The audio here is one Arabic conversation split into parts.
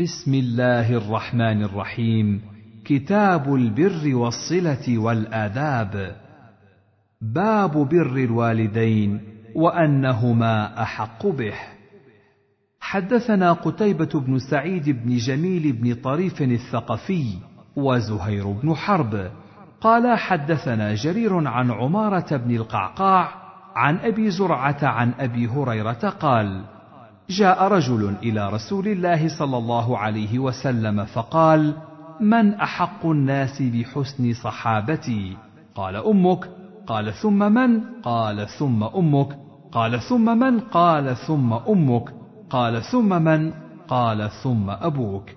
بسم الله الرحمن الرحيم. كتاب البر والصلة والآداب. باب بر الوالدين وأنهما أحق به. حدثنا قتيبة بن سعيد بن جميل بن طريف الثقفي وزهير بن حرب. قال حدثنا جرير عن عمارة بن القعقاع عن أبي زرعة عن أبي هريرة قال جاء رجل إلى رسول الله صلى الله عليه وسلم فقال من أحق الناس بحسن صحابتي؟ قال أمك. قال ثم من؟ قال ثم أمك. قال ثم من؟ قال ثم أمك. قال ثم من؟ قال ثم أبوك.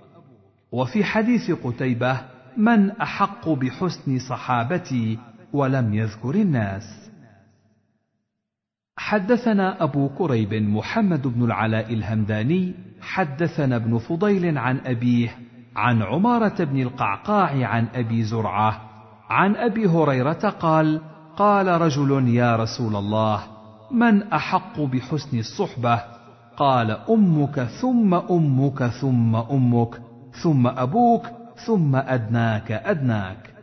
وفي حديث قتيبة من أحق بحسن صحابتي ولم يذكر الناس. حدثنا أبو كريب محمد بن العلاء الهمداني حدثنا ابن فضيل عن أبيه عن عمارة بن القعقاع عن أبي زرعة عن أبي هريرة قال قال رجل يا رسول الله من أحق بحسن الصحبة؟ قال أمك ثم أمك ثم أمك ثم أبوك ثم أدناك أدناك.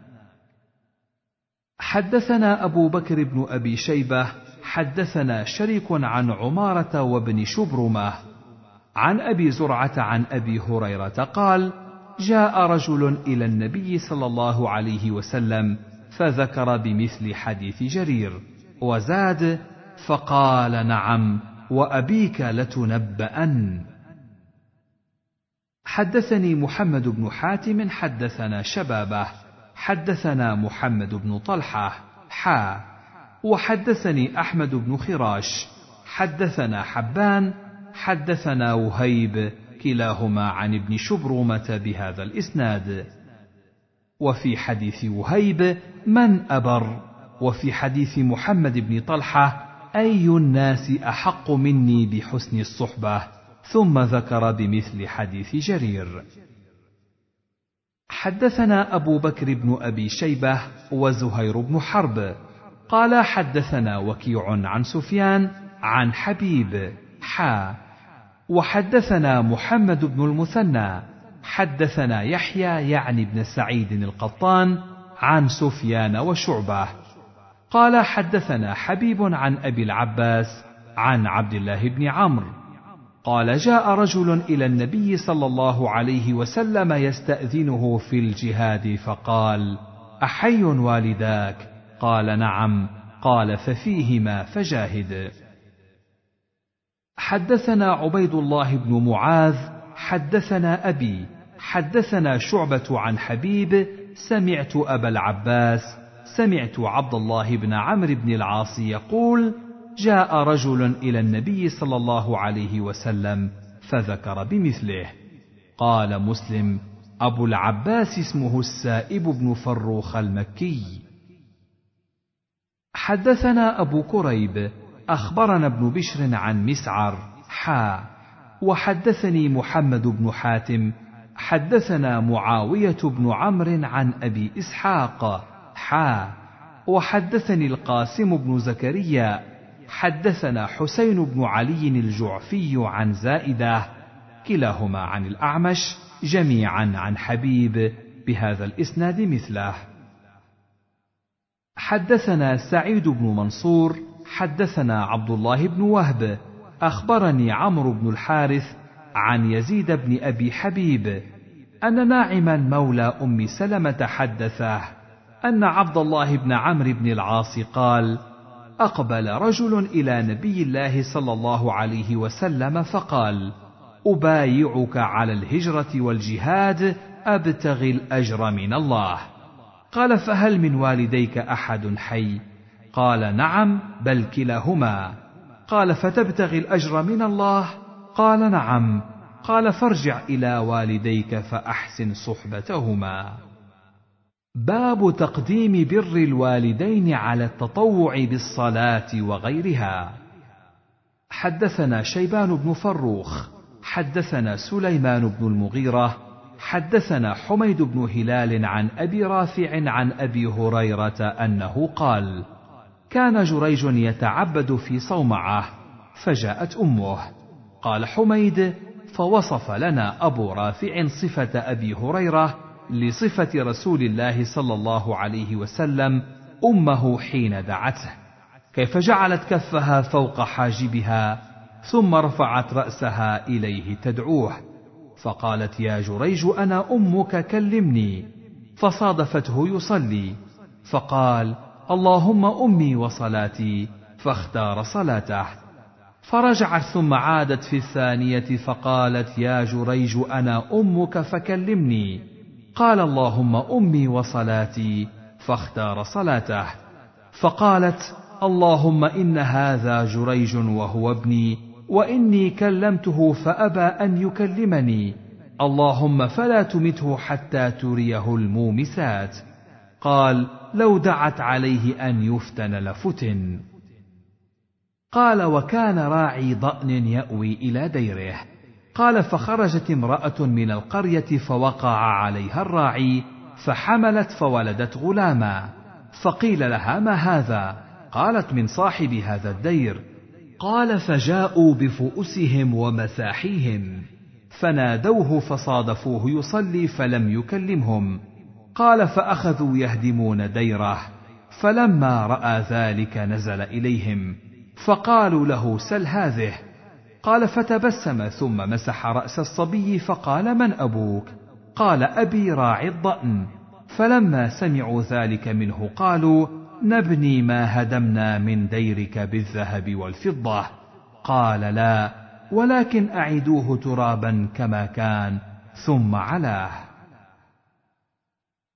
حدثنا أبو بكر بن أبي شيبة حدثنا شريك عن عمارة وابن شبرمة عن أبي زرعة عن أبي هريرة قال جاء رجل إلى النبي صلى الله عليه وسلم فذكر بمثل حديث جرير وزاد فقال نعم وأبيك لتنبأن. حدثني محمد بن حاتم حدثنا شبابة حدثنا محمد بن طلحة حا. وحدثني أحمد بن خراش. حدثنا حبان حدثنا وهيب كلاهما عن ابن شبرمه بهذا الإسناد. وفي حديث وهيب من أبر؟ وفي حديث محمد بن طلحة أي الناس أحق مني بحسن الصحبة؟ ثم ذكر بمثل حديث جرير. حدثنا أبو بكر بن أبي شيبة وزهير بن حرب. قال حدثنا وكيع عن سفيان عن حبيب حا وحدثنا محمد بن المثنى حدثنا يحيى يعني بن سعيد القطان عن سفيان وشعبة. قال حدثنا حبيب عن أبي العباس عن عبد الله بن عمرو. قال جاء رجل إلى النبي صلى الله عليه وسلم يستأذنه في الجهاد فقال أحي والداك؟ قال نعم قال ففيهما فجاهد. حدثنا عبيد الله بن معاذ حدثنا أبي حدثنا شعبة عن حبيب سمعت أبا العباس سمعت عبد الله بن عمرو بن العاص يقول جاء رجل إلى النبي صلى الله عليه وسلم فذكر بمثله. قال مسلم أبو العباس اسمه السائب بن فروخ المكي. حدثنا أبو كريب أخبرنا ابن بشر عن مسعر حا وحدثني محمد بن حاتم حدثنا معاوية بن عمرو عن أبي إسحاق حا وحدثني القاسم بن زكريا حدثنا حسين بن علي الجعفي عن زائدة كلاهما عن الأعمش جميعا عن حبيب بهذا الإسناد مثله. حدثنا سعيد بن منصور حدثنا عبد الله بن وهب أخبرني عمرو بن الحارث عن يزيد بن أبي حبيب أن ناعما مولى أم سلمة حدثه أن عبد الله بن عمرو بن العاص قال أقبل رجل إلى نبي الله صلى الله عليه وسلم فقال أبايعك على الهجرة والجهاد أبتغي الأجر من الله. قال فهل من والديك أحد حي؟ قال نعم بل كلاهما. قال فتبتغي الأجر من الله؟ قال نعم. قال فارجع إلى والديك فأحسن صحبتهما. باب تقديم بر الوالدين على التطوع بالصلاة وغيرها. حدثنا شيبان بن فروخ حدثنا سليمان بن المغيرة حدثنا حميد بن هلال عن أبي رافع عن أبي هريرة أنه قال كان جريج يتعبد في صومعة فجاءت أمه. قال حميد فوصف لنا أبو رافع صفة أبي هريرة لصفة رسول الله صلى الله عليه وسلم أمه حين دعته. كيف جعلت كفها فوق حاجبها ثم رفعت رأسها إليه تدعوه. فقالت يا جريج أنا أمك كلمني. فصادفته يصلي. فقال اللهم أمي وصلاتي. فاختار صلاته. فرجعت ثم عادت في الثانية فقالت يا جريج أنا أمك فكلمني. قال اللهم أمي وصلاتي. فاختار صلاته. فقالت اللهم إن هذا جريج وهو ابني. وإني كلمته فأبى أن يكلمني. اللهم فلا تمته حتى تريه المومسات. قال لو دعت عليه أن يفتن لفتن. قال وكان راعي ضأن يأوي إلى ديره. قال فخرجت امرأة من القرية فوقع عليها الراعي فحملت فولدت غلاما. فقيل لها ما هذا؟ قالت من صاحب هذا الدير. قال فجاءوا بفؤسهم ومساحيهم. فنادوه فصادفوه يصلي فلم يكلمهم. قال فأخذوا يهدمون ديره. فلما رأى ذلك نزل إليهم. فقالوا له سل هذه. قال فتبسم ثم مسح رأس الصبي فقال من أبوك؟ قال أبي راعي الضأن. فلما سمعوا ذلك منه قالوا نبني ما هدمنا من ديرك بالذهب والفضة. قال لا ولكن أعيدوه ترابا كما كان ثم علاه.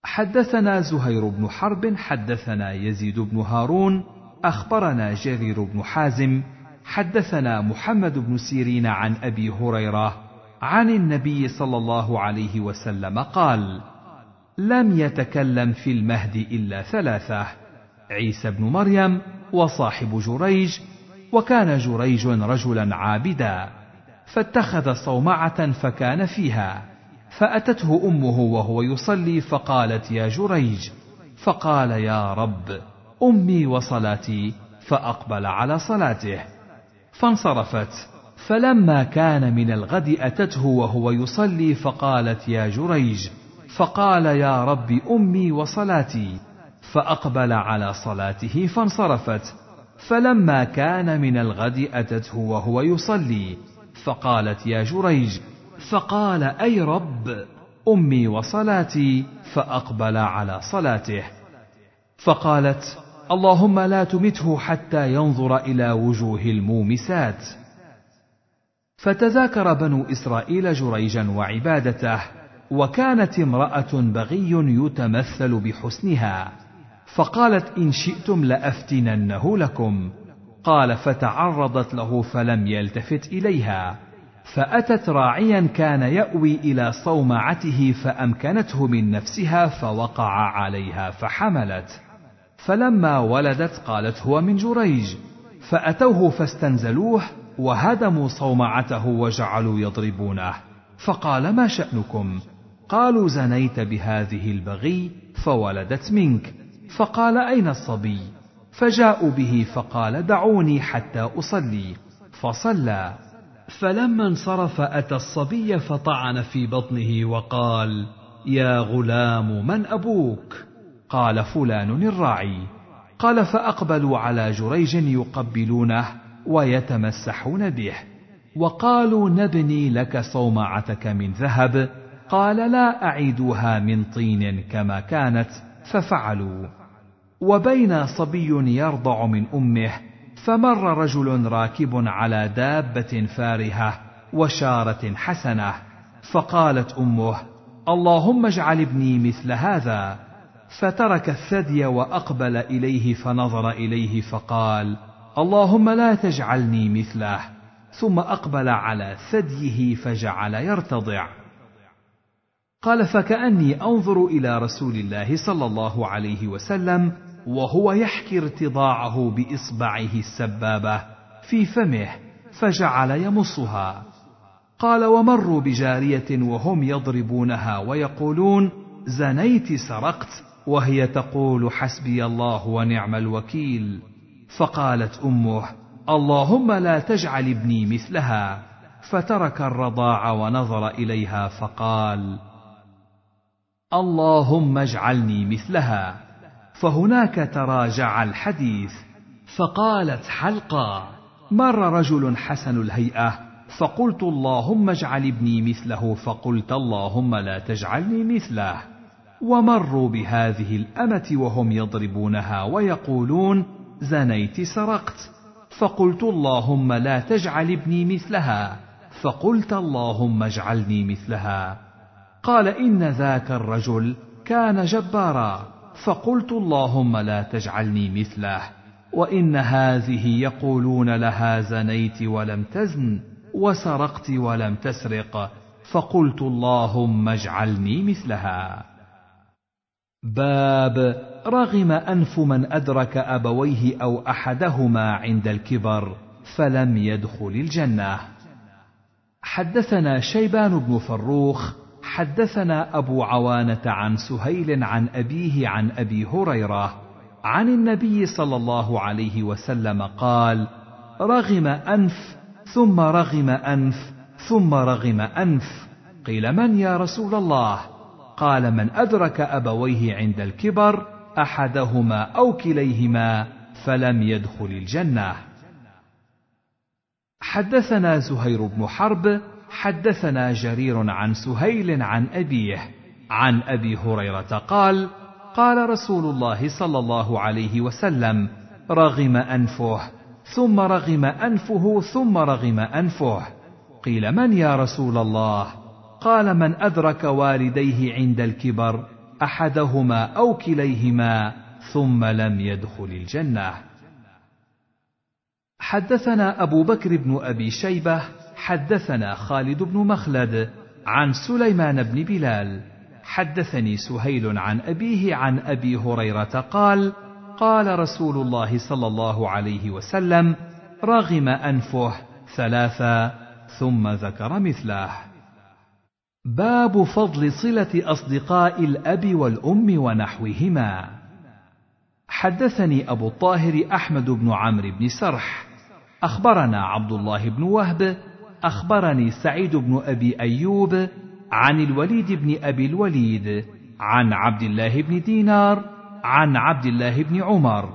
حدثنا زهير بن حرب حدثنا يزيد بن هارون أخبرنا جرير بن حازم حدثنا محمد بن سيرين عن أبي هريرة عن النبي صلى الله عليه وسلم قال لم يتكلم في المهد إلا ثلاثة. عيسى بن مريم وصاحب جريج وكان جريج رجلا عابدا فاتخذ صومعة فكان فيها فأتته أمه وهو يصلي فقالت يا جريج فقال يا رب أمي وصلاتي فأقبل على صلاته. فانصرفت فلما كان من الغد أتته وهو يصلي فقالت يا جريج فقال يا رب أمي وصلاتي فأقبل على صلاته فانصرفت. فلما كان من الغد أتته وهو يصلي. فقالت يا جريج فقال أي رب أمي وصلاتي. فأقبل على صلاته. فقالت اللهم لا تمته حتى ينظر إلى وجوه المومسات. فتذاكر بنو إسرائيل جريجا وعبادته وكانت امرأة بغي يتمثل بحسنها. فقالت إن شئتم لأفتننه لكم. قال فتعرضت له فلم يلتفت إليها. فأتت راعيا كان يأوي إلى صومعته فأمكنته من نفسها فوقع عليها فحملت. فلما ولدت قالت هو من جريج. فأتوه فاستنزلوه وهدموا صومعته وجعلوا يضربونه. فقال ما شأنكم؟ قالوا زنيت بهذه البغي فولدت منك. فقال أين الصبي؟ فجاءوا به فقال دعوني حتى أصلي. فصلى. فلما انصرف أتى الصبي فطعن في بطنه وقال يا غلام من أبوك؟ قال فلان الراعي. قال فأقبلوا على جريج يقبلونه ويتمسحون به. وقالوا نبني لك صومعتك من ذهب. قال لا اعيدوها من طين كما كانت. ففعلوا. وبين صبي يرضع من أمه فمر رجل راكب على دابة فارهة وشارة حسنة فقالت أمه اللهم اجعل ابني مثل هذا. فترك الثدي وأقبل إليه فنظر إليه فقال اللهم لا تجعلني مثله. ثم أقبل على ثديه فجعل يرتضع. قال فكأني أنظر إلى رسول الله صلى الله عليه وسلم وهو يحكي ارتضاعه بإصبعه السبابة في فمه فجعل يمصها. قال ومروا بجارية وهم يضربونها ويقولون زنيت سرقت وهي تقول حسبي الله ونعم الوكيل فقالت أمه اللهم لا تجعل ابني مثلها فترك الرضاع ونظر إليها فقال اللهم اجعلني مثلها فهناك تراجع الحديث. فقالت حلقا مر رجل حسن الهيئة فقلت اللهم اجعل ابني مثله فقلت اللهم لا تجعلني مثله. ومروا بهذه الأمة وهم يضربونها ويقولون زنيت سرقت. فقلت اللهم لا تجعل ابني مثلها فقلت اللهم اجعلني مثلها. قال إن ذاك الرجل كان جبارا. فقلت اللهم لا تجعلني مثله وإن هذه يقولون لها زنيت ولم تزن وسرقت ولم تسرق فقلت اللهم اجعلني مثلها. باب رغم أنف من أدرك أبويه أو أحدهما عند الكبر فلم يدخل الجنة. حدثنا شيبان بن فروخ حدثنا أبو عوانة عن سهيل عن أبيه عن أبي هريرة عن النبي صلى الله عليه وسلم قال رغم أنف ثم رغم أنف ثم رغم أنف. قيل من يا رسول الله؟ قال من أدرك أبويه عند الكبر أحدهما أو كليهما فلم يدخل الجنة. حدثنا زهير بن حرب حدثنا جرير عن سهيل عن أبيه عن أبي هريرة قال قال رسول الله صلى الله عليه وسلم رغم أنفه ثم رغم أنفه ثم رغم أنفه. قيل من يا رسول الله؟ قال من أدرك والديه عند الكبر أحدهما أو كليهما ثم لم يدخل الجنة. حدثنا أبو بكر بن أبي شيبة حدثنا خالد بن مخلد عن سليمان بن بلال. حدثني سهيل عن أبيه عن أبي هريرة قال قال رسول الله صلى الله عليه وسلم رغم أنفه ثلاثا ثم ذكر مثله. باب فضل صلة أصدقاء الأب والأم ونحوهما. حدثني أبو الطاهر أحمد بن عمرو بن سرح. أخبرنا عبد الله بن وهب أخبرني سعيد بن أبي أيوب عن الوليد بن أبي الوليد عن عبد الله بن دينار عن عبد الله بن عمر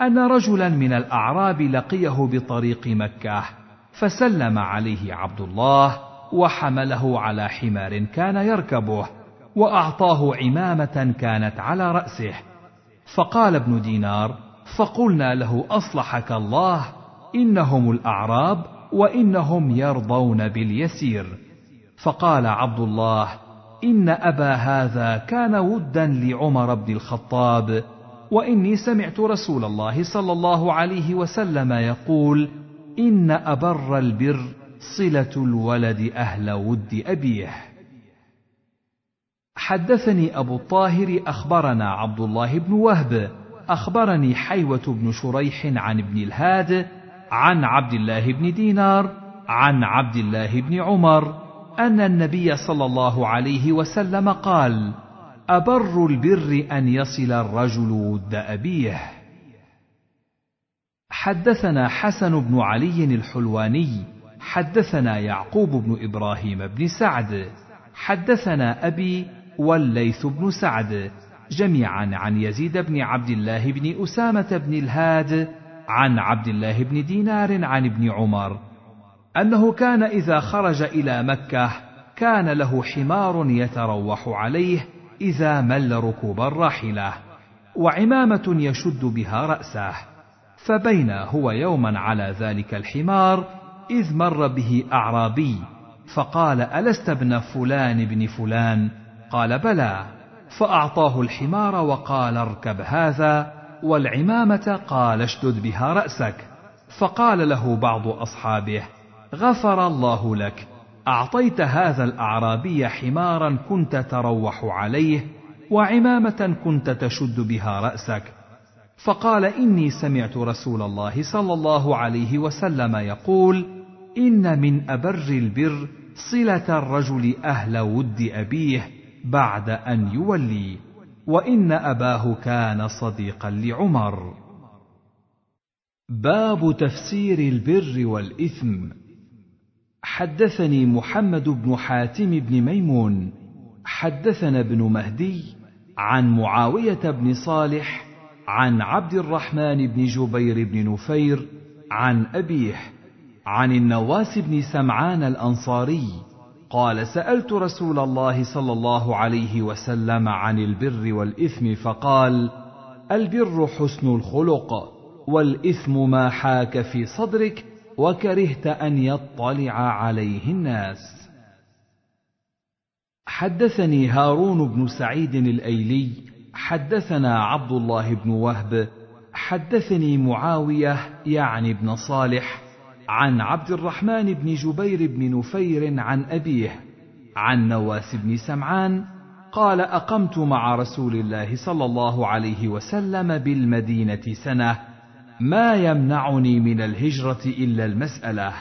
أن رجلا من الأعراب لقيه بطريق مكة فسلم عليه عبد الله وحمله على حمار كان يركبه وأعطاه عمامة كانت على رأسه. فقال ابن دينار فقلنا له أصلحك الله إنهم الأعراب وإنهم يرضون باليسير. فقال عبد الله إن أبا هذا كان ودا لعمر بن الخطاب وإني سمعت رسول الله صلى الله عليه وسلم يقول إن أبر البر صلة الولد أهل ود أبيه. حدثني أبو الطاهر أخبرنا عبد الله بن وهب أخبرني حيوة بن شريح عن ابن الهاد عن عبد الله بن دينار عن عبد الله بن عمر أن النبي صلى الله عليه وسلم قال أبر البر أن يصل الرجل ود أبيه. حدثنا حسن بن علي الحلواني حدثنا يعقوب بن إبراهيم بن سعد حدثنا أبي والليث بن سعد جميعا عن يزيد بن عبد الله بن أسامة بن الهاد عن عبد الله بن دينار عن ابن عمر أنه كان إذا خرج إلى مكة كان له حمار يتروح عليه إذا مل ركوب الراحلة وعمامة يشد بها رأسه فبين هو يوما على ذلك الحمار إذ مر به أعرابي فقال ألست ابن فلان بن فلان؟ قال بلى فأعطاه الحمار وقال اركب هذا والعمامة قال اشدد بها رأسك. فقال له بعض أصحابه غفر الله لك. أعطيت هذا الأعرابي حمارا كنت تروح عليه وعمامة كنت تشد بها رأسك. فقال إني سمعت رسول الله صلى الله عليه وسلم يقول إن من أبر البر صلة الرجل أهل ود أبيه بعد أن يولي. وإن أباه كان صديقا لعمر. باب تفسير البر والإثم. حدثني محمد بن حاتم بن ميمون. حدثنا ابن مهدي عن معاوية بن صالح عن عبد الرحمن بن جبير بن نفير عن أبيه عن النواس بن سمعان الأنصاري قال سألت رسول الله صلى الله عليه وسلم عن البر والإثم فقال البر حسن الخلق والإثم ما حاك في صدرك وكرهت أن يطلع عليه الناس. حدثني هارون بن سعيد الأيلي حدثنا عبد الله بن وهب حدثني معاوية يعني بن صالح عن عبد الرحمن بن جبير بن نفير عن أبيه عن نواس بن سمعان قال أقمت مع رسول الله صلى الله عليه وسلم بالمدينة سنة ما يمنعني من الهجرة إلا المسألة.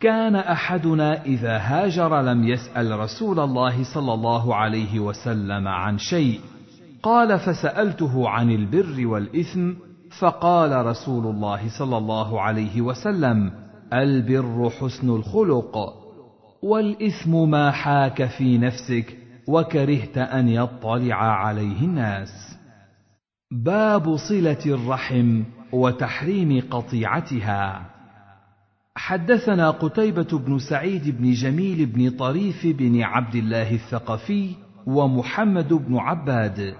كان أحدنا إذا هاجر لم يسأل رسول الله صلى الله عليه وسلم عن شيء. قال فسألته عن البر والإثم فقال رسول الله صلى الله عليه وسلم البر حسن الخلق والإثم ما حاك في نفسك وكرهت أن يطلع عليه الناس. باب صلة الرحم وتحريم قطيعتها. حدثنا قتيبة بن سعيد بن جميل بن طريف بن عبد الله الثقفي ومحمد بن عباد.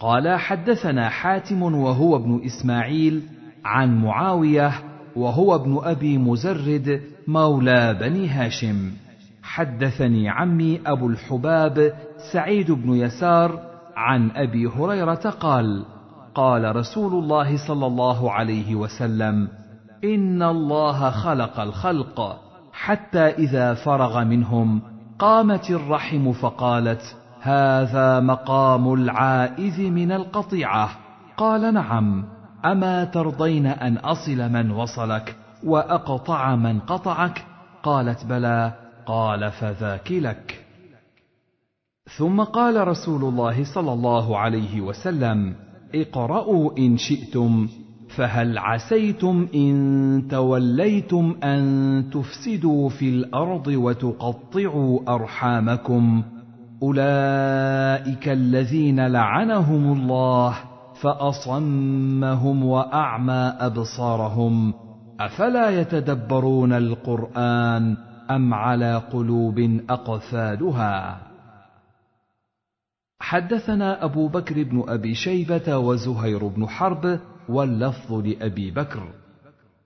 قال حدثنا حاتم وهو ابن إسماعيل عن معاوية وهو ابن أبي مزرد مولى بني هاشم. حدثني عمي أبو الحباب سعيد بن يسار عن أبي هريرة قال قال رسول الله صلى الله عليه وسلم إن الله خلق الخلق حتى إذا فرغ منهم قامت الرحم فقالت هذا مقام العائذ من القطيعة. قال نعم. أما ترضين أن أصل من وصلك وأقطع من قطعك؟ قالت بلى قال فذاك لك ثم قال رسول الله صلى الله عليه وسلم اقرأوا إن شئتم فهل عسيتم إن توليتم أن تفسدوا في الأرض وتقطعوا أرحامكم؟ أولئك الذين لعنهم الله. فأصمهم وأعمى أبصارهم أفلا يتدبرون القرآن أم على قلوب أقفالها؟ حدثنا أبو بكر بن أبي شيبة وزهير بن حرب واللفظ لأبي بكر.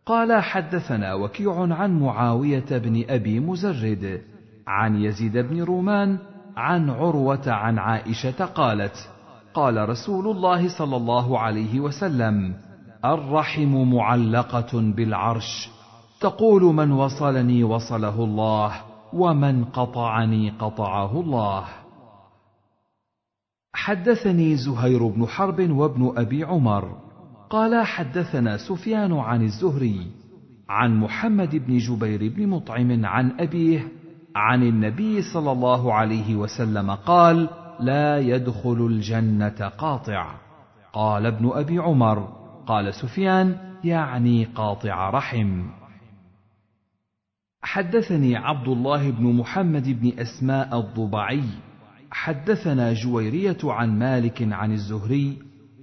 قال حدثنا وكيع عن معاوية بن أبي مزرد عن يزيد بن رومان عن عروة عن عائشة قالت قال رسول الله صلى الله عليه وسلم الرحم معلقة بالعرش تقول من وصلني وصله الله ومن قطعني قطعه الله. حدثني زهير بن حرب وابن أبي عمر قال حدثنا سفيان عن الزهري عن محمد بن جبير بن مطعم عن أبيه عن النبي صلى الله عليه وسلم قال لا يدخل الجنة قاطع. قال ابن أبي عمر قال سفيان يعني قاطع رحم. حدثني عبد الله بن محمد بن أسماء الضبعي. حدثنا جويرية عن مالك عن الزهري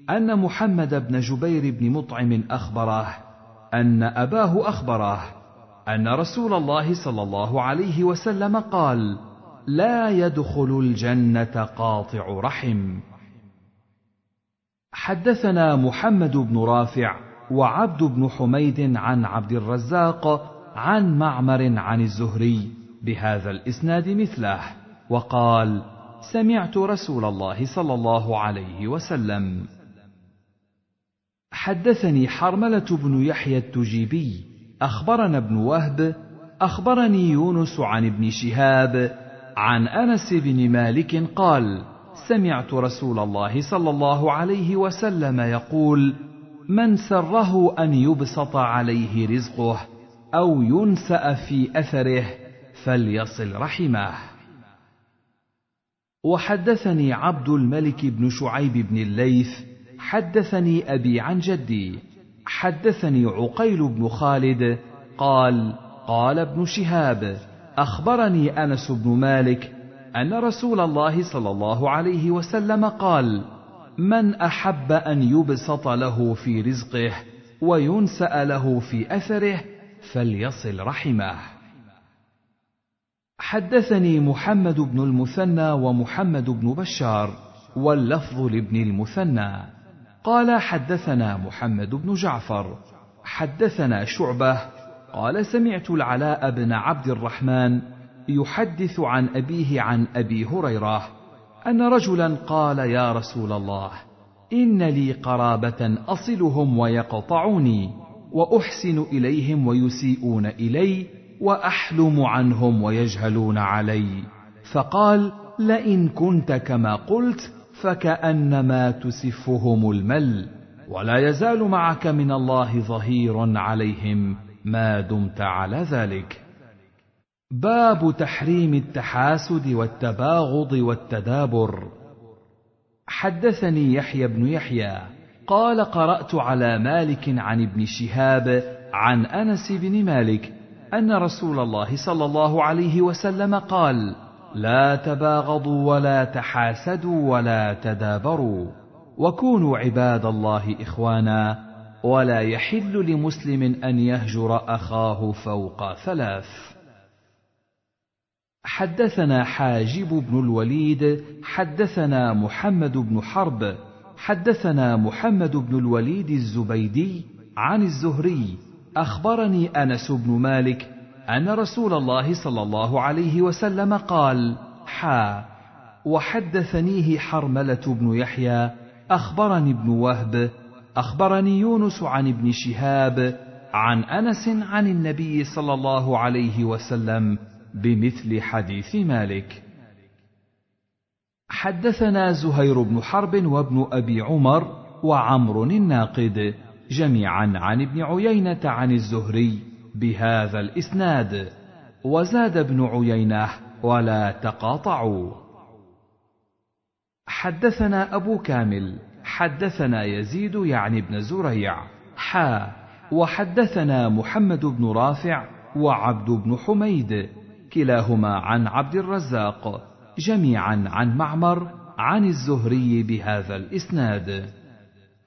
أن محمد بن جبير بن مطعم أخبره أن أباه أخبره أن رسول الله صلى الله عليه وسلم قال لا يدخل الجنة قاطع رحم. حدثنا محمد بن رافع وعبد بن حميد عن عبد الرزاق عن معمر عن الزهري بهذا الإسناد مثله وقال سمعت رسول الله صلى الله عليه وسلم. حدثني حرملة بن يحيى التجيبي أخبرنا ابن وهب أخبرني يونس عن ابن شهاب عن أنس بن مالك قال سمعت رسول الله صلى الله عليه وسلم يقول من سره أن يبسط عليه رزقه أو ينسأ في أثره فليصل رحمه وحدثني عبد الملك بن شعيب بن الليث حدثني أبي عن جدي حدثني عقيل بن خالد قال قال ابن شهاب أخبرني أنس بن مالك أن رسول الله صلى الله عليه وسلم قال من أحب أن يبسط له في رزقه وينسأ له في أثره فليصل رحمه. حدثني محمد بن المثنى ومحمد بن بشار واللفظ لابن المثنى. قال حدثنا محمد بن جعفر حدثنا شعبة قال سمعت العلاء بن عبد الرحمن يحدث عن أبيه عن أبي هريرة أن رجلا قال يا رسول الله إن لي قرابة أصلهم ويقطعوني وأحسن إليهم ويسيئون إلي وأحلم عنهم ويجهلون علي. فقال لئن كنت كما قلت فكأنما تسفهم المل ولا يزال معك من الله ظهير عليهم. ما دمت على ذلك. باب تحريم التحاسد والتباغض والتدابر. حدثني يحيى بن يحيى قال قرأت على مالك عن ابن شهاب عن أنس بن مالك أن رسول الله صلى الله عليه وسلم قال لا تباغضوا ولا تحاسدوا ولا تدابروا وكونوا عباد الله إخوانا. ولا يحل لمسلم أن يهجر أخاه فوق ثلاث. حدثنا حاجب بن الوليد حدثنا محمد بن حرب حدثنا محمد بن الوليد الزبيدي عن الزهري. أخبرني أنس بن مالك أن رسول الله صلى الله عليه وسلم قال حا. وحدثنيه حرملة بن يحيى أخبرني ابن وهب أخبرني يونس عن ابن شهاب عن أنس عن النبي صلى الله عليه وسلم بمثل حديث مالك. حدثنا زهير بن حرب وابن أبي عمر وعمر الناقد جميعا عن ابن عيينة عن الزهري بهذا الإسناد وزاد ابن عيينة ولا تقاطعوا. حدثنا أبو كامل حدثنا يزيد يعني ابن زريع. حا. وحدثنا محمد بن رافع وعبد بن حميد. كلاهما عن عبد الرزاق. جميعا عن معمر عن الزهري بهذا الإسناد.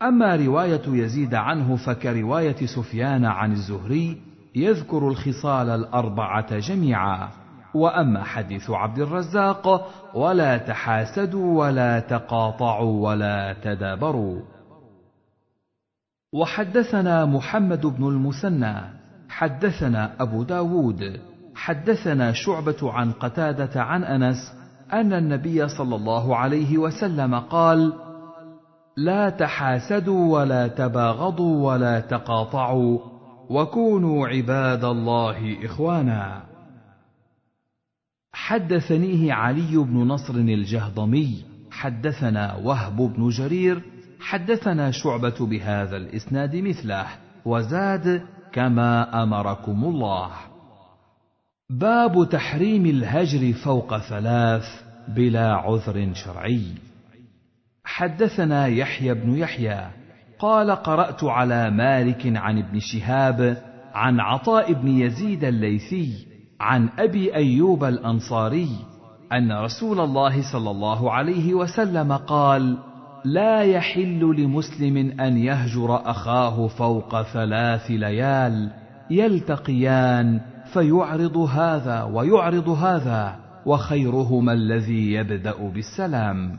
أما رواية يزيد عنه فكرواية سفيان عن الزهري يذكر الخصال الأربعة جميعا. وأما حديث عبد الرزاق ولا تحاسدوا ولا تقاطعوا ولا تدابروا. وحدثنا محمد بن المثنى حدثنا أبو داود حدثنا شعبة عن قتادة عن أنس أن النبي صلى الله عليه وسلم قال لا تحاسدوا ولا تباغضوا ولا تقاطعوا وكونوا عباد الله إخوانا. حدثنيه علي بن نصر الجهضمي حدثنا وهب بن جرير حدثنا شعبة بهذا الإسناد مثله وزاد كما أمركم الله. باب تحريم الهجر فوق ثلاث بلا عذر شرعي. حدثنا يحيى بن يحيى قال قرأت على مالك عن ابن شهاب عن عطاء بن يزيد الليثي عن أبي أيوب الأنصاري أن رسول الله صلى الله عليه وسلم قال لا يحل لمسلم أن يهجر أخاه فوق ثلاث ليال يلتقيان فيعرض هذا ويعرض هذا وخيرهما الذي يبدأ بالسلام.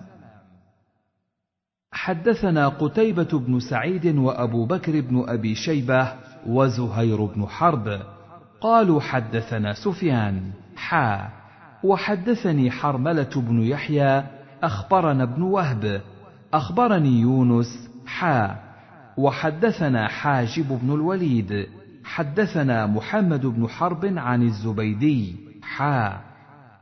حدثنا قتيبة بن سعيد وأبو بكر بن أبي شيبة وزهير بن حرب. قالوا حدثنا سفيان. حا. وحدثني حرملة بن يحيى. أخبرنا ابن وهب. أخبرني يونس. حا. وحدثنا حاجب بن الوليد. حدثنا محمد بن حرب عن الزبيدي. حا.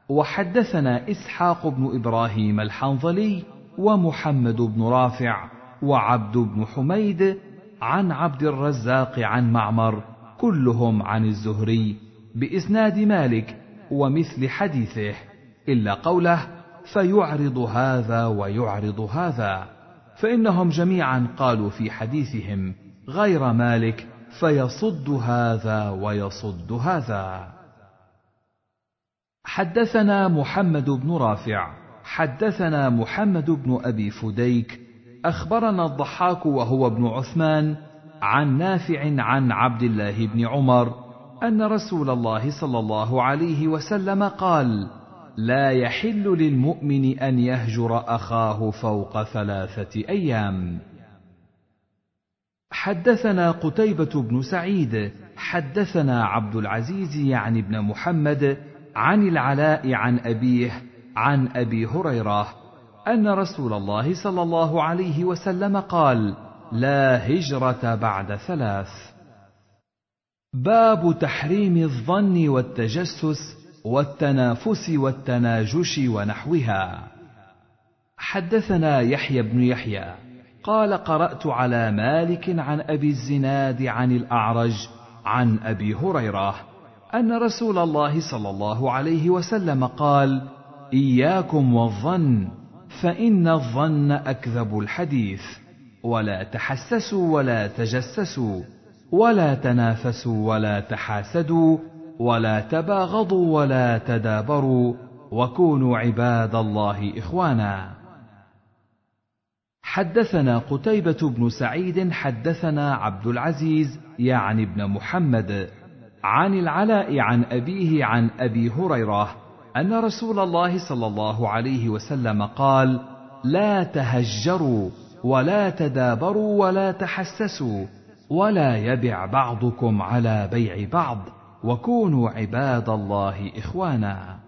وحدثنا إسحاق بن إبراهيم الحنظلي ومحمد بن رافع وعبد بن حميد عن عبد الرزاق عن معمر كلهم عن الزهري بإسناد مالك ومثل حديثه إلا قوله فيعرض هذا ويعرض هذا فإنهم جميعا قالوا في حديثهم غير مالك فيصد هذا ويصد هذا حدثنا محمد بن رافع حدثنا محمد بن أبي فديك أخبرنا الضحاك وهو ابن عثمان عن نافع عن عبد الله بن عمر أن رسول الله صلى الله عليه وسلم قال لا يحل للمؤمن أن يهجر أخاه فوق ثلاثة أيام. حدثنا قتيبة بن سعيد حدثنا عبد العزيز يعني ابن محمد عن العلاء عن أبيه عن أبي هريرة أن رسول الله صلى الله عليه وسلم قال لا هجرة بعد ثلاث. باب تحريم الظن والتجسس والتنافس والتناجش ونحوها. حدثنا يحيى بن يحيى قال قرأت على مالك عن أبي الزناد عن الأعرج عن أبي هريرة أن رسول الله صلى الله عليه وسلم قال إياكم والظن فإن الظن أكذب الحديث. ولا تحسسوا ولا تجسسوا ولا تنافسوا ولا تحاسدوا ولا تباغضوا ولا تدابروا وكونوا عباد الله إخوانا. حدثنا قتيبة بن سعيد حدثنا عبد العزيز يعني ابن محمد عن العلاء عن أبيه عن أبي هريرة أن رسول الله صلى الله عليه وسلم قال: لا تهجروا ولا تدابروا ولا تحسسوا ولا يبع بعضكم على بيع بعض وكونوا عباد الله إخوانا.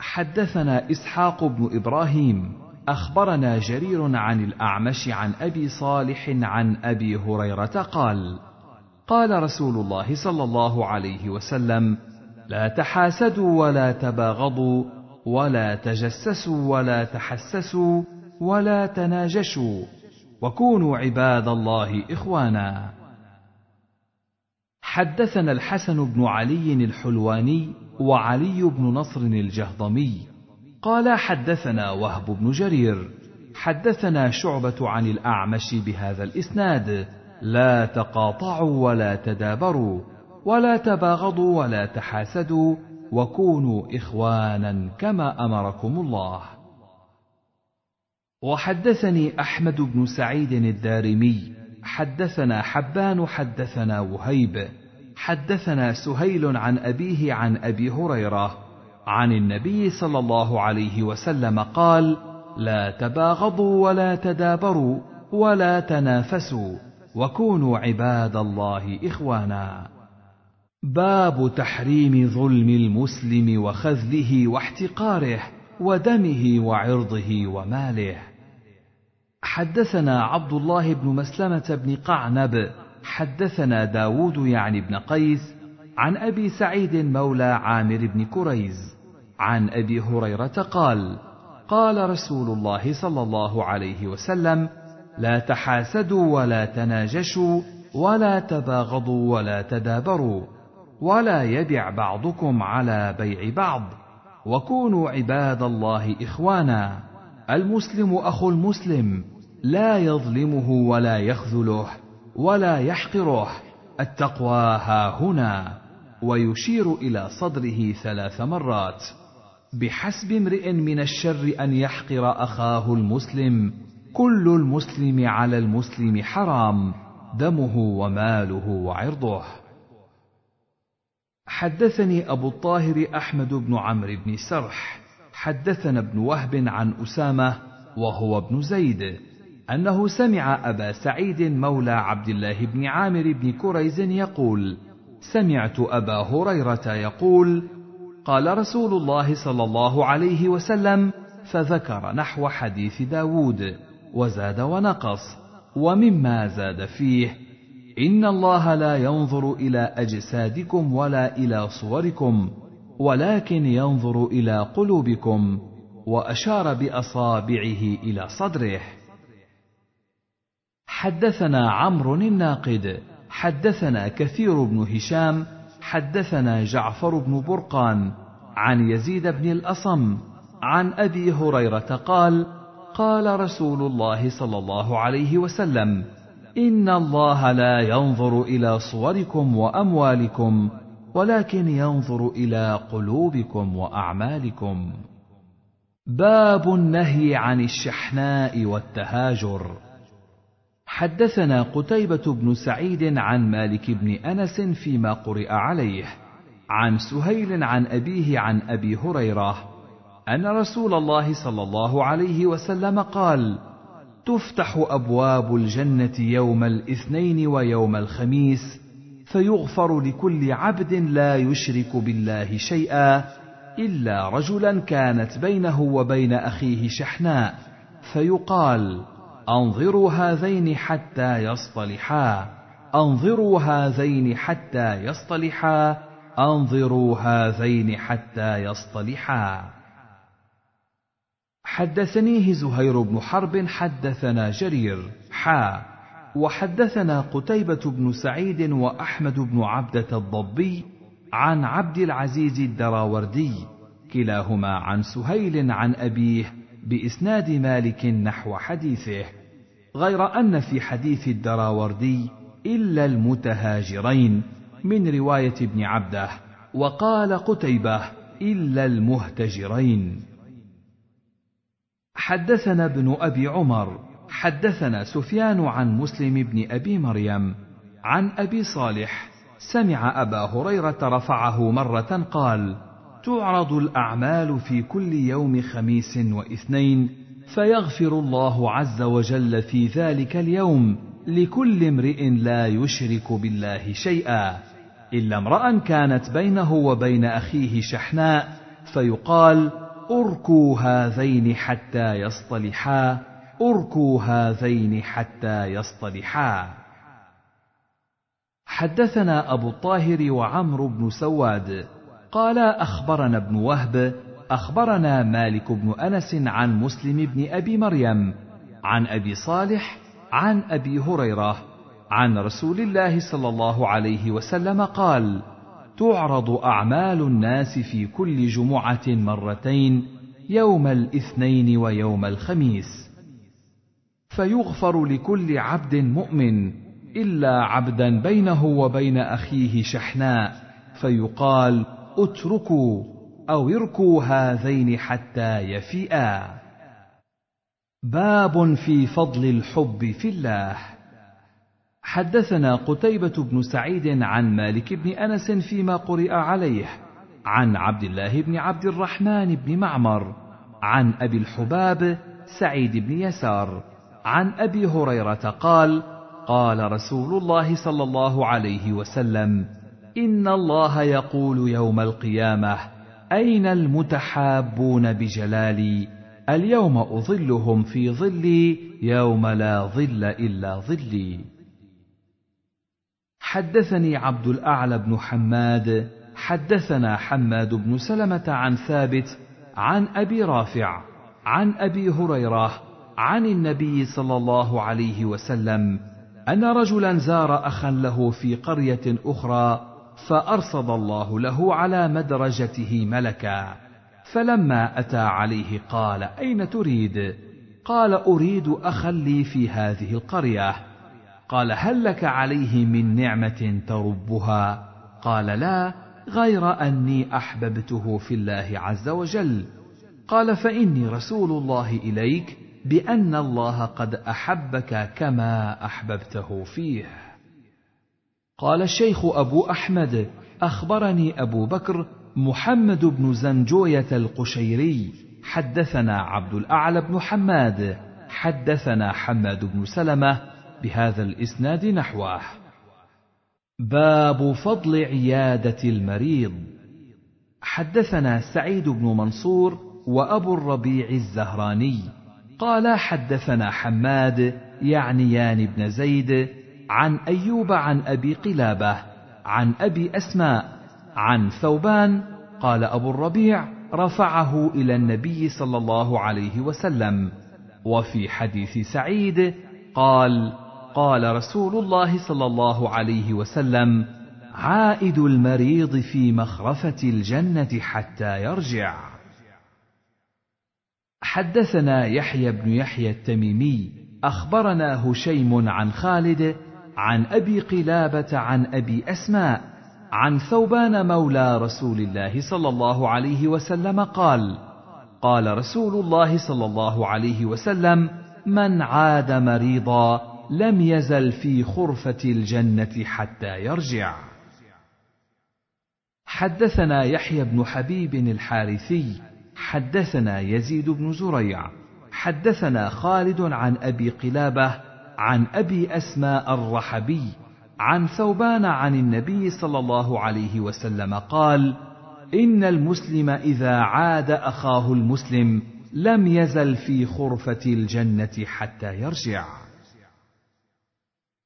حدثنا إسحاق بن إبراهيم أخبرنا جرير عن الأعمش عن أبي صالح عن أبي هريرة قال قال رسول الله صلى الله عليه وسلم لا تحاسدوا ولا تباغضوا ولا تجسسوا ولا تحسسوا ولا تناجشوا وكونوا عباد الله إخوانا. حدثنا الحسن بن علي الحلواني وعلي بن نصر الجهضمي. قال حدثنا وهب بن جرير. حدثنا شعبة عن الأعمش بهذا الإسناد. لا تقاطعوا ولا تدابروا ولا تباغضوا ولا تحاسدوا وكونوا إخوانا كما أمركم الله. وحدثني أحمد بن سعيد الدارمي حدثنا حبان حدثنا وهيب حدثنا سهيل عن أبيه عن أبي هريرة عن النبي صلى الله عليه وسلم قال لا تباغضوا ولا تدابروا ولا تنافسوا وكونوا عباد الله إخوانا. باب تحريم ظلم المسلم وخذله واحتقاره ودمه وعرضه وماله. حدثنا عبد الله بن مسلمة بن قعنب حدثنا داود يعني بن قيس عن أبي سعيد مولى عامر بن كريز. عن أبي هريرة قال قال رسول الله صلى الله عليه وسلم لا تحاسدوا ولا تناجشوا ولا تباغضوا ولا تدابروا ولا يبع بعضكم على بيع بعض وكونوا عباد الله إخوانا. المسلم أخو المسلم. لا يظلمه ولا يخذله ولا يحقره. التقوى ها هنا. ويشير إلى صدره ثلاث مرات. بحسب امرئ من الشر أن يحقر أخاه المسلم كل المسلم على المسلم حرام دمه وماله وعرضه. حدثني أبو الطاهر أحمد بن عمرو بن سرح. حدثنا ابن وهب عن أسامة وهو ابن زيد. أنه سمع أبا سعيد مولى عبد الله بن عامر بن كريز يقول سمعت أبا هريرة يقول قال رسول الله صلى الله عليه وسلم فذكر نحو حديث داود وزاد ونقص ومما زاد فيه إن الله لا ينظر إلى أجسادكم ولا إلى صوركم ولكن ينظر إلى قلوبكم وأشار بأصابعه إلى صدره. حدثنا عمرو الناقد حدثنا كثير بن هشام حدثنا جعفر بن برقان عن يزيد بن الأصم عن أبي هريرة قال قال رسول الله صلى الله عليه وسلم إن الله لا ينظر إلى صوركم وأموالكم ولكن ينظر إلى قلوبكم وأعمالكم. باب النهي عن الشحناء والتهاجر. حدثنا قتيبة بن سعيد عن مالك بن أنس فيما قرئ عليه عن سهيل عن أبيه عن أبي هريرة أن رسول الله صلى الله عليه وسلم قال: تفتح أبواب الجنة يوم الاثنين ويوم الخميس، فيغفر لكل عبد لا يشرك بالله شيئا، إلا رجلا كانت بينه وبين أخيه شحناء، فيقال: أنظروا هذين حتى يصطلحا. أنظروا هذين حتى يصطلحا. أنظروا هذين حتى يصطلحا. حدثنيه زهير بن حرب حدثنا جرير. حا. وحدثنا قتيبة بن سعيد وأحمد بن عبدة الضبي عن عبد العزيز الدراوردي كلاهما عن سهيل عن أبيه بإسناد مالك نحو حديثه غير أن في حديث الدراوردي إلا المتهاجرين من رواية ابن عبده وقال قتيبة إلا المهتجرين. حدثنا ابن أبي عمر حدثنا سفيان عن مسلم بن أبي مريم عن أبي صالح سمع أبا هريرة رفعه مرة قال: تعرض الأعمال في كل يوم خميس واثنين فيغفر الله عز وجل في ذلك اليوم لكل امرئ لا يشرك بالله شيئا. إلا امرأ كانت بينه وبين أخيه شحناء فيقال أركوا هذين حتى يصطلحا أركوا هذين حتى يصطلحا. حدثنا أبو الطاهر وعمرو بن سواد. قال أخبرنا ابن وهب أخبرنا مالك بن أنس عن مسلم بن أبي مريم عن أبي صالح عن أبي هريرة عن رسول الله صلى الله عليه وسلم قال تعرض أعمال الناس في كل جمعة مرتين يوم الاثنين ويوم الخميس. فيغفر لكل عبد مؤمن إلا عبدا بينه وبين أخيه شحناء فيقال اتركوا أو اركوا هذين حتى يفيئا. باب في فضل الحب في الله. حدثنا قتيبة بن سعيد عن مالك بن أنس فيما قرئ عليه عن عبد الله بن عبد الرحمن بن معمر عن أبي الحباب سعيد بن يسار عن أبي هريرة قال قال رسول الله صلى الله عليه وسلم إن الله يقول يوم القيامة أين المتحابون بجلالي؟ اليوم أظلهم في ظلي يوم لا ظل إلا ظلي. حدثني عبد الأعلى بن حماد حدثنا حماد بن سلمة عن ثابت عن أبي رافع عن أبي هريرة عن النبي صلى الله عليه وسلم أن رجلا زار أخا له في قرية أخرى فأرصد الله له على مدرجته ملكا فلما أتى عليه قال أين تريد؟ قال أريد أخا لي في هذه القرية. قال هل لك عليه من نعمة تربها؟ قال لا غير أني أحببته في الله عز وجل. قال فإني رسول الله إليك بأن الله قد أحبك كما أحببته فيه. قال الشيخ أبو أحمد أخبرني أبو بكر محمد بن زنجوية القشيري حدثنا عبد الأعلى بن حماد حدثنا حماد بن سلمة بهذا الإسناد نحوه. باب فضل عيادة المريض. حدثنا سعيد بن منصور وأبو الربيع الزهراني قال حدثنا حماد يعنيان بن زيد عن أيوب عن أبي قلابة عن أبي أسماء عن ثوبان قال أبو الربيع رفعه إلى النبي صلى الله عليه وسلم. وفي حديث سعيد قال قال رسول الله صلى الله عليه وسلم عائد المريض في مخرفة الجنة حتى يرجع. حدثنا يحيى بن يحيى التميمي أخبرنا هشيم عن خالد عن أبي قلابة عن أبي أسماء عن ثوبان مولى رسول الله صلى الله عليه وسلم قال قال رسول الله صلى الله عليه وسلم من عاد مريضا لم يزل في خرفة الجنة حتى يرجع. حدثنا يحيى بن حبيب الحارثي حدثنا يزيد بن زريع حدثنا خالد عن أبي قلابة عن أبي أسماء الرحبي عن ثوبان عن النبي صلى الله عليه وسلم قال إن المسلم إذا عاد أخاه المسلم لم يزل في خرفة الجنة حتى يرجع.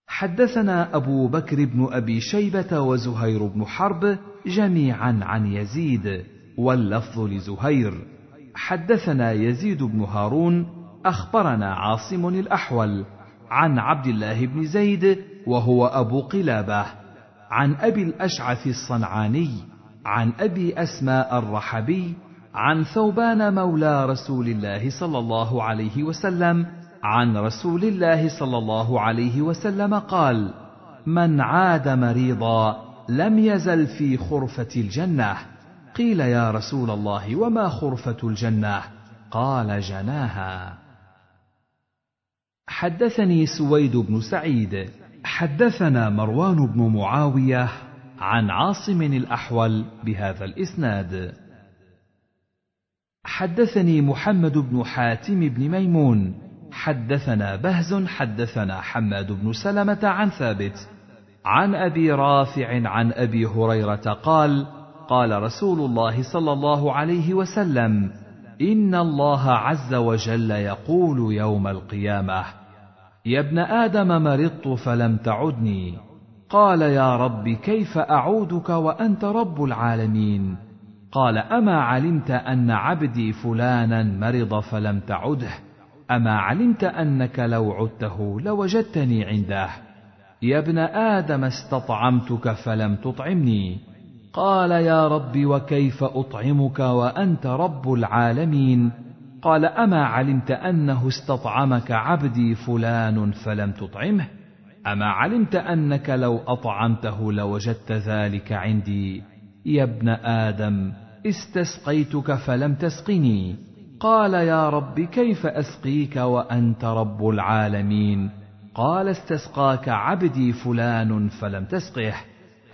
حدثنا أبو بكر بن أبي شيبة وزهير بن حرب جميعا عن يزيد واللفظ لزهير. حدثنا يزيد بن هارون أخبرنا عاصم الأحول. عن عبد الله بن زيد وهو أبو قلابة عن أبي الأشعث الصنعاني عن أبي أسماء الرحبي عن ثوبان مولى رسول الله صلى الله عليه وسلم عن رسول الله صلى الله عليه وسلم قال من عاد مريضا لم يزل في خرفة الجنة. قيل يا رسول الله وما خرفة الجنة؟ قال جناها. حدثني سويد بن سعيد. حدثنا مروان بن معاوية عن عاصم الأحول بهذا الإسناد. حدثني محمد بن حاتم بن ميمون. حدثنا بهز حدثنا حماد بن سلمة عن ثابت. عن أبي رافع عن أبي هريرة قال قال رسول الله صلى الله عليه وسلم ان الله عز وجل يقول يوم القيامه يا ابن آدم مرضت فلم تعدني. قال يا رب كيف اعودك وانت رب العالمين؟ قال اما علمت ان عبدي فلانا مرض فلم تعده؟ اما علمت انك لو عدته لوجدتني عنده؟ يا ابن آدم استطعمتك فلم تطعمني. قال يا رب وكيف أطعمك وأنت رب العالمين؟ قال أما علمت أنه استطعمك عبدي فلان فلم تطعمه؟ أما علمت أنك لو أطعمته لوجدت ذلك عندي. يا ابن آدم استسقيتك فلم تسقني. قال يا رب كيف أسقيك وأنت رب العالمين؟ قال استسقاك عبدي فلان فلم تسقه.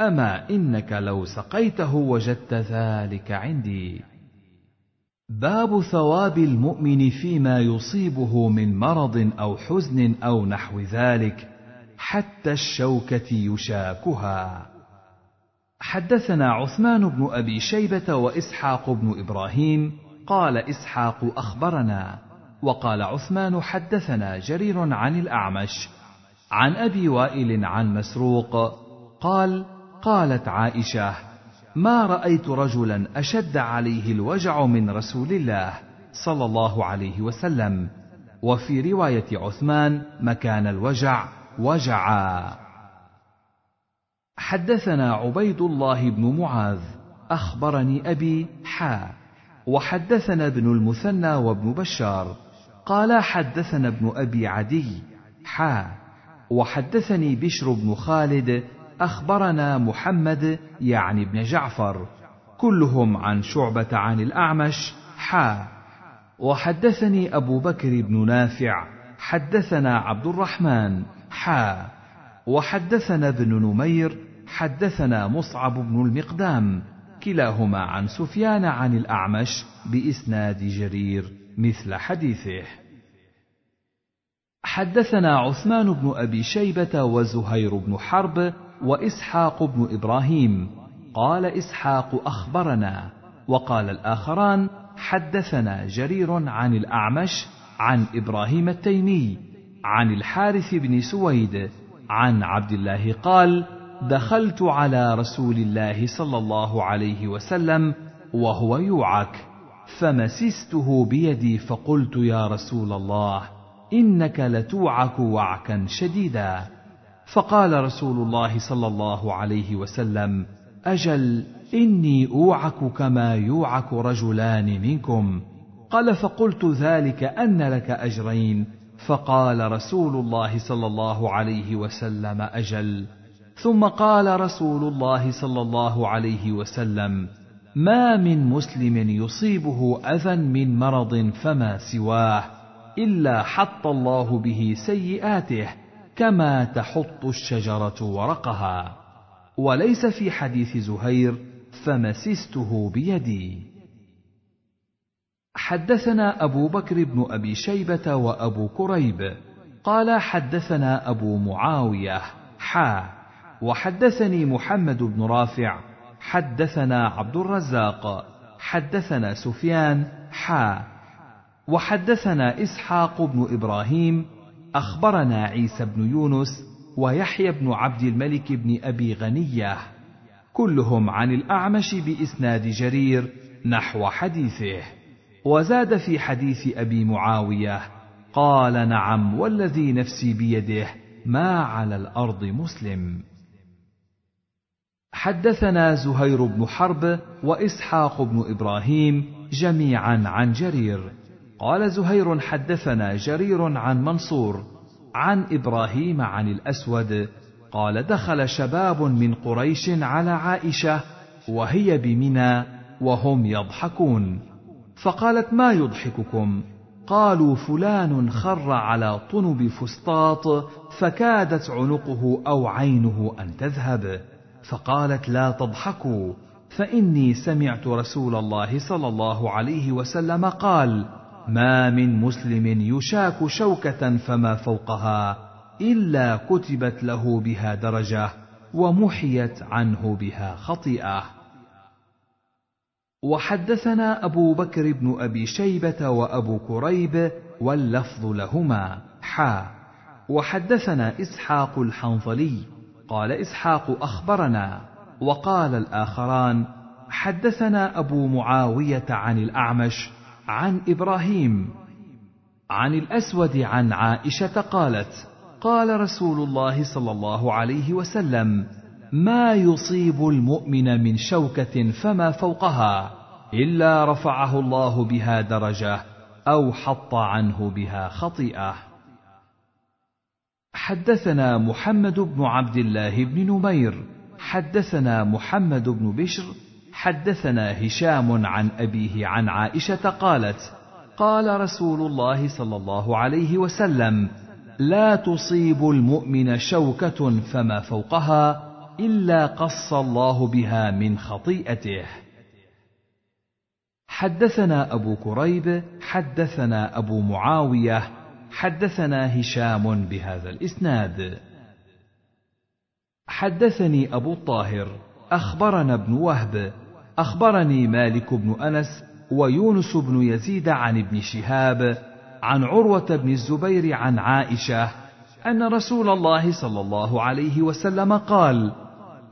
أما إنك لو سقيته وجدت ذلك عندي. باب ثواب المؤمن فيما يصيبه من مرض أو حزن أو نحو ذلك حتى الشوكة يشاكها. حدثنا عثمان بن أبي شيبة وإسحاق بن إبراهيم قال إسحاق أخبرنا وقال عثمان حدثنا جرير عن الأعمش عن أبي وائل عن مسروق قال قالت عائشة ما رأيت رجلا أشد عليه الوجع من رسول الله صلى الله عليه وسلم وفي رواية عثمان مكان الوجع وجعا. حدثنا عبيد الله بن معاذ أخبرني أبي حا وحدثنا ابن المثنى وابن بشار قال حدثنا ابن أبي عدي حا وحدثني بشر بن خالد أخبرنا محمد يعني ابن جعفر كلهم عن شعبة عن الأعمش حا. وحدثني أبو بكر بن نافع حدثنا عبد الرحمن حا. وحدثنا ابن نمير حدثنا مصعب بن المقدام كلاهما عن سفيان عن الأعمش بإسناد جرير مثل حديثه. حدثنا عثمان بن أبي شيبة وزهير بن حرب وإسحاق بن إبراهيم قال إسحاق أخبرنا وقال الآخران حدثنا جرير عن الأعمش عن إبراهيم التيمي عن الحارث بن سويد عن عبد الله قال دخلت على رسول الله صلى الله عليه وسلم وهو يوعك فمسسته بيدي فقلت يا رسول الله إنك لتوعك وعكا شديدا فقال رسول الله صلى الله عليه وسلم أجل إني أوعك كما يوعك رجلان منكم. قال فقلت ذلك أن لك أجرين. فقال رسول الله صلى الله عليه وسلم أجل. ثم قال رسول الله صلى الله عليه وسلم ما من مسلم يصيبه أذى من مرض فما سواه إلا حط الله به سيئاته. كما تحط الشجرة ورقها وليس في حديث زهير فمسسته بيدي. حدثنا أبو بكر بن أبي شيبة وأبو كريب قال حدثنا أبو معاوية حا وحدثني محمد بن رافع حدثنا عبد الرزاق حدثنا سفيان حا وحدثنا إسحاق بن إبراهيم أخبرنا عيسى بن يونس ويحيى بن عبد الملك بن أبي غنية كلهم عن الأعمش بإسناد جرير نحو حديثه. وزاد في حديث أبي معاوية قال نعم والذي نفسي بيده ما على الأرض مسلم. حدثنا زهير بن حرب وإسحاق بن إبراهيم جميعا عن جرير. قال زهير حدثنا جرير عن منصور عن إبراهيم عن الأسود قال دخل شباب من قريش على عائشة وهي بمنى وهم يضحكون فقالت ما يضحككم؟ قالوا فلان خر على طنب فسطاط فكادت عنقه أو عينه أن تذهب فقالت لا تضحكوا فإني سمعت رسول الله صلى الله عليه وسلم قال ما من مسلم يشاك شوكة فما فوقها إلا كتبت له بها درجة ومحيت عنه بها خطيئة. وحدثنا أبو بكر بن أبي شيبة وأبو كريب واللفظ لهما حا. وحدثنا إسحاق الحنظلي قال إسحاق أخبرنا وقال الآخران حدثنا أبو معاوية عن الأعمش عن إبراهيم عن الأسود عن عائشة قالت قال رسول الله صلى الله عليه وسلم ما يصيب المؤمن من شوكة فما فوقها إلا رفعه الله بها درجة أو حط عنه بها خطيئة. حدثنا محمد بن عبد الله بن نمير حدثنا محمد بن بشر حدثنا هشام عن أبيه عن عائشة قالت قال رسول الله صلى الله عليه وسلم لا تصيب المؤمن شوكة فما فوقها إلا قص الله بها من خطيئته. حدثنا أبو كريب حدثنا أبو معاوية حدثنا هشام بهذا الإسناد. حدثني أبو الطاهر أخبرنا ابن وهب أخبرني مالك بن أنس ويونس بن يزيد عن ابن شهاب عن عروة بن الزبير عن عائشة أن رسول الله صلى الله عليه وسلم قال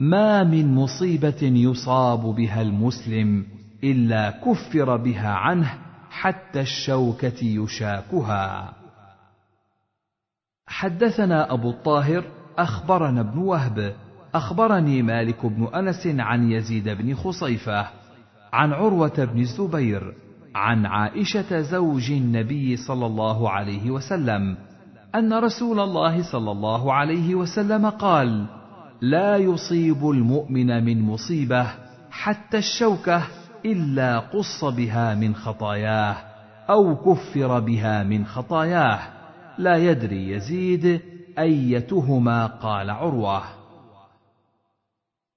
ما من مصيبة يصاب بها المسلم إلا كفر بها عنه حتى الشوكة يشاكها. حدثنا أبو الطاهر أخبرنا ابن وهب أخبرني مالك بن أنس عن يزيد بن خصيفة عن عروة بن الزبير عن عائشة زوج النبي صلى الله عليه وسلم أن رسول الله صلى الله عليه وسلم قال لا يصيب المؤمن من مصيبة حتى الشوكة إلا قص بها من خطاياه أو كفر بها من خطاياه. لا يدري يزيد أيتهما قال عروة.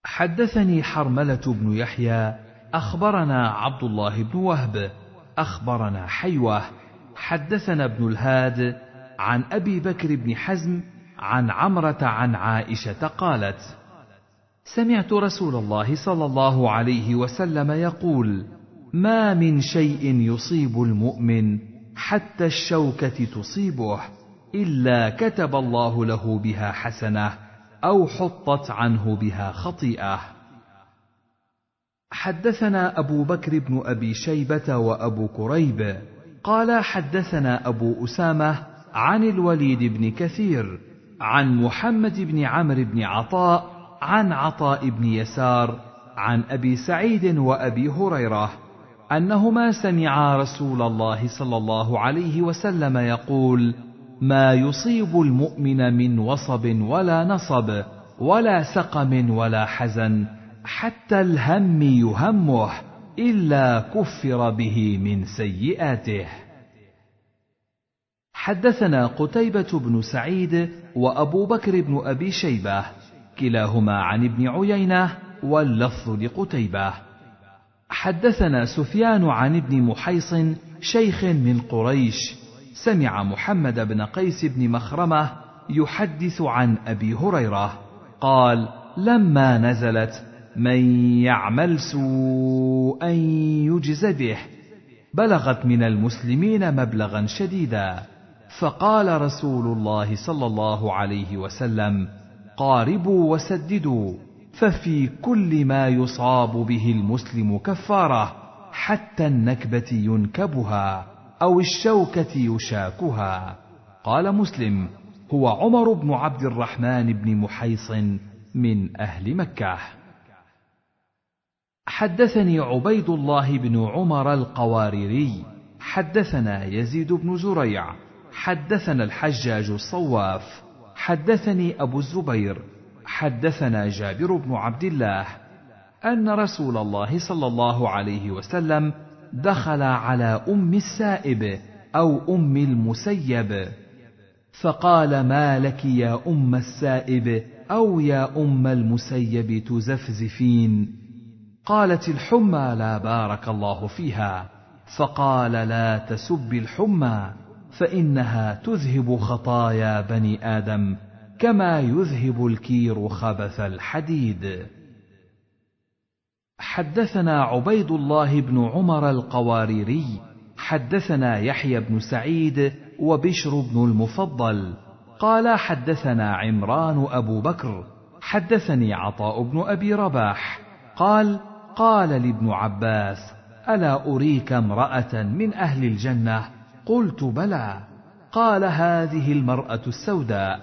حدثني حرملة بن يحيى أخبرنا عبد الله بن وهب أخبرنا حيوة حدثنا ابن الهاد عن أبي بكر بن حزم عن عمرة عن عائشة قالت سمعت رسول الله صلى الله عليه وسلم يقول ما من شيء يصيب المؤمن حتى الشوكة تصيبه إلا كتب الله له بها حسنة أو حطت عنه بها خطيئة. حدثنا أبو بكر بن أبي شيبة وأبو كريب قال حدثنا أبو أسامة عن الوليد بن كثير عن محمد بن عمرو بن عطاء عن عطاء بن يسار عن أبي سعيد وأبي هريرة أنهما سمعا رسول الله صلى الله عليه وسلم يقول ما يصيب المؤمن من وصب ولا نصب ولا سقم ولا حزن حتى الهم يهمه إلا كفر به من سيئاته. حدثنا قتيبة بن سعيد وأبو بكر بن أبي شيبة كلاهما عن ابن عيينة واللفظ لقتيبة. حدثنا سفيان عن ابن محيص شيخ من قريش سمع محمد بن قيس بن مخرمة يحدث عن أبي هريرة قال لما نزلت من يعمل سوءا يجز به بلغت من المسلمين مبلغا شديدا. فقال رسول الله صلى الله عليه وسلم قاربوا وسددوا ففي كل ما يصاب به المسلم كفارة حتى النكبة ينكبها. أو الشوكة يشاكها. قال مسلم هو عمر بن عبد الرحمن بن محيص من أهل مكة. حدثني عبيد الله بن عمر القواريري. حدثنا يزيد بن زريع. حدثنا الحجاج الصواف. حدثني أبو الزبير. حدثنا جابر بن عبد الله أن رسول الله صلى الله عليه وسلم دخل على أم السائب أو أم المسيب. فقال ما لك يا أم السائب أو يا أم المسيب تزفزفين؟ قالت الحمى لا بارك الله فيها. فقال لا تسب الحمى فإنها تذهب خطايا بني آدم كما يذهب الكير خبث الحديد. حدثنا عبيد الله بن عمر القواريري حدثنا يحيى بن سعيد وبشر بن المفضل. قال حدثنا عمران أبو بكر حدثني عطاء بن أبي رباح. قال قال لابن عباس ألا أريك امرأة من أهل الجنة؟ قلت بلى. قال هذه المرأة السوداء.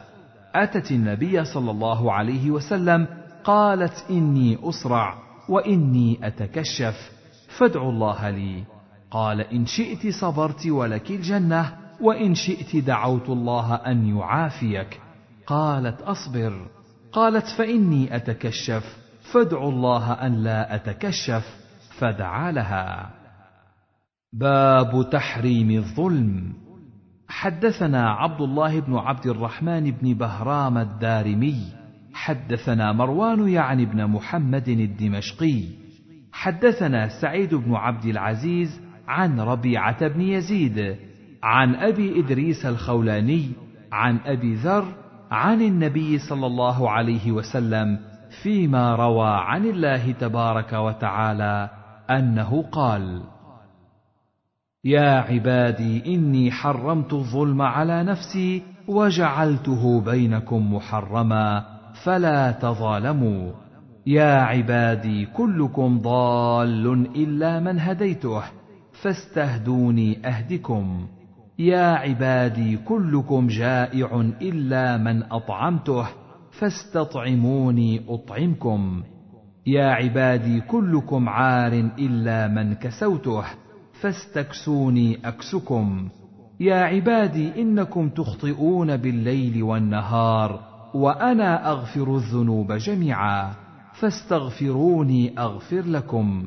أتت النبي صلى الله عليه وسلم قالت إني أسرع. وإني أتكشف فادعوا الله لي. قال إن شئت صبرت ولك الجنة وإن شئت دعوت الله أن يعافيك. قالت أصبر. قالت فإني أتكشف فادعوا الله أن لا أتكشف. فدعا لها. باب تحريم الظلم. حدثنا عبد الله بن عبد الرحمن بن بهرام الدارمي حدثنا مروان يعني بن محمد الدمشقي. حدثنا سعيد بن عبد العزيز عن ربيعة بن يزيد عن أبي إدريس الخولاني عن أبي ذر عن النبي صلى الله عليه وسلم فيما روى عن الله تبارك وتعالى أنه قال يا عبادي إني حرمت الظلم على نفسي وجعلته بينكم محرما فلا تظالموا. يا عبادي كلكم ضال إلا من هديته فاستهدوني أهدكم. يا عبادي كلكم جائع إلا من أطعمته فاستطعموني أطعمكم. يا عبادي كلكم عار إلا من كسوته فاستكسوني أكسكم. يا عبادي إنكم تخطئون بالليل والنهار وأنا أغفر الذنوب جميعا فاستغفروني أغفر لكم.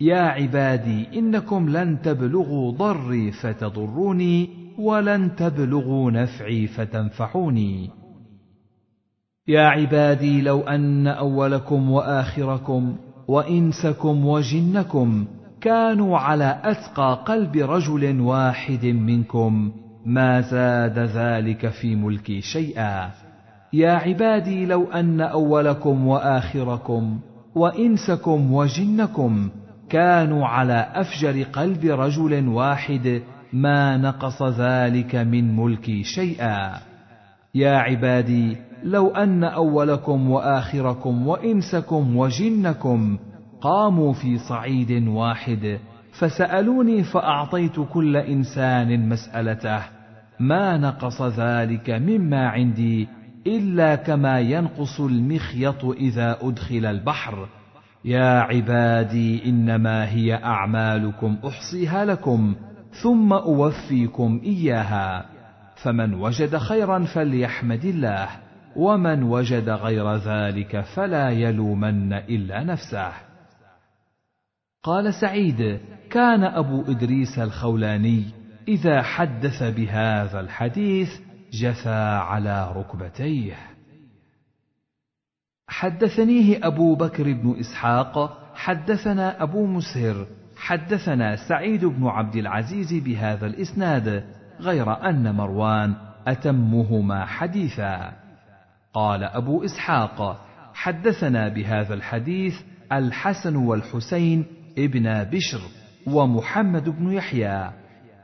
يا عبادي إنكم لن تبلغوا ضري فتضروني ولن تبلغوا نفعي فتنفعوني يا عبادي لو أن أولكم وآخركم وإنسكم وجنكم كانوا على أتقى قلب رجل واحد منكم ما زاد ذلك في ملكي شيئا. يا عبادي لو أن أولكم وآخركم وإنسكم وجنكم كانوا على أفجر قلب رجل واحد ما نقص ذلك من ملكي شيئا. يا عبادي لو أن أولكم وآخركم وإنسكم وجنكم قاموا في صعيد واحد فسألوني فأعطيت كل إنسان مسألته ما نقص ذلك مما عندي إلا كما ينقص المخيط إذا أدخل البحر. يا عبادي إنما هي أعمالكم أحصيها لكم ثم أوفيكم إياها. فمن وجد خيرا فليحمد الله ومن وجد غير ذلك فلا يلومن إلا نفسه. قال سعيد كان أبو إدريس الخولاني إذا حدث بهذا الحديث جثى على ركبتيه. حدثنيه أبو بكر بن إسحاق حدثنا أبو مسهر حدثنا سعيد بن عبد العزيز بهذا الإسناد غير أن مروان أتمهما حديثا. قال أبو إسحاق حدثنا بهذا الحديث الحسن والحسين ابن بشر ومحمد بن يحيى.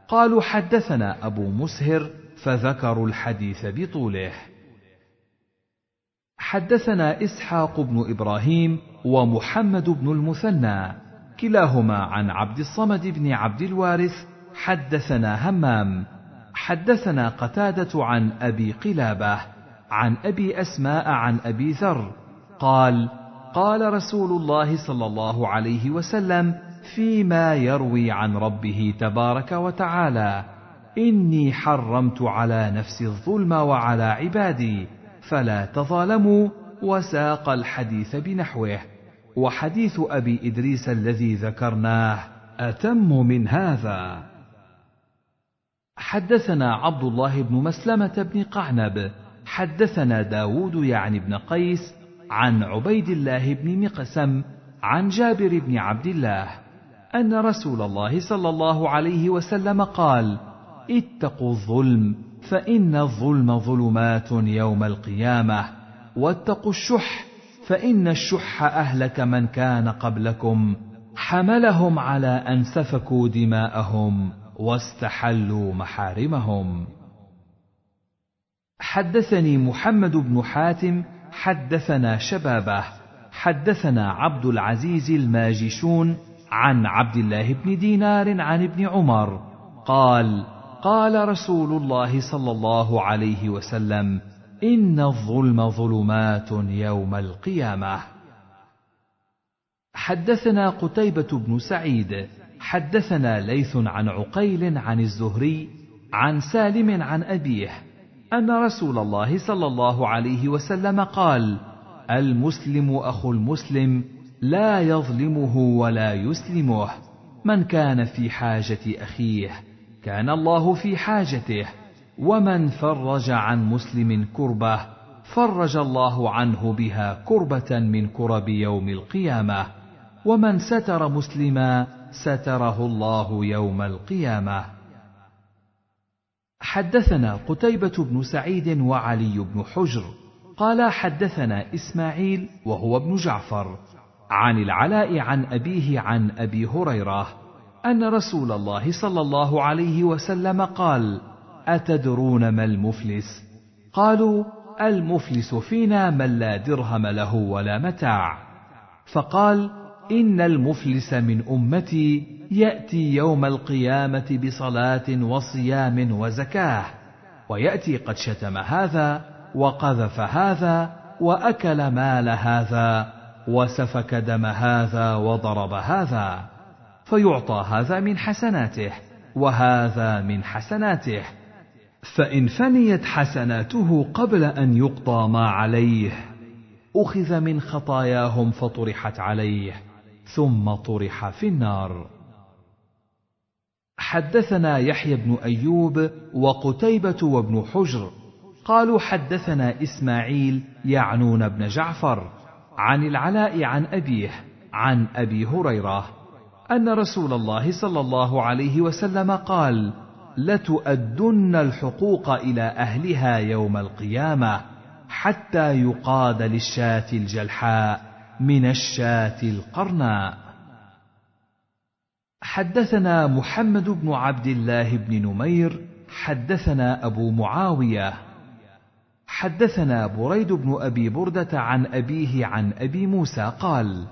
قالوا حدثنا أبو مسهر فذكروا الحديث بطوله. حدثنا إسحاق بن إبراهيم ومحمد بن المثنى. كلاهما عن عبد الصمد بن عبد الوارث حدثنا همام. حدثنا قتادة عن أبي قلابة عن أبي أسماء عن أبي ذر. قال قال رسول الله صلى الله عليه وسلم فيما يروي عن ربه تبارك وتعالى. إني حرمت على نفسي الظلم وعلى عبادي فلا تظالموا وساق الحديث بنحوه. وحديث أبي إدريس الذي ذكرناه أتم من هذا. حدثنا عبد الله بن مسلمة بن قعنب حدثنا داود يعني بن قيس عن عبيد الله بن مقسم عن جابر بن عبد الله أن رسول الله صلى الله عليه وسلم قال اتقوا الظلم فإن الظلم ظلمات يوم القيامة. واتقوا الشح فإن الشح أهلك من كان قبلكم. حملهم على أن سفكوا دماءهم واستحلوا محارمهم. حدثني محمد بن حاتم حدثنا شبابه حدثنا عبد العزيز الماجشون عن عبد الله بن دينار عن ابن عمر. قال قال رسول الله صلى الله عليه وسلم إن الظلم ظلمات يوم القيامة. حدثنا قتيبة بن سعيد حدثنا ليث عن عقيل عن الزهري عن سالم عن أبيه أن رسول الله صلى الله عليه وسلم قال المسلم أخو المسلم لا يظلمه ولا يسلمه من كان في حاجة أخيه. كان الله في حاجته. ومن فرج عن مسلم كربة فرج الله عنه بها كربة من كرب يوم القيامة. ومن ستر مسلما ستره الله يوم القيامة. حدثنا قتيبة بن سعيد وعلي بن حجر. قال حدثنا إسماعيل وهو ابن جعفر. عن العلاء عن أبيه عن أبي هريرة. أن رسول الله صلى الله عليه وسلم قال: أتدرون ما المفلس؟ قالوا: المفلس فينا من لا درهم له ولا متاع. فقال: إن المفلس من أمتي يأتي يوم القيامة بصلاة وصيام وزكاة ويأتي قد شتم هذا وقذف هذا وأكل مال هذا وسفك دم هذا وضرب هذا فيعطى هذا من حسناته وهذا من حسناته. فإن فنيت حسناته قبل أن يقضى ما عليه أخذ من خطاياهم فطرحت عليه ثم طرح في النار. حدثنا يحيى بن أيوب وقتيبة وابن حجر قالوا حدثنا إسماعيل يعنون بن جعفر عن العلاء عن أبيه عن أبي هريرة أن رسول الله صلى الله عليه وسلم قال لتؤدن الحقوق إلى أهلها يوم القيامة حتى يقاد للشاة الجلحاء من الشاة القرناء. حدثنا محمد بن عبد الله بن نمير حدثنا أبو معاوية حدثنا بريد بن أبي بردة عن أبيه عن أبي موسى قال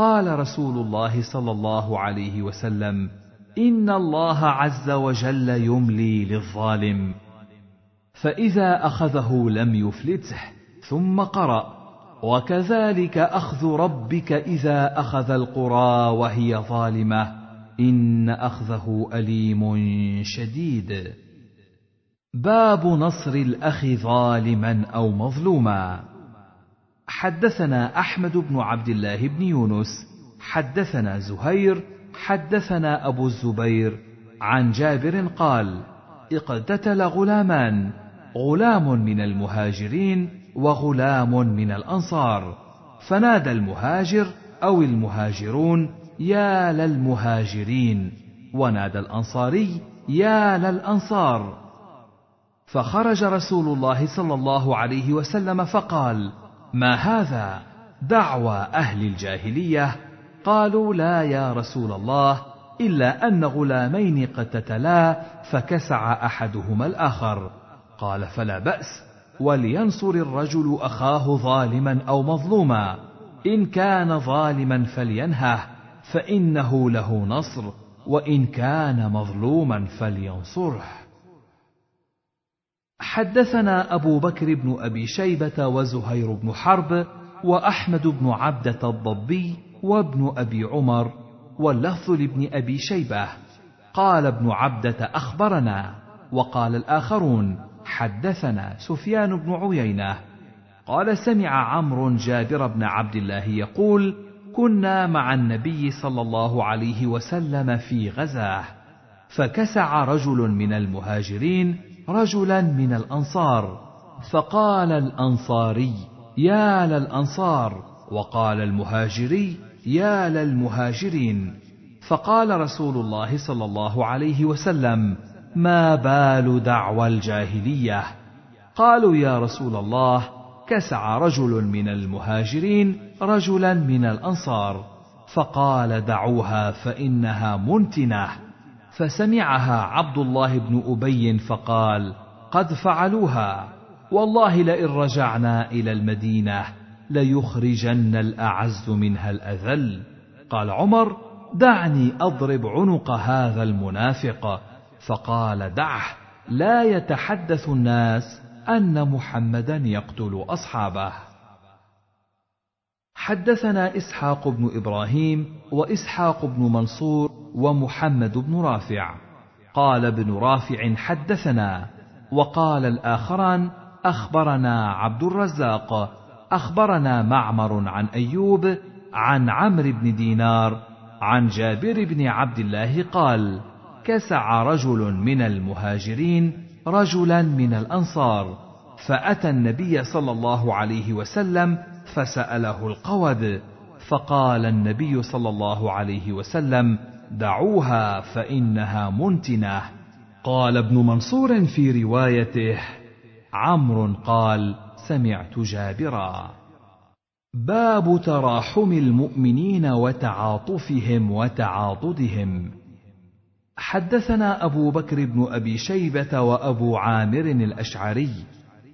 قال رسول الله صلى الله عليه وسلم إن الله عز وجل يملي للظالم فإذا أخذه لم يفلته ثم قرأ وكذلك أخذ ربك إذا أخذ القرى وهي ظالمة إن أخذه أليم شديد. باب نصر الأخ ظالما أو مظلوما. حدثنا أحمد بن عبد الله بن يونس حدثنا زهير حدثنا أبو الزبير عن جابر قال اقتتل غلامان غلام من المهاجرين وغلام من الأنصار فنادى المهاجر أو المهاجرون يا للمهاجرين ونادى الأنصاري يا للأنصار فخرج رسول الله صلى الله عليه وسلم فقال ما هذا دعوى أهل الجاهلية؟ قالوا لا يا رسول الله إلا أن غلامين قتتلا فكسع أحدهما الآخر. قال فلا بأس ولينصر الرجل أخاه ظالما أو مظلوما. إن كان ظالما فلينهه فإنه له نصر وإن كان مظلوما فلينصره. حدثنا أبو بكر بن أبي شيبة وزهير بن حرب وأحمد بن عبدة الضبي وابن أبي عمر واللفظ لابن أبي شيبة. قال ابن عبدة أخبرنا وقال الآخرون حدثنا سفيان بن عيينة. قال سمع عمرو جابر بن عبد الله يقول كنا مع النبي صلى الله عليه وسلم في غزاة فكسع رجل من المهاجرين رجلا من الأنصار. فقال الأنصاري يا للأنصار. وقال المهاجري يا للمهاجرين. فقال رسول الله صلى الله عليه وسلم ما بال دعوى الجاهلية؟ قالوا يا رسول الله كسع رجل من المهاجرين رجلا من الأنصار. فقال دعوها فإنها منتنة. فسمعها عبد الله بن أبي فقال قد فعلوها. والله لئن رجعنا إلى المدينة ليخرجن الأعز منها الأذل. قال عمر دعني أضرب عنق هذا المنافق. فقال دعه. لا يتحدث الناس أن محمدا يقتل أصحابه. حدثنا إسحاق بن إبراهيم وإسحاق بن منصور ومحمد بن رافع. قال ابن رافع حدثنا وقال الآخران أخبرنا عبد الرزاق أخبرنا معمر عن أيوب عن عمرو بن دينار عن جابر بن عبد الله قال كسع رجل من المهاجرين رجلا من الأنصار فأتى النبي صلى الله عليه وسلم فسأله القود فقال النبي صلى الله عليه وسلم دعوها فإنها منتنة. قال ابن منصور في روايته عمرو قال سمعت جابرا. باب تراحم المؤمنين وتعاطفهم وتعاضدهم. حدثنا أبو بكر بن أبي شيبة وأبو عامر الأشعري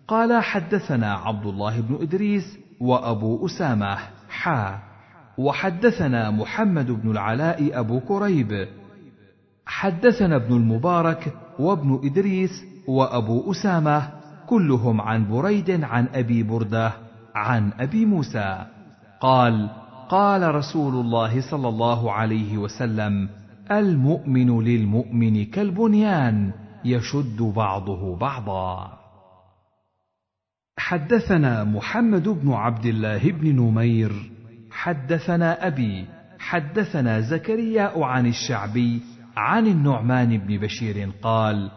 قال حدثنا عبد الله بن إدريس وأبو أسامة حا وحدثنا محمد بن العلاء أبو كريب. حدثنا ابن المبارك وابن إدريس وأبو أسامة كلهم عن بريد عن أبي بردة عن أبي موسى. قال قال رسول الله صلى الله عليه وسلم المؤمن للمؤمن كالبنيان يشد بعضه بعضا. حدثنا محمد بن عبد الله بن نمير. حدثنا أبي حدثنا زكريا عن الشعبي عن النعمان بن بشير قال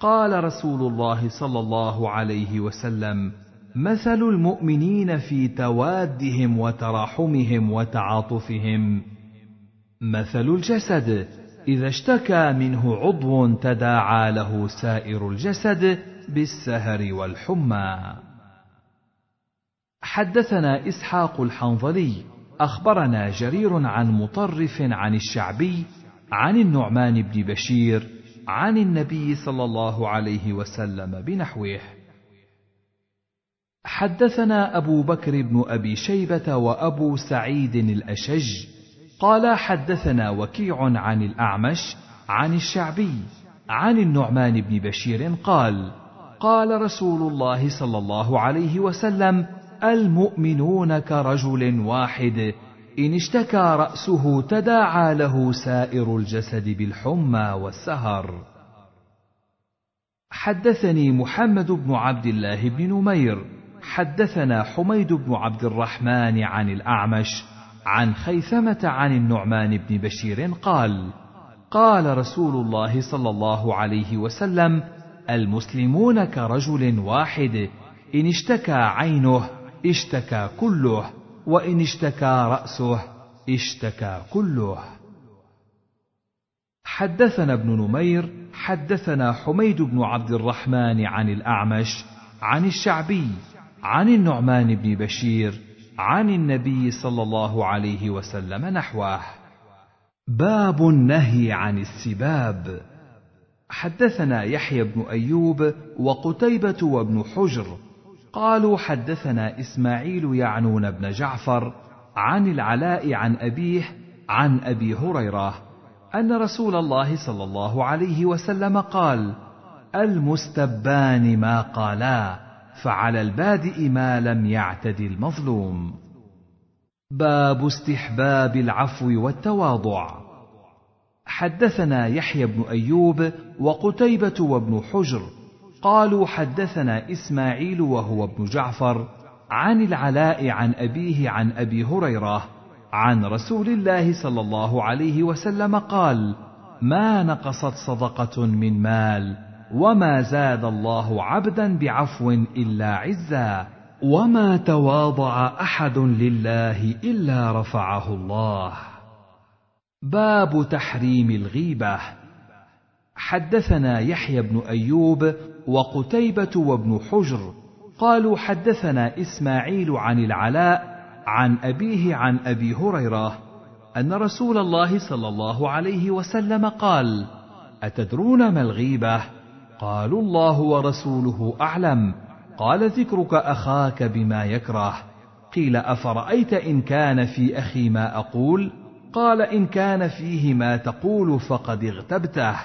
قال رسول الله صلى الله عليه وسلم مثل المؤمنين في توادهم وتراحمهم وتعاطفهم. مثل الجسد إذا اشتكى منه عضو تداعى له سائر الجسد بالسهر والحمى. حدثنا إسحاق الحنظلي أخبرنا جرير عن مطرف عن الشعبي عن النعمان بن بشير عن النبي صلى الله عليه وسلم بنحوه. حدثنا أبو بكر بن أبي شيبة وأبو سعيد الأشج قال حدثنا وكيع عن الأعمش عن الشعبي عن النعمان بن بشير قال قال رسول الله صلى الله عليه وسلم المؤمنون كرجل واحد. إن اشتكى رأسه تداعى له سائر الجسد بالحمى والسهر. حدثني محمد بن عبد الله بن نمير. حدثنا حميد بن عبد الرحمن عن الأعمش عن خيثمة عن النعمان بن بشير قال قال رسول الله صلى الله عليه وسلم المسلمون كرجل واحد. إن اشتكى عينه اشتكى كله وإن اشتكى رأسه اشتكى كله. حدثنا ابن نمير حدثنا حميد بن عبد الرحمن عن الأعمش عن الشعبي عن النعمان بن بشير عن النبي صلى الله عليه وسلم نحوه. باب النهي عن السباب. حدثنا يحيى بن أيوب وقتيبة وابن حجر قالوا حدثنا إسماعيل يعنون بن جعفر عن العلاء عن أبيه عن أبي هريرة أن رسول الله صلى الله عليه وسلم قال المستبان ما قالا فعلى البادئ ما لم يعتد المظلوم. باب استحباب العفو والتواضع. حدثنا يحيى بن أيوب وقتيبة وابن حجر قالوا حدثنا إسماعيل وهو ابن جعفر عن العلاء عن أبيه عن أبي هريرة عن رسول الله صلى الله عليه وسلم قال ما نقصت صدقة من مال وما زاد الله عبدا بعفو إلا عزا وما تواضع أحد لله إلا رفعه الله. باب تحريم الغيبة. حدثنا يحيى بن أيوب وقتيبة وابن حجر قالوا حدثنا إسماعيل عن العلاء عن أبيه عن أبي هريرة أن رسول الله صلى الله عليه وسلم قال أتدرون ما الغيبة؟ قالوا الله ورسوله أعلم. قال ذكرك أخاك بما يكره. قيل أفرأيت إن كان في أخي ما أقول؟ قال إن كان فيه ما تقول فقد اغتبته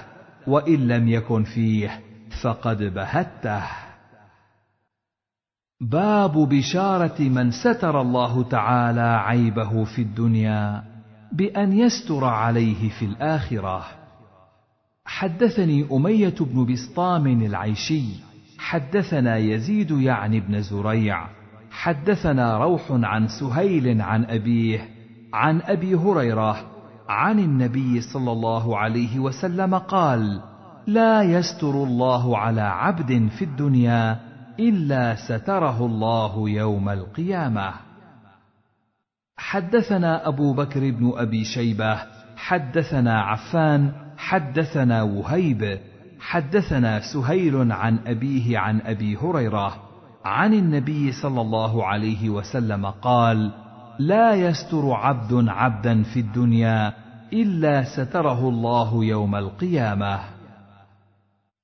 وإن لم يكن فيه. فقد بهته. باب بشارة من ستر الله تعالى عيبه في الدنيا بأن يستر عليه في الآخرة. حدثني أمية بن بسطام العيشي. حدثنا يزيد يعني بن زريع. حدثنا روح عن سهيل عن أبيه عن أبي هريرة عن النبي صلى الله عليه وسلم قال لا يستر الله على عبد في الدنيا إلا ستره الله يوم القيامة. حدثنا أبو بكر بن أبي شيبة حدثنا عفان حدثنا وهيب حدثنا سهيل عن أبيه عن أبي هريرة عن النبي صلى الله عليه وسلم قال لا يستر عبد عبدا في الدنيا إلا ستره الله يوم القيامة.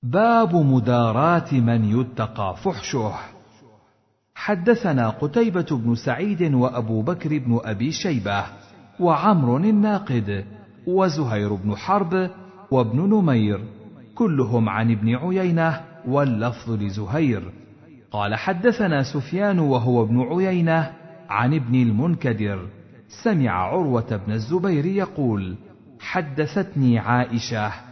باب مداراه من يتقى فحشه. حدثنا قتيبة بن سعيد وأبو بكر بن أبي شيبة وعمر الناقد وزهير بن حرب وابن نمير كلهم عن ابن عيينة واللفظ لزهير. قال حدثنا سفيان وهو ابن عيينة عن ابن المنكدر. سمع عروة بن الزبير يقول حدثتني عائشة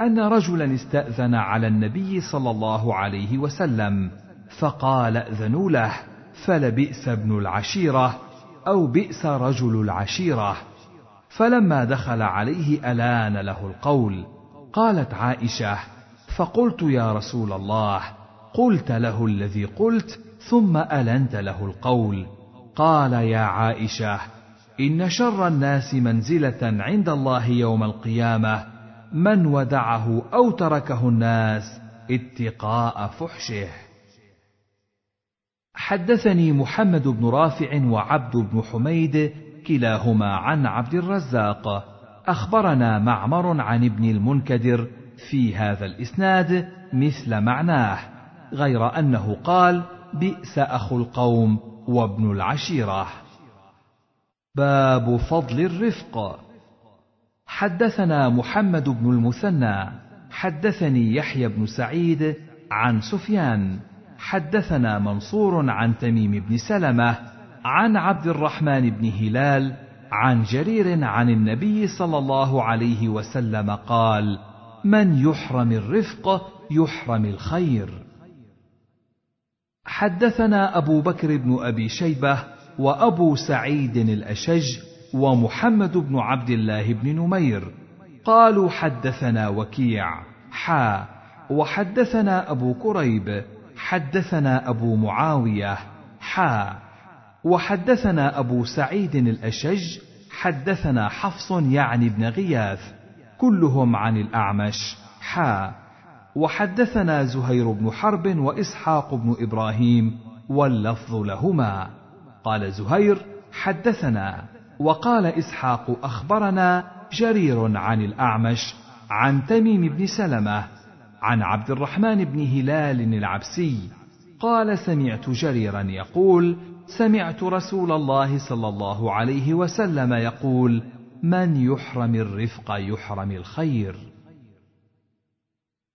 أن رجلا استأذن على النبي صلى الله عليه وسلم فقال اذنوا له فلبئس ابن العشيرة أو بئس رجل العشيرة. فلما دخل عليه ألان له القول. قالت عائشة فقلت يا رسول الله قلت له الذي قلت ثم ألنت له القول. قال يا عائشة إن شر الناس منزلة عند الله يوم القيامة من ودعه أو تركه الناس اتقاء فحشه. حدثني محمد بن رافع وعبد بن حميد كلاهما عن عبد الرزاق. أخبرنا معمر عن ابن المنكدر في هذا الإسناد مثل معناه غير أنه قال بئس اخو القوم وابن العشيرة باب فضل الرفق. حدثنا محمد بن المثنى حدثني يحيى بن سعيد عن سفيان حدثنا منصور عن تميم بن سلمة عن عبد الرحمن بن هلال عن جرير عن النبي صلى الله عليه وسلم قال من يحرم الرفق يحرم الخير. حدثنا أبو بكر بن أبي شيبة وأبو سعيد الأشج ومحمد بن عبد الله بن نمير. قالوا حدثنا وكيع. حا. وحدثنا أبو كريب. حدثنا أبو معاوية. حا. وحدثنا أبو سعيد الأشج. حدثنا حفص يعني ابن غياث. كلهم عن الأعمش. حا. وحدثنا زهير بن حرب وإسحاق بن إبراهيم. واللفظ لهما. قال زهير حدثنا. وقال إسحاق أخبرنا جرير عن الأعمش عن تميم بن سلمة عن عبد الرحمن بن هلال العبسي قال سمعت جريرا يقول سمعت رسول الله صلى الله عليه وسلم يقول من يحرم الرفق يحرم الخير.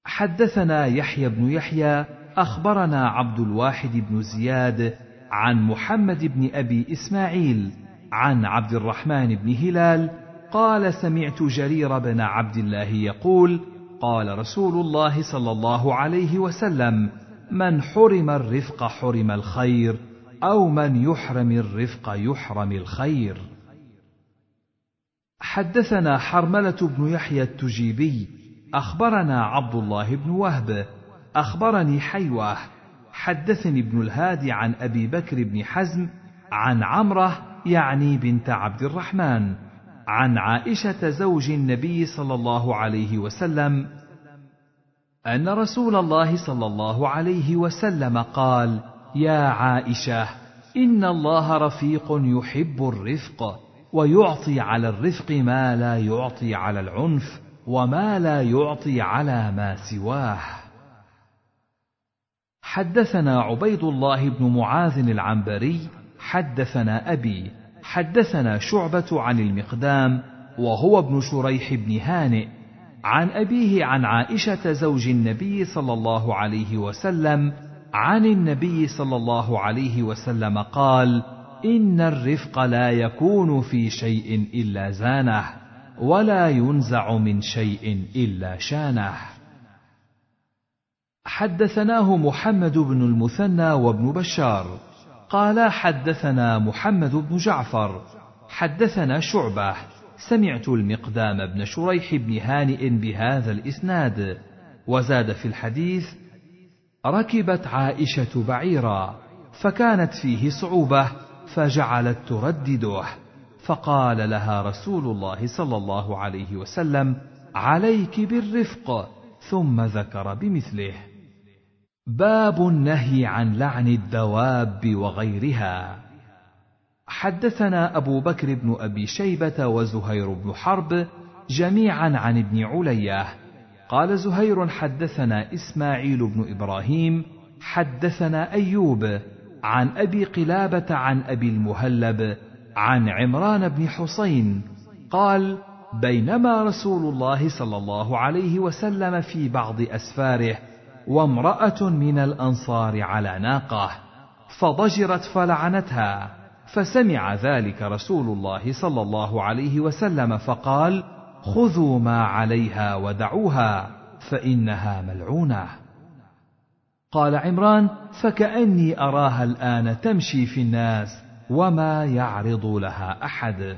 حدثنا يحيى بن يحيى أخبرنا عبد الواحد بن زياد عن محمد بن أبي إسماعيل عن عبد الرحمن بن هلال قال سمعت جرير بن عبد الله يقول قال رسول الله صلى الله عليه وسلم من حرم الرفق حرم الخير أو من يحرم الرفق يحرم الخير حدثنا حرملة بن يحيى التجيبي أخبرنا عبد الله بن وهب أخبرني حيوه حدثني ابن الهادي عن أبي بكر بن حزم عن عمرة يعني بنت عبد الرحمن عن عائشة زوج النبي صلى الله عليه وسلم أن رسول الله صلى الله عليه وسلم قال يا عائشة إن الله رفيق يحب الرفق ويعطي على الرفق ما لا يعطي على العنف وما لا يعطي على ما سواه. حدثنا عبيد الله بن معاذ العنبري حدثنا أبي حدثنا شعبة عن المقدام وهو ابن شريح بن هانئ عن أبيه عن عائشة زوج النبي صلى الله عليه وسلم عن النبي صلى الله عليه وسلم قال إن الرفق لا يكون في شيء إلا زانه ولا ينزع من شيء إلا شانه. حدثناه محمد بن المثنى وابن بشار. قال حدثنا محمد بن جعفر. حدثنا شعبة. سمعت المقدام بن شريح بن هانئ بهذا الإسناد. وزاد في الحديث ركبت عائشة بعيرا فكانت فيه صعوبة فجعلت تردده. فقال لها رسول الله صلى الله عليه وسلم عليك بالرفق ثم ذكر بمثله. باب النهي عن لعن الدواب وغيرها. حدثنا أبو بكر بن أبي شيبة وزهير بن حرب جميعا عن ابن علية. قال زهير حدثنا إسماعيل بن إبراهيم حدثنا أيوب عن أبي قلابة عن أبي المهلب عن عمران بن حسين قال بينما رسول الله صلى الله عليه وسلم في بعض أسفاره وامرأة من الأنصار على ناقة فضجرت فلعنتها فسمع ذلك رسول الله صلى الله عليه وسلم فقال خذوا ما عليها ودعوها فإنها ملعونة. قال عمران فكأني أراها الآن تمشي في الناس وما يعرض لها أحد.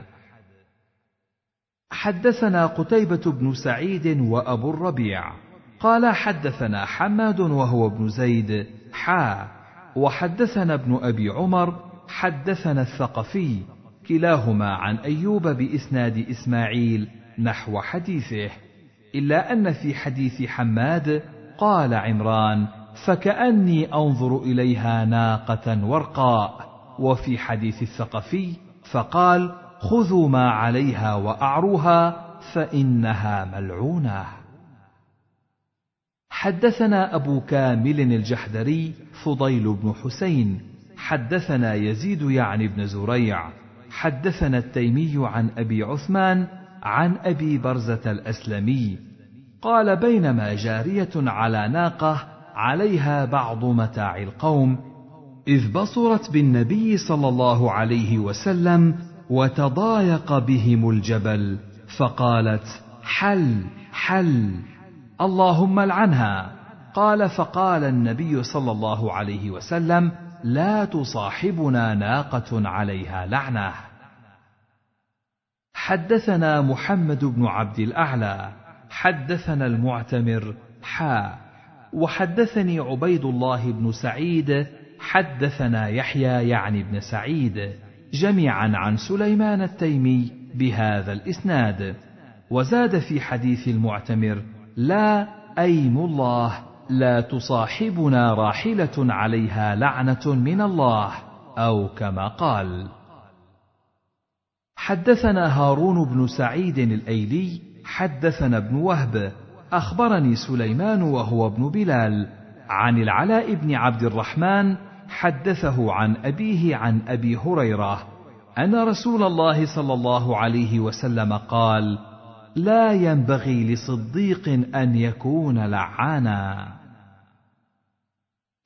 حدثنا قتيبة بن سعيد وأبو الربيع. قال حدثنا حماد وهو ابن زيد حا. وحدثنا ابن أبي عمر حدثنا الثقفي كلاهما عن أيوب بإسناد إسماعيل نحو حديثه. إلا أن في حديث حماد قال عمران فكأني أنظر إليها ناقة ورقاء وفي حديث الثقفي فقال خذوا ما عليها وأعروها فإنها ملعونة حدثنا أبو كامل الجحدري فضيل بن حسين حدثنا يزيد يعني بن زريع حدثنا التيمي عن أبي عثمان عن أبي برزة الأسلمي قال بينما جارية على ناقة عليها بعض متاع القوم إذ بصرت بالنبي صلى الله عليه وسلم وتضايق بهم الجبل فقالت حل حل اللهم العنها قال فقال النبي صلى الله عليه وسلم لا تصاحبنا ناقة عليها لعنة. حدثنا محمد بن عبد الأعلى حدثنا المعتمر حا. وحدثني عبيد الله بن سعيد حدثنا يحيى يعني بن سعيد جميعا عن سليمان التيمي بهذا الإسناد. وزاد في حديث المعتمر لا أيم الله لا تصاحبنا راحلة عليها لعنة من الله أو كما قال. حدثنا هارون بن سعيد الأيلي حدثنا ابن وهب أخبرني سليمان وهو ابن بلال عن العلاء بن عبد الرحمن حدثه عن أبيه عن أبي هريرة أن رسول الله صلى الله عليه وسلم قال لا ينبغي لصديق أن يكون لعانا.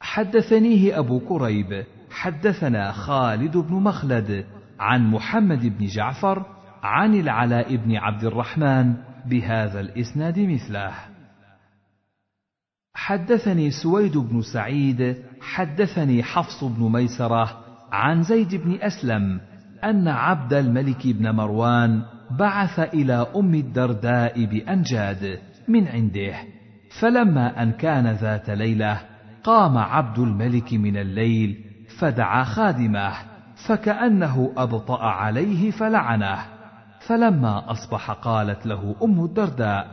حدثنيه أبو كريب حدثنا خالد بن مخلد عن محمد بن جعفر عن العلاء بن عبد الرحمن بهذا الإسناد مثله. حدثني سويد بن سعيد حدثني حفص بن ميسرة عن زيد بن أسلم أن عبد الملك بن مروان بعث إلى أم الدرداء بأنجاد من عنده. فلما أن كان ذات ليلة قام عبد الملك من الليل فدعا خادمه فكأنه أبطأ عليه فلعنه. فلما أصبح قالت له أم الدرداء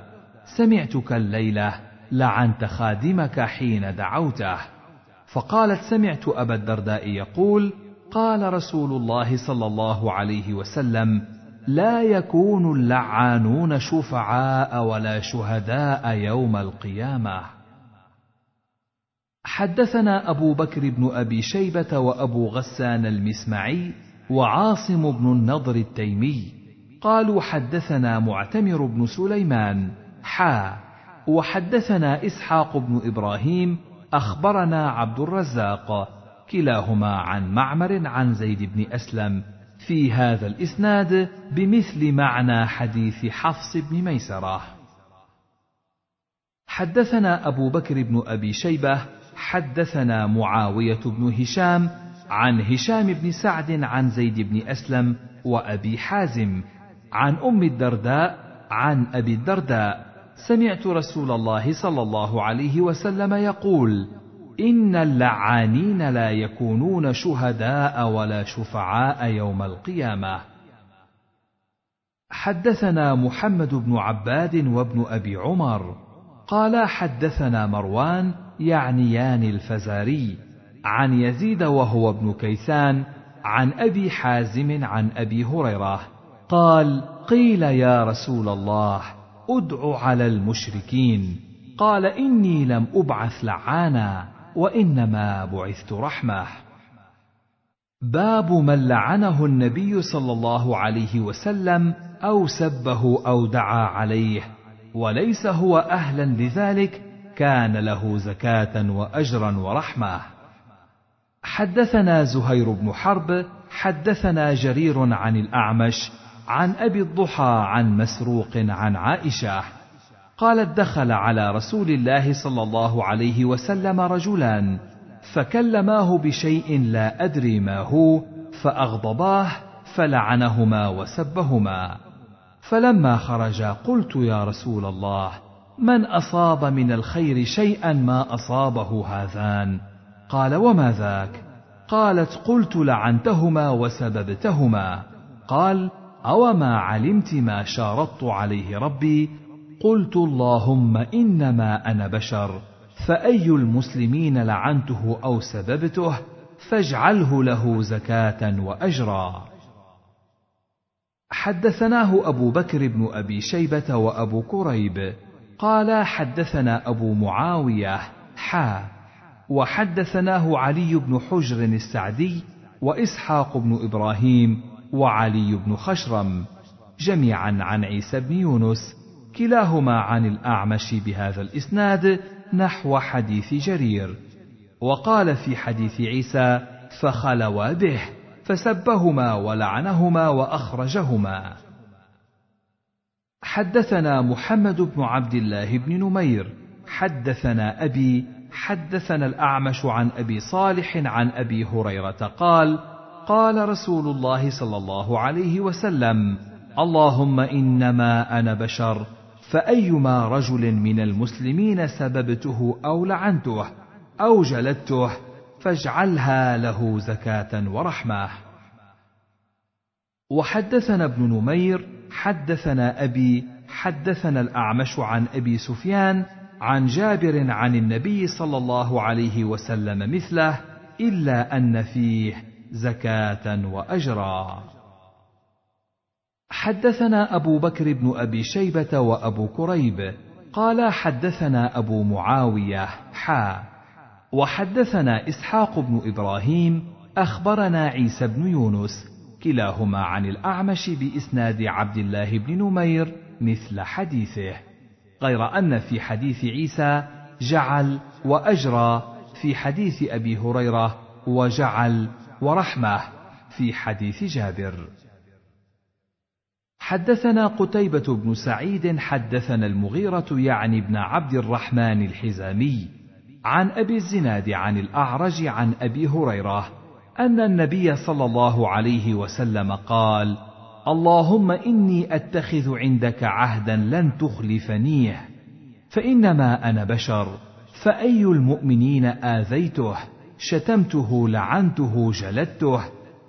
سمعتك الليلة لعنت خادمك حين دعوته. فقالت سمعت أبا الدرداء يقول قال رسول الله صلى الله عليه وسلم لا يكون اللعانون شفعاء ولا شهداء يوم القيامة. حدثنا أبو بكر بن أبي شيبة وأبو غسان المسمعي وعاصم بن النضر التيمي قالوا حدثنا معتمر بن سليمان حا وحدثنا إسحاق بن إبراهيم أخبرنا عبد الرزاق كلاهما عن معمر عن زيد بن أسلم في هذا الإسناد بمثل معنى حديث حفص بن ميسرة. حدثنا أبو بكر بن أبي شيبة حدثنا معاوية بن هشام عن هشام بن سعد عن زيد بن أسلم وأبي حازم عن أم الدرداء عن أبي الدرداء. سمعت رسول الله صلى الله عليه وسلم يقول ان اللعانين لا يكونون شهداء ولا شفعاء يوم القيامه. حدثنا محمد بن عباد وابن ابي عمر. قال حدثنا مروان يعنيان الفزاري عن يزيد وهو ابن كيسان عن ابي حازم عن ابي هريره. قال قيل يا رسول الله ادع على المشركين. قال اني لم ابعث لعانا. وإنما بعثت رحمه. باب من لعنه النبي صلى الله عليه وسلم أو سبه أو دعا عليه وليس هو أهلا لذلك كان له زكاة وأجرا ورحمة. حدثنا زهير بن حرب حدثنا جرير عن الأعمش عن أبي الضحى عن مسروق عن عائشة. قالت دخل على رسول الله صلى الله عليه وسلم رجلان فكلماه بشيء لا أدري ما هو فأغضباه فلعنهما وسبهما. فلما خرجا قلت يا رسول الله من أصاب من الخير شيئا ما أصابه هذان؟ قال وما ذاك؟ قالت قلت لعنتهما وسببتهما. قال أوما علمت ما شارطت عليه ربي قلت اللهم إنما أنا بشر فأي المسلمين لعنته أو سببته فاجعله له زكاة وأجرا. حدثناه أبو بكر بن أبي شيبة وأبو كريب قال حدثنا أبو معاوية حا وحدثناه علي بن حجر السعدي وإسحاق بن إبراهيم وعلي بن خشرم جميعا عن عيسى بن يونس كلاهما عن الأعمش بهذا الإسناد نحو حديث جرير. وقال في حديث عيسى فخلوا به فسبهما ولعنهما وأخرجهما. حدثنا محمد بن عبد الله بن نمير حدثنا أبي حدثنا الأعمش عن أبي صالح عن أبي هريرة قال قال رسول الله صلى الله عليه وسلم اللهم إنما أنا بشر فأيما رجل من المسلمين سببته أو لعنته أو جلدته فاجعلها له زكاة ورحمة. وحدثنا ابن نمير حدثنا أبي حدثنا الأعمش عن أبي سفيان عن جابر عن النبي صلى الله عليه وسلم مثله إلا أن فيه زكاة وأجرا. حدثنا أبو بكر بن أبي شيبة وأبو كريب قال حدثنا أبو معاوية حا وحدثنا إسحاق بن إبراهيم أخبرنا عيسى بن يونس كلاهما عن الأعمش بإسناد عبد الله بن نمير مثل حديثه غير أن في حديث عيسى جعل وأجرى في حديث أبي هريرة وجعل ورحمة في حديث جابر. حدثنا قتيبة بن سعيد حدثنا المغيرة يعني ابن عبد الرحمن الحزامي عن أبي الزناد عن الأعرج عن أبي هريرة أن النبي صلى الله عليه وسلم قال: اللهم إني أتخذ عندك عهدا لن تخلفنيه، فإنما أنا بشر، فأي المؤمنين آذيته، شتمته لعنته جلدته،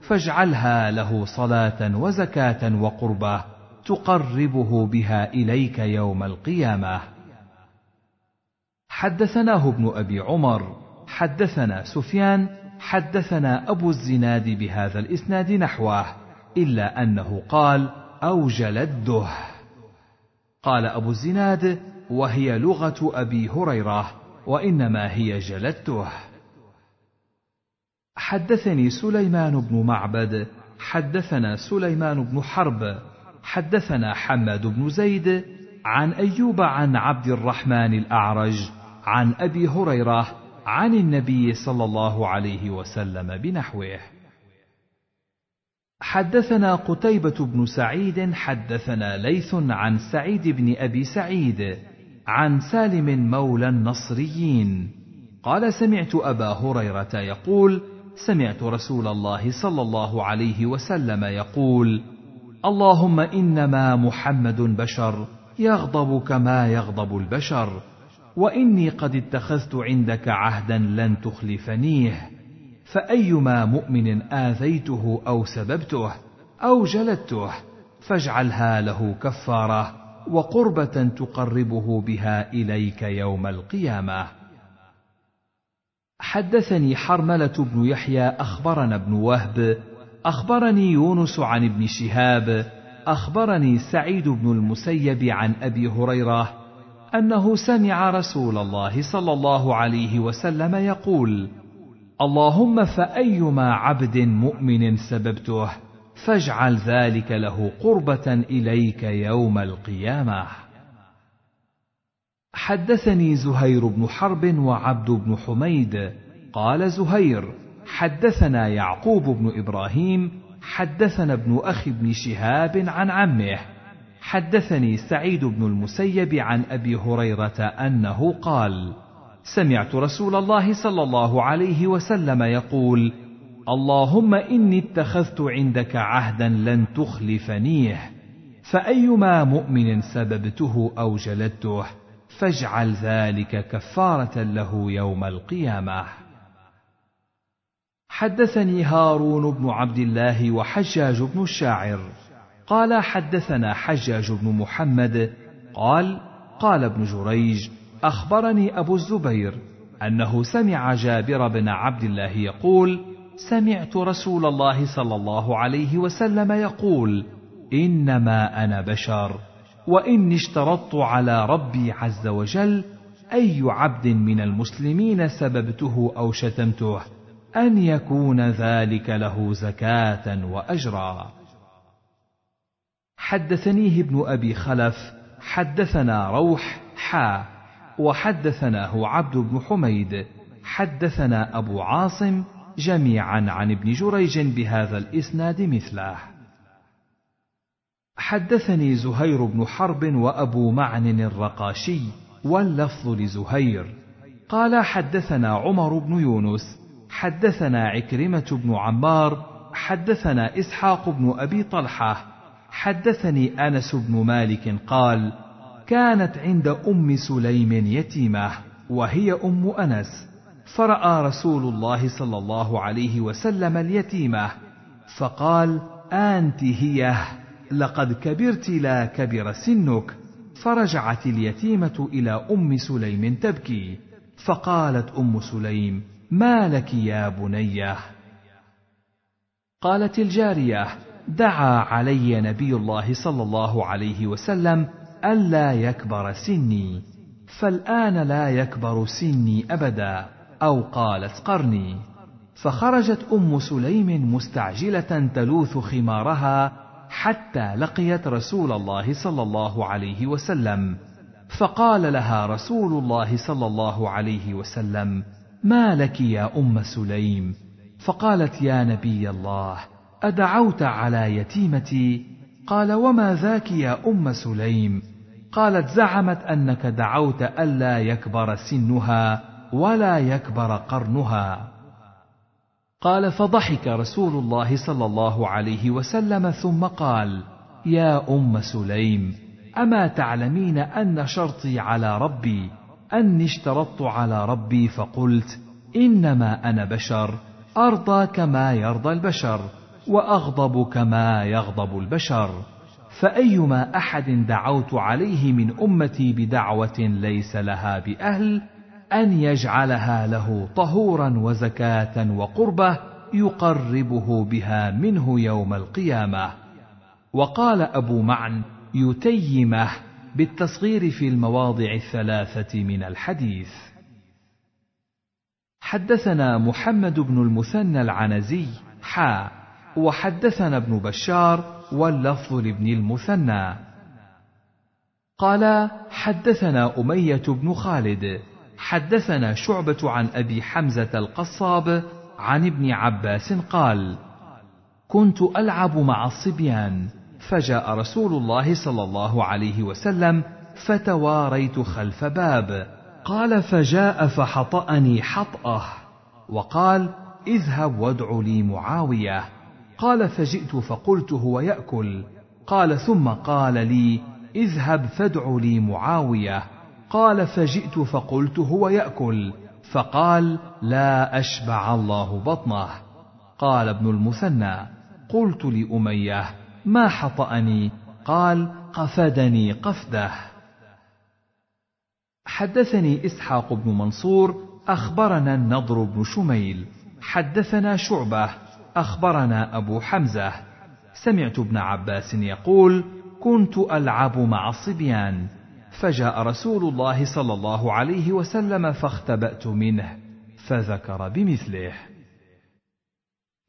فاجعلها له صلاة وزكاة وقربة تقربه بها إليك يوم القيامة. حدثناه ابن أبي عمر، حدثنا سفيان حدثنا أبو الزناد بهذا الإسناد نحوه إلا أنه قال أو جلده قال أبو الزناد وهي لغة أبي هريرة وإنما هي جلدته حدثني سليمان بن معبد حدثنا سليمان بن حرب حدثنا حماد بن زيد عن أيوب عن عبد الرحمن الأعرج عن أبي هريرة عن النبي صلى الله عليه وسلم بنحوه. حدثنا قتيبة بن سعيد حدثنا ليث عن سعيد بن أبي سعيد عن سالم مولى النصريين. قال سمعت أبا هريرة يقول سمعت رسول الله صلى الله عليه وسلم يقول اللهم إنما محمد بشر يغضب كما يغضب البشر وإني قد اتخذت عندك عهدا لن تخلفنيه فأيما مؤمن آذيته أو سببته أو جلدته فاجعلها له كفارة وقربة تقربه بها إليك يوم القيامة. حدثني حرملة بن يحيى أخبرنا ابن وهب أخبرني يونس عن ابن شهاب أخبرني سعيد بن المسيب عن أبي هريرة أنه سمع رسول الله صلى الله عليه وسلم يقول اللهم فأيما عبد مؤمن سببته فاجعل ذلك له قربة إليك يوم القيامة. حدثني زهير بن حرب وعبد بن حميد. قال زهير حدثنا يعقوب بن إبراهيم حدثنا ابن أخي بن شهاب عن عمه. حدثني سعيد بن المسيب عن أبي هريرة أنه قال سمعت رسول الله صلى الله عليه وسلم يقول اللهم إني اتخذت عندك عهدا لن تخلفنيه فأيما مؤمن سببته أو جلدته؟ فاجعل ذلك كفارة له يوم القيامة. حدثني هارون بن عبد الله وحجاج بن الشاعر. قال حدثنا حجاج بن محمد. قال قال ابن جريج أخبرني أبو الزبير أنه سمع جابر بن عبد الله يقول سمعت رسول الله صلى الله عليه وسلم يقول إنما أنا بشر. وإني اشترطت على ربي عز وجل أي عبد من المسلمين سببته أو شتمته أن يكون ذلك له زكاة وأجرا. حدثنيه ابن أبي خلف حدثنا روح حا وحدثناه عبد بن حميد حدثنا أبو عاصم جميعا عن ابن جريج بهذا الإسناد مثله. حدثني زهير بن حرب وأبو معن الرقاشي واللفظ لزهير. قال حدثنا عمر بن يونس حدثنا عكرمة بن عمار حدثنا إسحاق بن أبي طلحة حدثني أنس بن مالك قال كانت عند أم سليم يتيمة وهي أم أنس فرأى رسول الله صلى الله عليه وسلم اليتيمة فقال آنت هي. لقد كبرت لا كبر سنك فرجعت اليتيمة إلى أم سليم تبكي فقالت أم سليم ما لك يا بنيه؟ قالت الجارية دعا علي نبي الله صلى الله عليه وسلم ألا يكبر سني فالآن لا يكبر سني أبدا أو قالت قرني. فخرجت أم سليم مستعجلة تلوث خمارها حتى لقيت رسول الله صلى الله عليه وسلم. فقال لها رسول الله صلى الله عليه وسلم ما لك يا أم سليم؟ فقالت يا نبي الله أدعوت على يتيمتي؟ قال وما ذاك يا أم سليم؟ قالت زعمت أنك دعوت ألا يكبر سنها ولا يكبر قرنها. قال فضحك رسول الله صلى الله عليه وسلم ثم قال يا أم سليم أما تعلمين أن شرطي على ربي؟ أني اشترطت على ربي فقلت إنما أنا بشر أرضى كما يرضى البشر وأغضب كما يغضب البشر. فأيما أحد دعوت عليه من أمتي بدعوة ليس لها بأهل أن يجعلها له طهورا وزكاة وقربة يقربه بها منه يوم القيامة. وقال أبو معن يتيمه بالتصغير في المواضع الثلاثة من الحديث. حدثنا محمد بن المثنى العنزي حا وحدثنا ابن بشار واللفظ لابن المثنى. قال حدثنا أمية بن خالد حدثنا شعبة عن أبي حمزة القصاب عن ابن عباس قال كنت ألعب مع الصبيان فجاء رسول الله صلى الله عليه وسلم فتواريت خلف باب قال فجاء فحطأني حطأه وقال اذهب وادع لي معاوية قال فجئت فقلت هو يأكل قال ثم قال لي اذهب فادع لي معاوية. قال فجئت فقلت هو يأكل. فقال لا أشبع الله بطنه. قال ابن المثنى قلت لأمية ما حطأني؟ قال قفدني قفده. حدثني إسحاق بن منصور أخبرنا النضر بن شميل. حدثنا شعبة أخبرنا أبو حمزة. سمعت ابن عباس يقول كنت ألعب مع الصبيان فجاء رسول الله صلى الله عليه وسلم فاختبأت منه فذكر بمثله.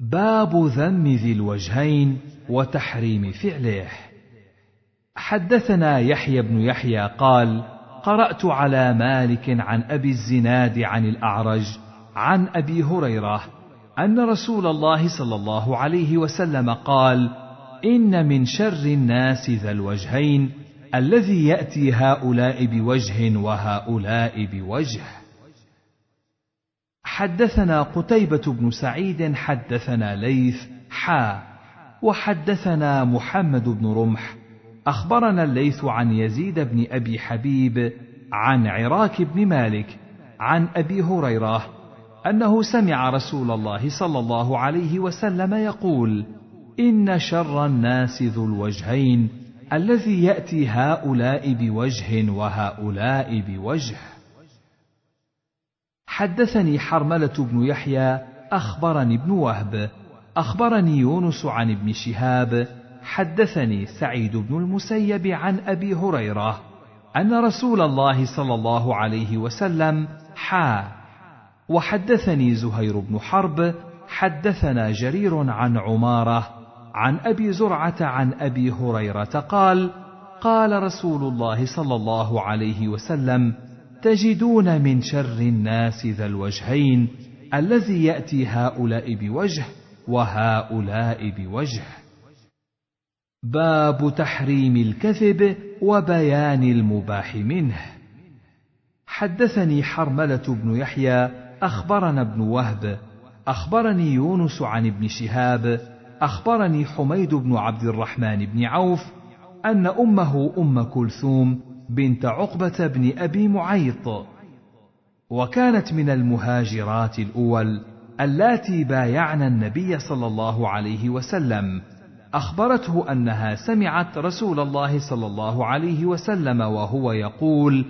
باب ذم ذي الوجهين وتحريم فعله. حدثنا يحيى بن يحيى قال قرأت على مالك عن أبي الزناد عن الأعرج عن أبي هريرة أن رسول الله صلى الله عليه وسلم قال إن من شر الناس ذا الوجهين الذي يأتي هؤلاء بوجه وهؤلاء بوجه. حدثنا قتيبة بن سعيد حدثنا ليث حا وحدثنا محمد بن رمح. أخبرنا الليث عن يزيد بن أبي حبيب عن عراك بن مالك عن أبي هريرة أنه سمع رسول الله صلى الله عليه وسلم يقول إن شر الناس ذو الوجهين. الذي يأتي هؤلاء بوجه وهؤلاء بوجه. حدثني حرملة بن يحيى أخبرني ابن وهب أخبرني يونس عن ابن شهاب حدثني سعيد بن المسيب عن أبي هريرة أن رسول الله صلى الله عليه وسلم حا وحدثني زهير بن حرب حدثنا جرير عن عمارة عن أبي زرعة عن أبي هريرة قال قال رسول الله صلى الله عليه وسلم تجدون من شر الناس ذا الوجهين الذي يأتي هؤلاء بوجه وهؤلاء بوجه. باب تحريم الكذب وبيان المباح منه. حدثني حرملة بن يحيى أخبرنا ابن وهب أخبرني يونس عن ابن شهاب أخبرني حميد بن عبد الرحمن بن عوف أن أمه أم كلثوم بنت عقبة بن أبي معيط. وكانت من المهاجرات الأول اللاتي بايعن النبي صلى الله عليه وسلم. أخبرته أنها سمعت رسول الله صلى الله عليه وسلم وهو يقول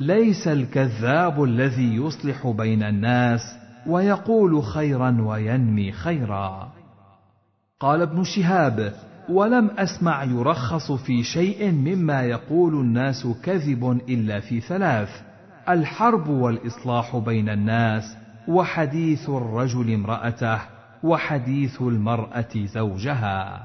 ليس الكذاب الذي يصلح بين الناس ويقول خيرا وينمي خيرا. قال ابن شهاب ولم أسمع يرخص في شيء مما يقول الناس كذب إلا في ثلاث الحرب والإصلاح بين الناس وحديث الرجل امرأته وحديث المرأة زوجها.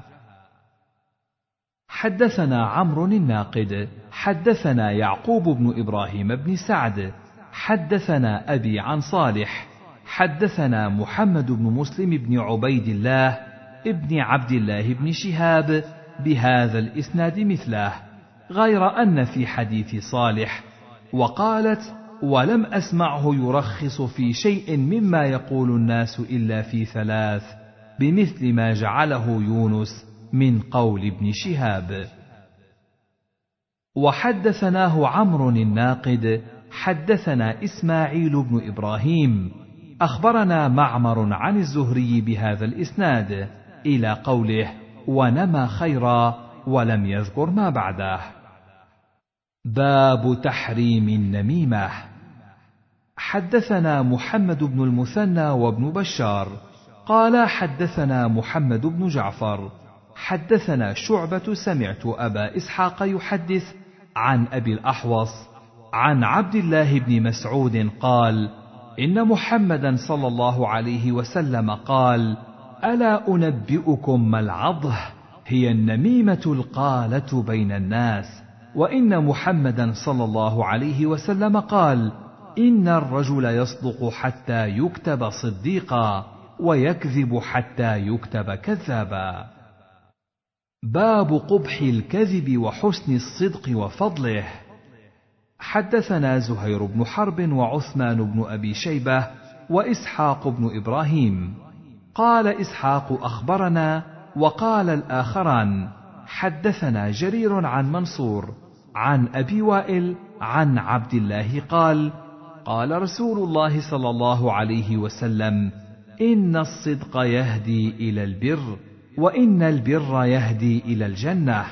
حدثنا عمرو الناقد حدثنا يعقوب بن إبراهيم بن سعد حدثنا أبي عن صالح حدثنا محمد بن مسلم بن عبيد الله ابن عبد الله بن شهاب بهذا الإسناد مثله غير أن في حديث صالح وقالت ولم أسمعه يرخص في شيء مما يقول الناس إلا في ثلاث بمثل ما جعله يونس من قول ابن شهاب. وحدثناه عمرو الناقد حدثنا إسماعيل بن إبراهيم أخبرنا معمر عن الزهري بهذا الإسناد. إلى قوله ونمى خيرا ولم يذكر ما بعده. باب تحريم النميمة. حدثنا محمد بن المثنى وابن بشار. قال حدثنا محمد بن جعفر. حدثنا شعبة سمعت أبا إسحاق يحدث عن أبي الأحوص عن عبد الله بن مسعود قال: إن محمدا صلى الله عليه وسلم قال: ألا أنبئكم ما العضة؟ هي النميمة القالة بين الناس، وإن محمدا صلى الله عليه وسلم قال: إن الرجل يصدق حتى يكتب صديقا، ويكذب حتى يكتب كذابا. باب قبح الكذب وحسن الصدق وفضله حدثنا زهير بن حرب وعثمان بن أبي شيبة وإسحاق بن إبراهيم قال إسحاق أخبرنا وقال الآخران حدثنا جرير عن منصور عن أبي وائل عن عبد الله قال قال رسول الله صلى الله عليه وسلم إن الصدق يهدي إلى البر وإن البر يهدي إلى الجنة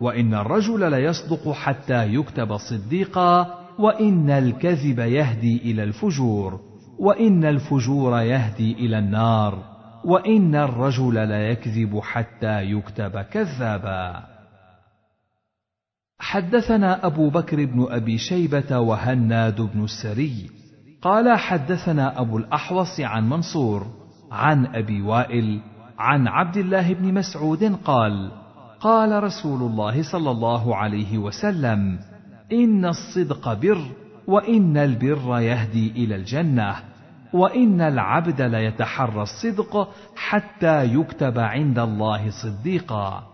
وإن الرجل ليصدق حتى يكتب صديقا وإن الكذب يهدي إلى الفجور وإن الفجور يهدي إلى النار. وإن الرجل ليكذب حتى يكتب كذابا. حدثنا أبو بكر بن أبي شيبة وهناد بن السري. قال حدثنا أبو الأحوص عن منصور عن أبي وائل عن عبد الله بن مسعود قال قال رسول الله صلى الله عليه وسلم إن الصدق بر وإن البر يهدي إلى الجنة. وإن العبد ليتحرى الصدق حتى يكتب عند الله صديقا.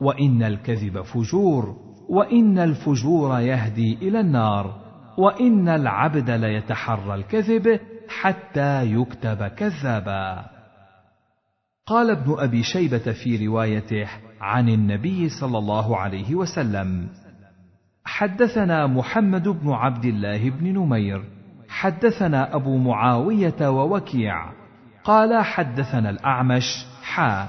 وإن الكذب فجور وإن الفجور يهدي إلى النار. وإن العبد ليتحرى الكذب حتى يكتب كذابا. قال ابن أبي شيبة في روايته عن النبي صلى الله عليه وسلم حدثنا محمد بن عبد الله بن نمير حدثنا أبو معاوية ووكيع. قال حدثنا الأعمش حا.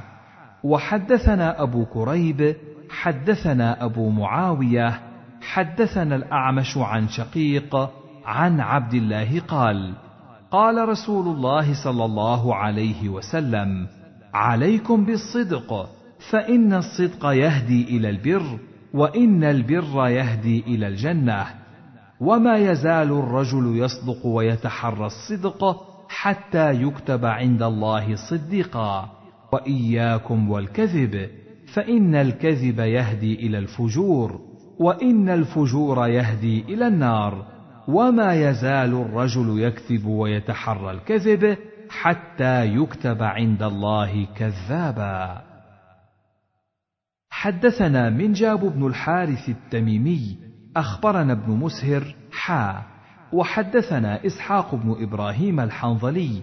وحدثنا أبو كريب حدثنا أبو معاوية. حدثنا الأعمش عن شقيق عن عبد الله قال قال رسول الله صلى الله عليه وسلم عليكم بالصدق فإن الصدق يهدي إلى البر وإن البر يهدي إلى الجنة. وما يزال الرجل يصدق ويتحرى الصدق حتى يكتب عند الله صديقا. وإياكم والكذب فإن الكذب يهدي إلى الفجور وإن الفجور يهدي إلى النار. وما يزال الرجل يكذب ويتحرى الكذب حتى يكتب عند الله كذابا. حدثنا منجاب بن الحارث التميمي أخبرنا ابن مسهر حا وحدثنا إسحاق بن إبراهيم الحنظلي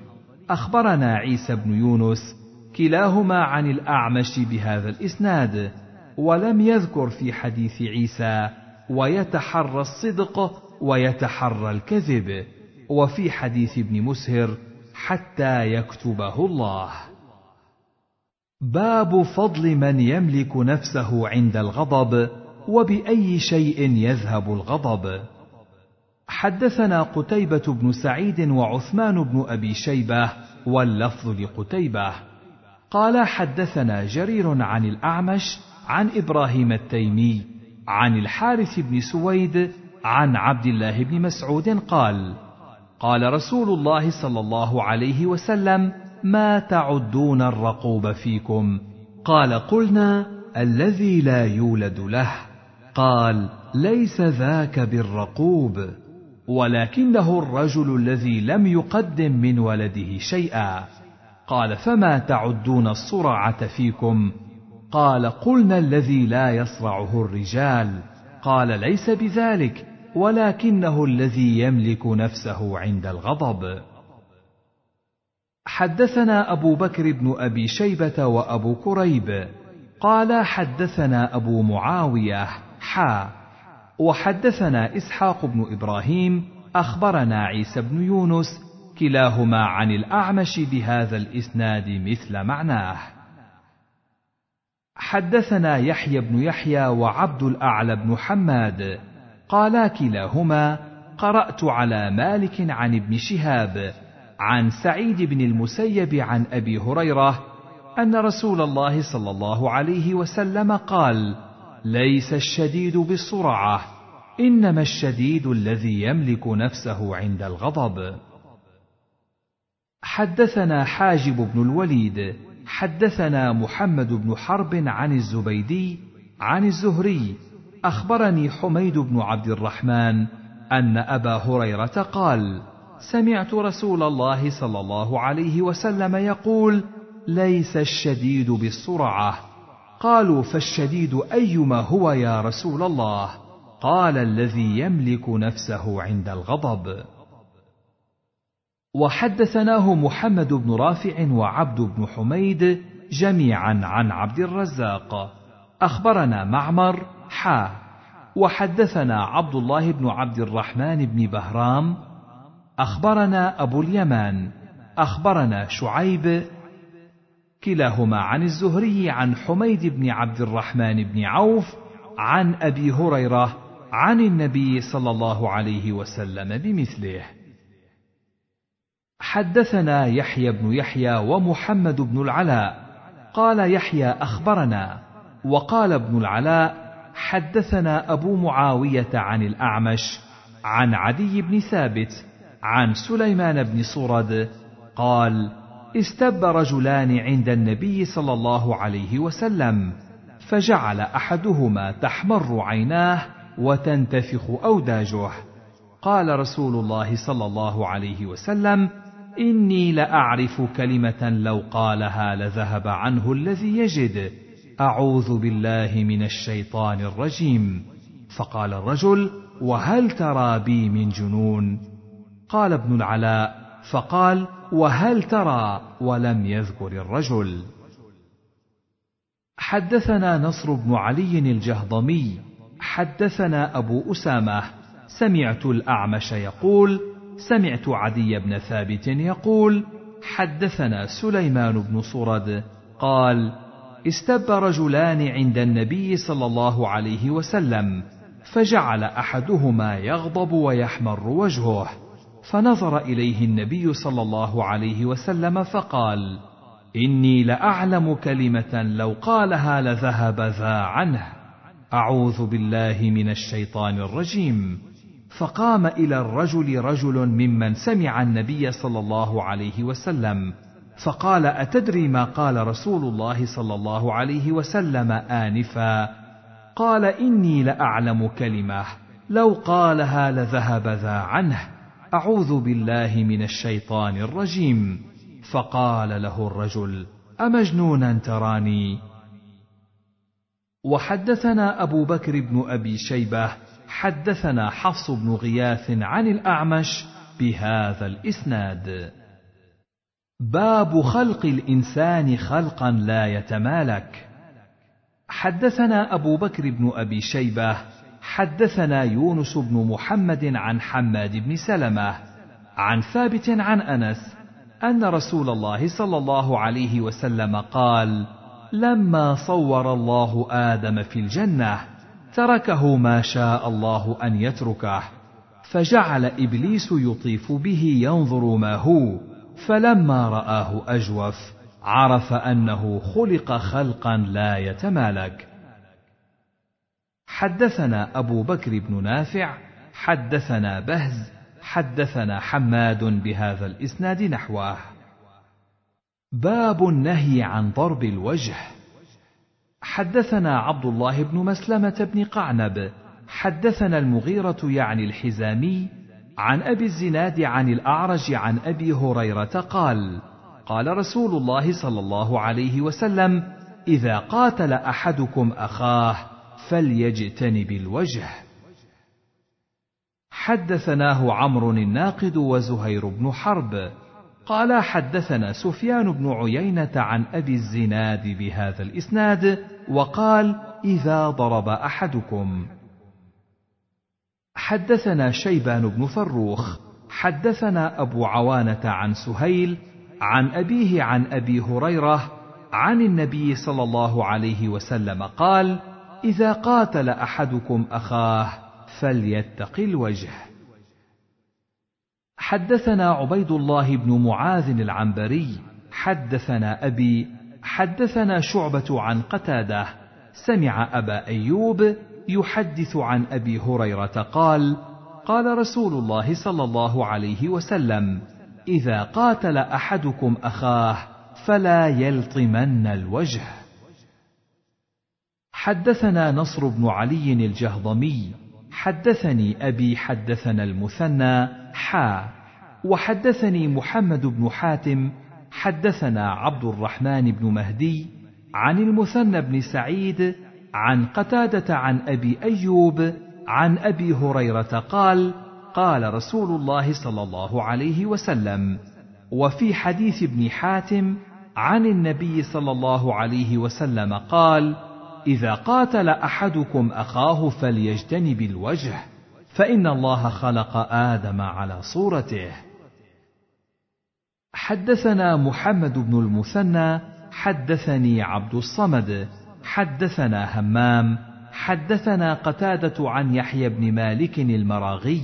أخبرنا عيسى بن يونس كلاهما عن الأعمش بهذا الإسناد ولم يذكر في حديث عيسى ويتحرى الصدق ويتحرى الكذب وفي حديث ابن مسهر حتى يكتبه الله. باب فضل من يملك نفسه عند الغضب وبأي شيء يذهب الغضب. حدثنا قتيبة بن سعيد وعثمان بن أبي شيبة واللفظ لقتيبة. قال حدثنا جرير عن الأعمش عن إبراهيم التيمي عن الحارث بن سويد عن عبد الله بن مسعود قال قال رسول الله صلى الله عليه وسلم ما تعدون الرقوب فيكم؟ قال قلنا الذي لا يولد له. قال ليس ذاك بالرقوب. ولكنه الرجل الذي لم يقدم من ولده شيئا. قال فما تعدون الصرعة فيكم؟ قال قلنا الذي لا يصرعه الرجال. قال ليس بذلك ولكنه الذي يملك نفسه عند الغضب. حدثنا أبو بكر بن أبي شيبة وأبو كريب. قال حدثنا أبو معاوية. حا. وحدثنا إسحاق بن إبراهيم أخبرنا عيسى بن يونس كلاهما عن الأعمش بهذا الإسناد مثل معناه. حدثنا يحيى بن يحيى وعبد الأعلى بن حماد قالا كلاهما قرأت على مالك عن ابن شهاب عن سعيد بن المسيب عن أبي هريرة أن رسول الله صلى الله عليه وسلم قال ليس الشديد بالصرعه إنما الشديد الذي يملك نفسه عند الغضب. حدثنا حاجب بن الوليد حدثنا محمد بن حرب عن الزبيدي عن الزهري. أخبرني حميد بن عبد الرحمن أن أبا هريرة قال سمعت رسول الله صلى الله عليه وسلم يقول ليس الشديد بالصرعه قالوا فالشديد أيما هو يا رسول الله؟ قال الذي يملك نفسه عند الغضب. وحدثناه محمد بن رافع وعبد بن حميد جميعا عن عبد الرزاق. أخبرنا معمر حا. وحدثنا عبد الله بن عبد الرحمن بن بهرام. أخبرنا أبو اليمان. أخبرنا شعيب. كلاهما عن الزهري عن حميد بن عبد الرحمن بن عوف عن أبي هريرة عن النبي صلى الله عليه وسلم بمثله. حدثنا يحيى بن يحيى ومحمد بن العلاء. قال يحيى أخبرنا وقال ابن العلاء حدثنا أبو معاوية عن الأعمش عن عدي بن ثابت عن سليمان بن صرد قال استب رجلان عند النبي صلى الله عليه وسلم فجعل أحدهما تحمر عيناه وتنتفخ أوداجه. قال رسول الله صلى الله عليه وسلم إني لأعرف كلمة لو قالها لذهب عنه الذي يجد. أعوذ بالله من الشيطان الرجيم. فقال الرجل وهل ترى بي من جنون؟ قال ابن العلاء فقال وهل ترى ولم يذكر الرجل؟ حدثنا نصر بن علي الجهضمي حدثنا أبو أسامة سمعت الأعمش يقول سمعت عدي بن ثابت يقول حدثنا سليمان بن صرد قال استب رجلان عند النبي صلى الله عليه وسلم فجعل أحدهما يغضب ويحمر وجهه. فنظر إليه النبي صلى الله عليه وسلم فقال إني لأعلم كلمة لو قالها لذهب ذا عنه. أعوذ بالله من الشيطان الرجيم. فقام إلى الرجل رجل ممن سمع النبي صلى الله عليه وسلم فقال أتدري ما قال رسول الله صلى الله عليه وسلم آنفا؟ قال إني لأعلم كلمة لو قالها لذهب ذا عنه. أعوذ بالله من الشيطان الرجيم. فقال له الرجل امجنونا تراني؟ وحدثنا أبو بكر بن أبي شيبة حدثنا حفص بن غياث عن الأعمش بهذا الإسناد. باب خلق الإنسان خلقا لا يتمالك. حدثنا أبو بكر بن أبي شيبة حدثنا يونس بن محمد عن حماد بن سلمة عن ثابت عن أنس أن رسول الله صلى الله عليه وسلم قال: لما صور الله آدم في الجنة تركه ما شاء الله أن يتركه فجعل إبليس يطيف به ينظر ما هو فلما رآه أجوف عرف أنه خلق خلقا لا يتمالك. حدثنا أبو بكر بن نافع حدثنا بهز حدثنا حماد بهذا الإسناد نحوه. باب النهي عن ضرب الوجه. حدثنا عبد الله بن مسلمة بن قعنب. حدثنا المغيرة يعني الحزامي عن أبي الزناد عن الأعرج عن أبي هريرة قال قال رسول الله صلى الله عليه وسلم إذا قاتل أحدكم أخاه فليجتنب الوجه. حدثناه عمرو الناقد وزهير بن حرب. قال حدثنا سفيان بن عيينة عن أبي الزناد بهذا الإسناد وقال إذا ضرب أحدكم. حدثنا شيبان بن فروخ. حدثنا أبو عوانة عن سهيل عن أبيه عن أبي هريرة عن النبي صلى الله عليه وسلم قال إذا قاتل أحدكم أخاه فليتق الوجه. حدثنا عبيد الله بن معاذ العنبري حدثنا أبي حدثنا شعبة عن قتادة. سمع أبا أيوب يحدث عن أبي هريرة قال قال رسول الله صلى الله عليه وسلم إذا قاتل أحدكم أخاه فلا يلطمن الوجه. حدثنا نصر بن علي الجهضمي حدثني أبي حدثنا المثنى حا وحدثني محمد بن حاتم حدثنا عبد الرحمن بن مهدي عن المثنى بن سعيد عن قتادة عن أبي أيوب عن أبي هريرة قال قال رسول الله صلى الله عليه وسلم وفي حديث ابن حاتم عن النبي صلى الله عليه وسلم قال إذا قاتل أحدكم أخاه فليجتنب الوجه فإن الله خلق آدم على صورته. حدثنا محمد بن المثنى حدثني عبد الصمد حدثنا همام حدثنا قتادة عن يحيى بن مالك المراغي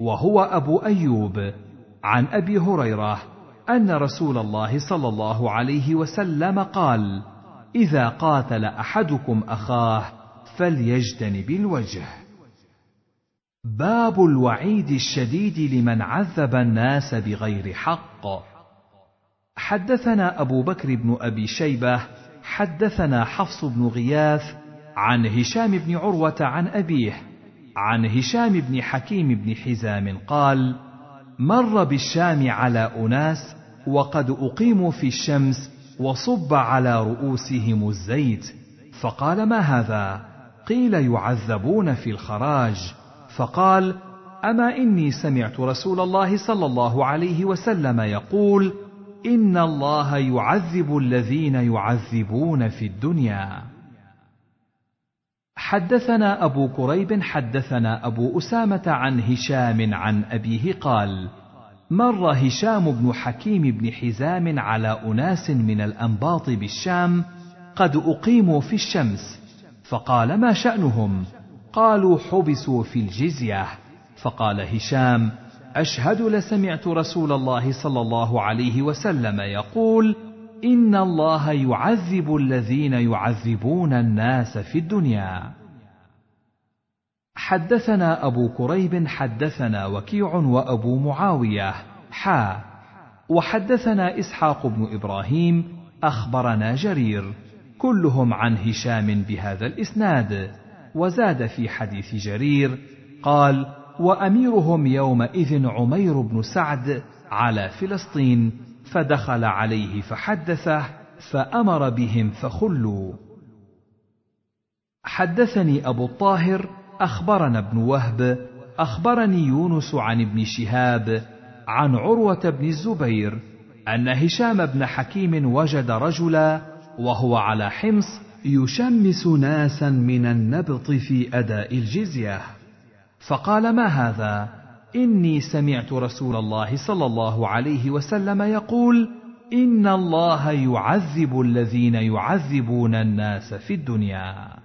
وهو أبو أيوب عن أبي هريرة أن رسول الله صلى الله عليه وسلم قال إذا قاتل أحدكم أخاه فليجتنب الوجه. باب الوعيد الشديد لمن عذب الناس بغير حق. حدثنا أبو بكر بن أبي شيبة حدثنا حفص بن غياث عن هشام بن عروة عن أبيه عن هشام بن حكيم بن حزام قال مر بالشام على أناس وقد أقيموا في الشمس وصب على رؤوسهم الزيت فقال ما هذا؟ قيل يعذبون في الخراج. فقال أما إني سمعت رسول الله صلى الله عليه وسلم يقول إن الله يعذب الذين يعذبون في الدنيا. حدثنا أبو كريب حدثنا أبو أسامة عن هشام عن أبيه قال مر هشام بن حكيم بن حزام على أناس من الأنباط بالشام قد أقيموا في الشمس فقال ما شأنهم؟ قالوا حبسوا في الجزية. فقال هشام أشهد لسمعت رسول الله صلى الله عليه وسلم يقول إن الله يعذب الذين يعذبون الناس في الدنيا. حدثنا أبو كريب حدثنا وكيع وأبو معاوية. حا وحدثنا إسحاق بن إبراهيم أخبرنا جرير. كلهم عن هشام بهذا الإسناد. وزاد في حديث جرير قال وأميرهم يومئذ عمير بن سعد على فلسطين فدخل عليه فحدثه فأمر بهم فخلوا. حدثني أبو الطاهر أخبرنا ابن وهب أخبرني يونس عن ابن شهاب عن عروة بن الزبير أن هشام بن حكيم وجد رجلا وهو على حمص يشمس ناسا من النبط في أداء الجزية. فقال ما هذا؟ إني سمعت رسول الله صلى الله عليه وسلم يقول إن الله يعذب الذين يعذبون الناس في الدنيا.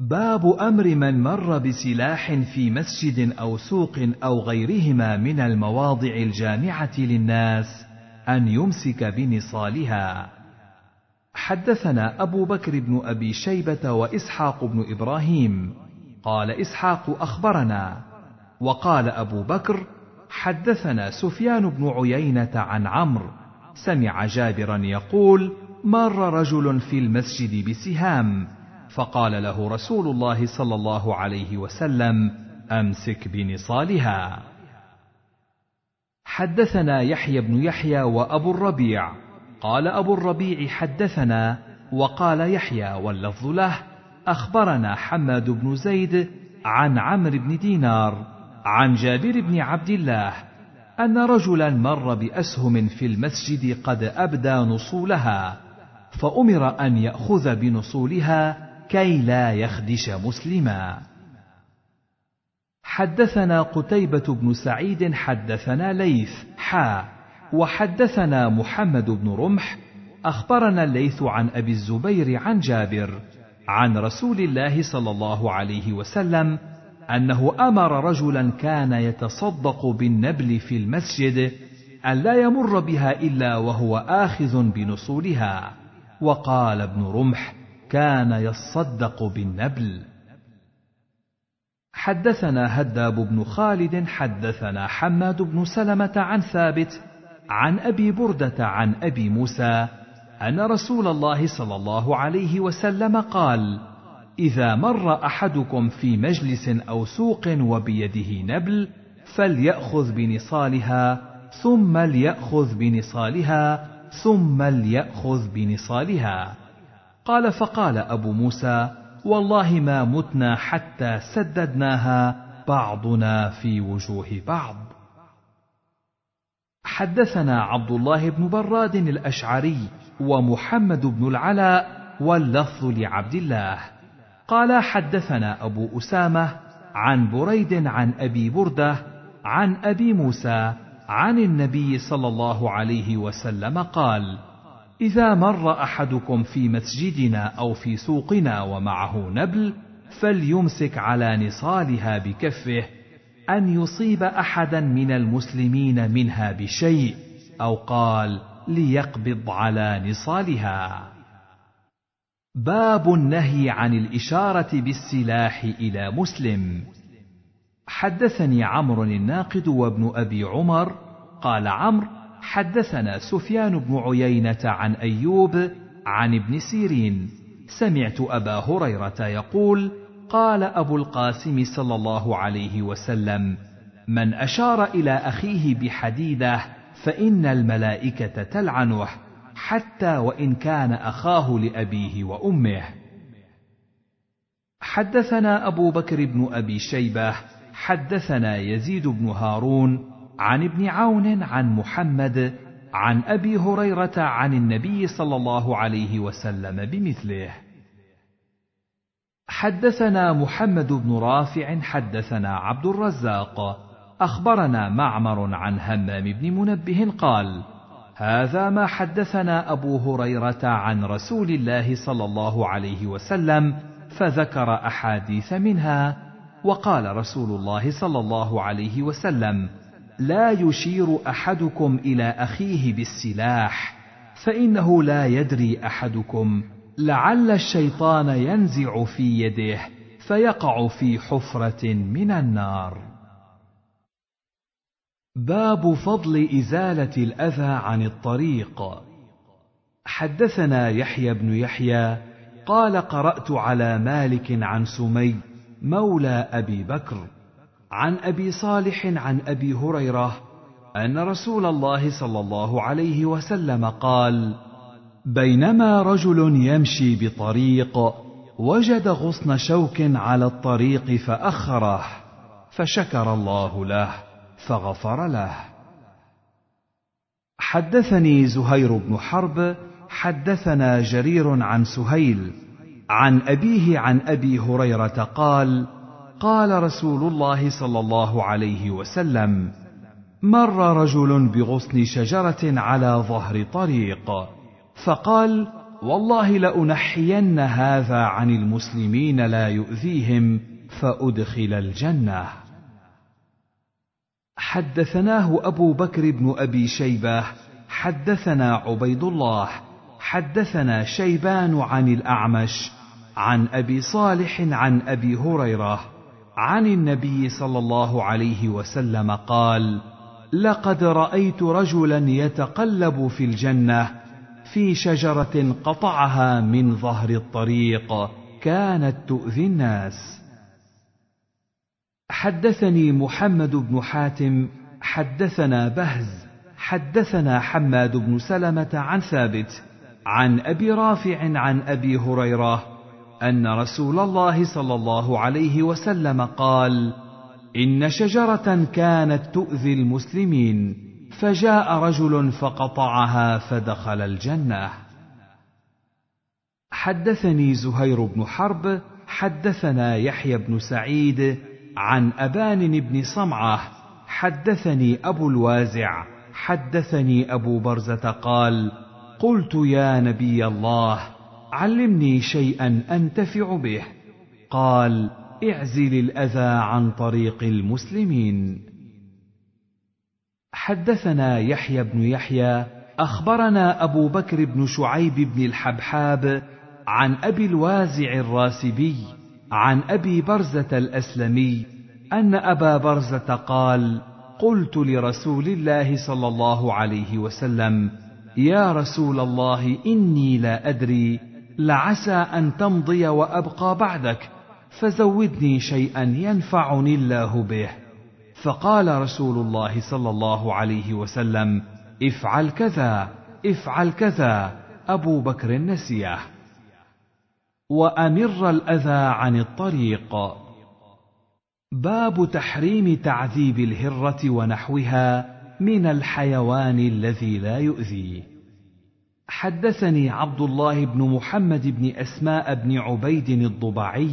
باب أمر من مر بسلاح في مسجد أو سوق أو غيرهما من المواضع الجامعة للناس أن يمسك بنصالها. حدثنا أبو بكر بن أبي شيبة وإسحاق بن إبراهيم. قال إسحاق أخبرنا. وقال أبو بكر حدثنا سفيان بن عيينة عن عمرو. سمع جابرا يقول مر رجل في المسجد بسهام. فقال له رسول الله صلى الله عليه وسلم أمسك بنصالها. حدثنا يحيى بن يحيى وأبو الربيع. قال أبو الربيع حدثنا وقال يحيى واللفظ له أخبرنا حماد بن زيد عن عمرو بن دينار عن جابر بن عبد الله أن رجلا مر بأسهم في المسجد قد أبدى نصولها فأمر أن يأخذ بنصولها كي لا يخدش مسلما. حدثنا قتيبة بن سعيد حدثنا ليث حا وحدثنا محمد بن رمح أخبرنا الليث عن أبي الزبير عن جابر عن رسول الله صلى الله عليه وسلم أنه أمر رجلا كان يتصدق بالنبل في المسجد أن لا يمر بها إلا وهو آخذ بنصولها. وقال ابن رمح كان يصدق بالنبل. حدثنا هداب بن خالد حدثنا حماد بن سلمة عن ثابت عن أبي بردة عن أبي موسى أن رسول الله صلى الله عليه وسلم قال إذا مر أحدكم في مجلس أو سوق وبيده نبل فليأخذ بنصالها ثم ليأخذ بنصالها ثم ليأخذ بنصالها. قال فقال أبو موسى والله ما متنا حتى سددناها بعضنا في وجوه بعض. حدثنا عبد الله بن براد الأشعري ومحمد بن العلاء واللفظ لعبد الله. قال حدثنا أبو أسامة عن بريد عن أبي بردة عن أبي موسى عن النبي صلى الله عليه وسلم قال إذا مر أحدكم في مسجدنا أو في سوقنا ومعه نبل فليمسك على نصالها بكفه أن يصيب أحدا من المسلمين منها بشيء أو قال ليقبض على نصالها. باب النهي عن الإشارة بالسلاح إلى مسلم. حدثني عمرو الناقد وابن أبي عمر قال عمرو حدثنا سفيان بن عيينة عن أيوب عن ابن سيرين. سمعت أبا هريرة يقول قال أبو القاسم صلى الله عليه وسلم من أشار إلى أخيه بحديده فإن الملائكة تلعنه حتى وإن كان أخاه لأبيه وأمه. حدثنا أبو بكر بن أبي شيبة حدثنا يزيد بن هارون عن ابن عون عن محمد عن أبي هريرة عن النبي صلى الله عليه وسلم بمثله. حدثنا محمد بن رافع حدثنا عبد الرزاق. أخبرنا معمر عن همام بن منبه قال هذا ما حدثنا أبو هريرة عن رسول الله صلى الله عليه وسلم فذكر أحاديث منها وقال رسول الله صلى الله عليه وسلم لا يشير أحدكم إلى أخيه بالسلاح فإنه لا يدري أحدكم. لعل الشيطان ينزع في يده فيقع في حفرة من النار. باب فضل إزالة الأذى عن الطريق. حدثنا يحيى بن يحيى قال قرأت على مالك عن سمي مولى أبي بكر. عن أبي صالح عن أبي هريرة أن رسول الله صلى الله عليه وسلم قال بينما رجل يمشي بطريق وجد غصن شوك على الطريق فأخره فشكر الله له فغفر له. حدثني زهير بن حرب حدثنا جرير عن سهيل عن أبيه عن أبي هريرة قال قال رسول الله صلى الله عليه وسلم مر رجل بغصن شجرة على ظهر طريق فقال والله لأنحين هذا عن المسلمين لا يؤذيهم فأدخل الجنة. حدثناه أبو بكر بن أبي شيبة حدثنا عبيد الله حدثنا شيبان عن الأعمش عن أبي صالح عن أبي هريرة عن النبي صلى الله عليه وسلم قال لقد رأيت رجلا يتقلب في الجنة في شجرة قطعها من ظهر الطريق كانت تؤذي الناس. حدثني محمد بن حاتم حدثنا بهز حدثنا حماد بن سلمة عن ثابت عن أبي رافع عن أبي هريرة أن رسول الله صلى الله عليه وسلم قال إن شجرة كانت تؤذي المسلمين فجاء رجل فقطعها فدخل الجنة. حدثني زهير بن حرب حدثنا يحيى بن سعيد عن أبان بن صمعة حدثني أبو الوازع حدثني أبو برزة قال قلت يا نبي الله علمني شيئا أنتفع به. قال اعزل الأذى عن طريق المسلمين. حدثنا يحيى بن يحيى أخبرنا أبو بكر بن شعيب بن الحبحاب عن أبي الوازع الراسبي عن أبي برزة الأسلمي أن أبا برزة قال قلت لرسول الله صلى الله عليه وسلم يا رسول الله إني لا أدري لعسى أن تمضي وأبقى بعدك فزودني شيئا ينفعني الله به. فقال رسول الله صلى الله عليه وسلم افعل كذا افعل كذا أبو بكر نسيه. وأمر الأذى عن الطريق. باب تحريم تعذيب الهرة ونحوها من الحيوان الذي لا يؤذي. حدثني عبد الله بن محمد بن أسماء بن عبيد الضبعي.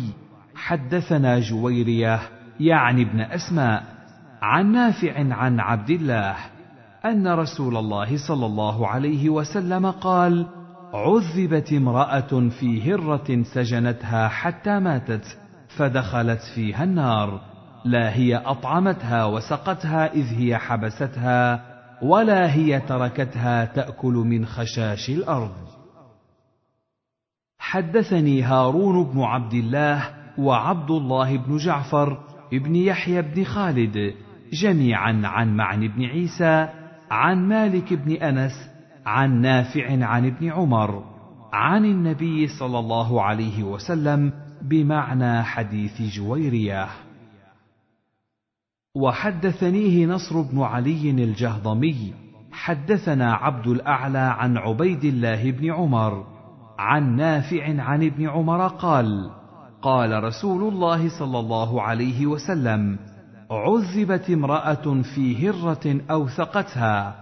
حدثنا جويرية يعني ابن أسماء عن نافع عن عبد الله أن رسول الله صلى الله عليه وسلم قال عذبت امرأة في هرة سجنتها حتى ماتت فدخلت فيها النار لا هي أطعمتها وسقتها إذ هي حبستها. ولا هي تركتها تأكل من خشاش الأرض. حدثني هارون بن عبد الله وعبد الله بن جعفر بن يحيى بن خالد جميعا عن معن بن عيسى عن مالك بن أنس عن نافع عن ابن عمر عن النبي صلى الله عليه وسلم بمعنى حديث جويريه وحدثنيه نصر بن علي الجهضمي حدثنا عبد الأعلى عن عبيد الله بن عمر عن نافع عن ابن عمر قال قال رسول الله صلى الله عليه وسلم عذبت امرأة في هرة أوثقتها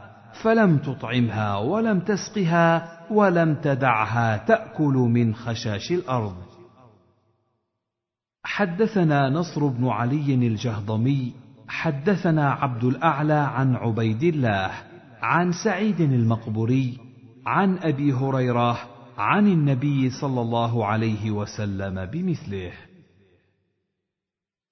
فلم تطعمها ولم تسقها ولم تدعها تأكل من خشاش الأرض. حدثنا نصر بن علي الجهضمي حدثنا عبد الأعلى عن عبيد الله عن سعيد المقبوري عن أبي هريرة عن النبي صلى الله عليه وسلم بمثله.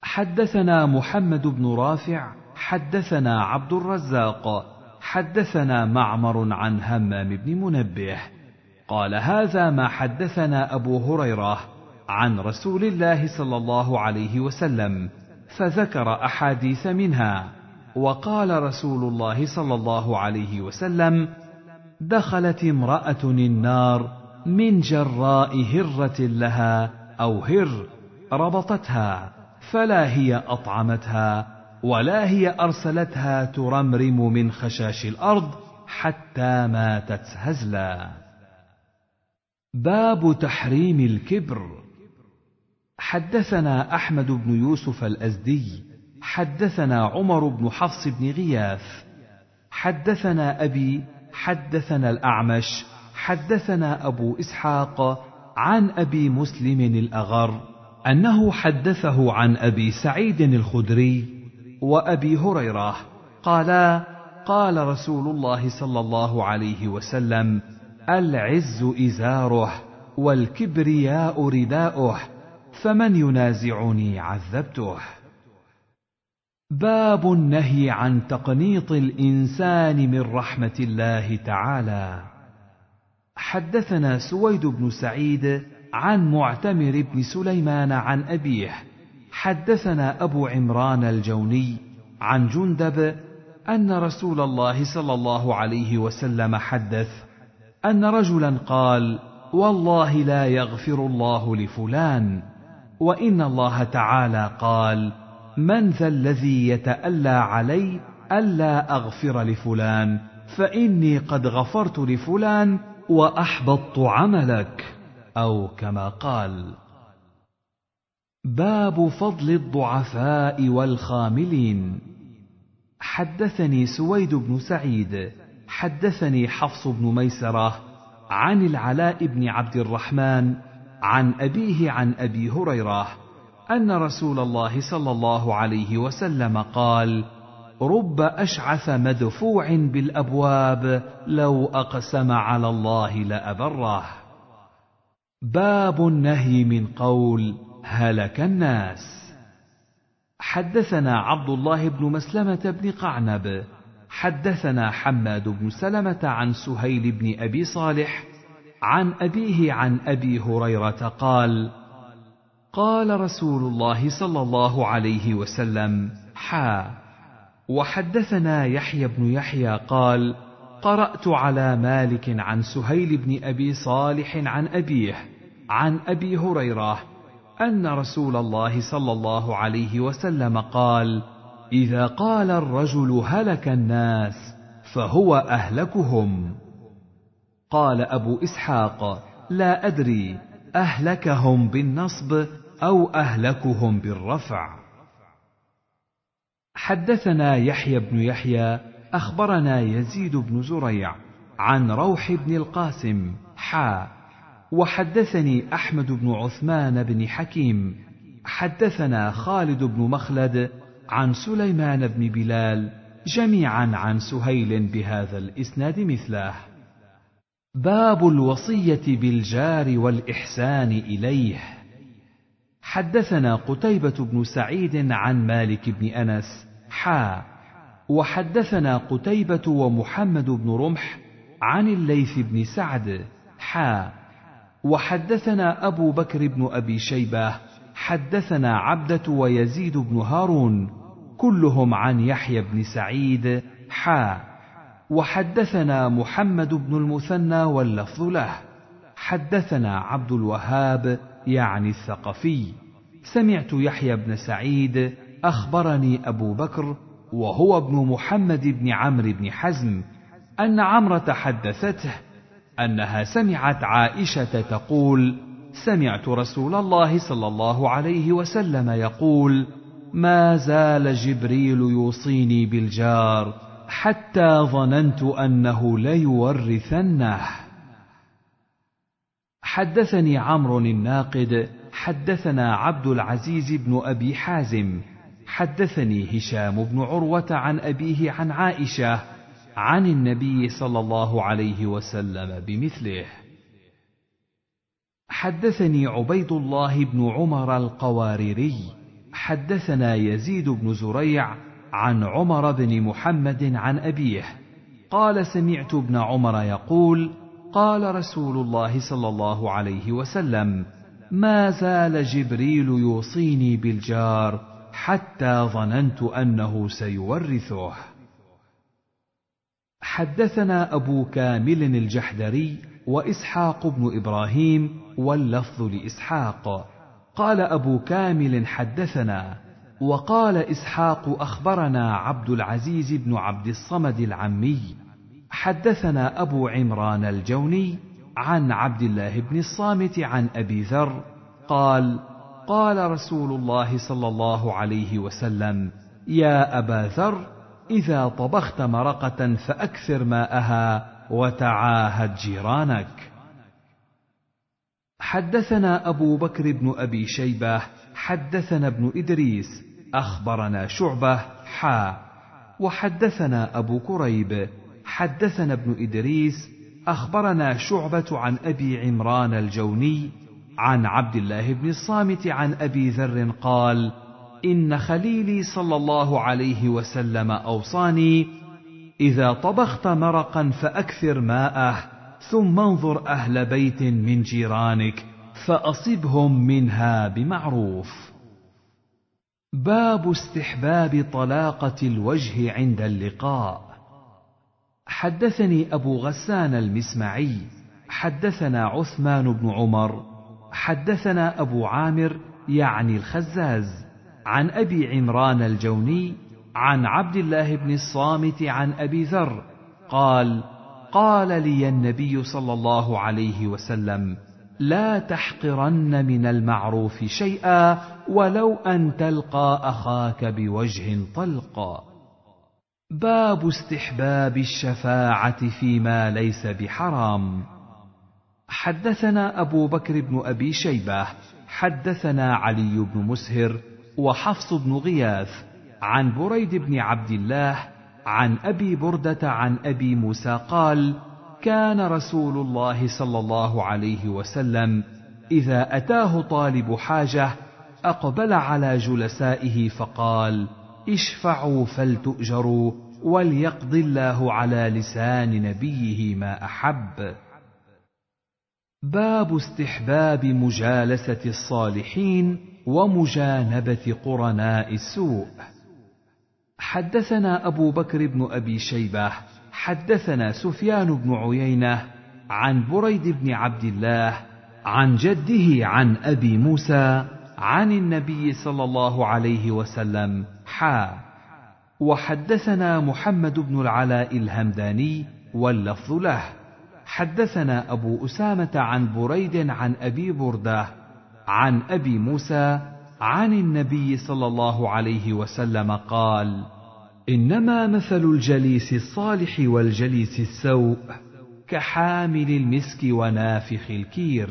حدثنا محمد بن رافع حدثنا عبد الرزاق حدثنا معمر عن همام بن منبه. قال هذا ما حدثنا أبو هريرة عن رسول الله صلى الله عليه وسلم فذكر أحاديث منها وقال رسول الله صلى الله عليه وسلم دخلت امرأة النار من جراء هرة لها أو هر ربطتها فلا هي أطعمتها ولا هي أرسلتها ترمرم من خشاش الأرض حتى ماتت هزلا. باب تحريم الكبر حدثنا أحمد بن يوسف الأزدي حدثنا عمر بن حفص بن غياث حدثنا أبي حدثنا الأعمش حدثنا أبو إسحاق عن أبي مسلم الأغر أنه حدثه عن أبي سعيد الخدري وأبي هريرة قالا قال رسول الله صلى الله عليه وسلم العز إزاره والكبرياء رداؤه. فمن ينازعني عذبته؟ باب النهي عن تقنيط الإنسان من رحمة الله تعالى. حدثنا سويد بن سعيد عن معتمر بن سليمان عن أبيه. حدثنا أبو عمران الجوني عن جندب أن رسول الله صلى الله عليه وسلم حدث أن رجلا قال والله لا يغفر الله لفلان. وإن الله تعالى قال من ذا الذي يتألى علي ألا أغفر لفلان فإني قد غفرت لفلان وأحبطت عملك. أو كما قال باب فضل الضعفاء والخاملين. حدثني سويد بن سعيد حدثني حفص بن ميسرة عن العلاء بن عبد الرحمن عن أبيه عن أبي هريرة أن رسول الله صلى الله عليه وسلم قال رب أشعث مدفوع بالأبواب لو أقسم على الله لأبره. باب النهي من قول هلك الناس. حدثنا عبد الله بن مسلمة بن قعنب حدثنا حماد بن سلمة عن سهيل بن أبي صالح عن أبيه عن أبي هريرة قال قال رسول الله صلى الله عليه وسلم حا. وحدثنا يحيى بن يحيى قال قرأت على مالك عن سهيل بن أبي صالح عن أبيه عن أبي هريرة أن رسول الله صلى الله عليه وسلم قال إذا قال الرجل هلك الناس فهو أهلكهم. قال أبو إسحاق لا أدري أهلكهم بالنصب أو أهلكهم بالرفع. حدثنا يحيى بن يحيى أخبرنا يزيد بن زريع عن روح بن القاسم حا وحدثني أحمد بن عثمان بن حكيم. حدثنا خالد بن مخلد عن سليمان بن بلال جميعا عن سهيل بهذا الإسناد مثله. باب الوصية بالجار والإحسان إليه. حدثنا قتيبة بن سعيد عن مالك بن أنس حا. وحدثنا قتيبة ومحمد بن رمح عن الليث بن سعد حا. وحدثنا أبو بكر بن أبي شيبة حدثنا عبدة ويزيد بن هارون كلهم عن يحيى بن سعيد حا. وحدثنا محمد بن المثنى واللفظ له. حدثنا عبد الوهاب يعني الثقفي. سمعت يحيى بن سعيد أخبرني أبو بكر وهو ابن محمد بن عمرو بن حزم أن عمرة حدثته أنها سمعت عائشة تقول سمعت رسول الله صلى الله عليه وسلم يقول ما زال جبريل يوصيني بالجار حتى ظننت أنه ليورثنه. حدثني عمرو الناقد حدثنا عبد العزيز بن أبي حازم حدثني هشام بن عروة عن أبيه عن عائشة عن النبي صلى الله عليه وسلم بمثله. حدثني عبيد الله بن عمر القواريري حدثنا يزيد بن زريع عن عمر بن محمد عن أبيه. قال سمعت ابن عمر يقول قال رسول الله صلى الله عليه وسلم ما زال جبريل يوصيني بالجار حتى ظننت أنه سيورثه. حدثنا أبو كامل الجحدري وإسحاق بن إبراهيم واللفظ لإسحاق. قال أبو كامل حدثنا وقال إسحاق أخبرنا عبد العزيز بن عبد الصمد العمي حدثنا أبو عمران الجوني عن عبد الله بن الصامت عن أبي ذر قال قال رسول الله صلى الله عليه وسلم يا أبا ذر إذا طبخت مرقة فأكثر ماءها وتعاهد جيرانك. حدثنا أبو بكر بن أبي شيبة حدثنا ابن إدريس أخبرنا شعبة حا وحدثنا أبو كريب. حدثنا ابن إدريس. أخبرنا شعبة عن أبي عمران الجوني عن عبد الله بن الصامت عن أبي ذر قال إن خليلي صلى الله عليه وسلم أوصاني إذا طبخت مرقا فأكثر ماءه ثم انظر أهل بيت من جيرانك فأصبهم منها بمعروف. باب استحباب طلاقة الوجه عند اللقاء. حدثني أبو غسان المسمعي حدثنا عثمان بن عمر حدثنا أبو عامر يعني الخزاز عن أبي عمران الجوني عن عبد الله بن الصامت عن أبي ذر قال قال لي النبي صلى الله عليه وسلم لا تحقرن من المعروف شيئا ولو أن تلقى أخاك بوجه طلق باب استحباب الشفاعة فيما ليس بحرام. حدثنا أبو بكر بن أبي شيبة حدثنا علي بن مسهر وحفص بن غياث عن بريد بن عبد الله عن أبي بردة عن أبي موسى قال كان رسول الله صلى الله عليه وسلم إذا أتاه طالب حاجة أقبل على جلسائه فقال اشفعوا فلتؤجروا وليقضي الله على لسان نبيه ما أحب. باب استحباب مجالسة الصالحين ومجانبة قرناء السوء. حدثنا أبو بكر بن أبي شيبة حدثنا سفيان بن عيينة عن بريد بن عبد الله عن جده عن أبي موسى عن النبي صلى الله عليه وسلم حا. وحدثنا محمد بن العلاء الهمداني واللفظ له. حدثنا أبو أسامة عن بريد عن أبي بردة عن أبي موسى عن النبي صلى الله عليه وسلم قال إنما مثل الجليس الصالح والجليس السوء كحامل المسك ونافخ الكير.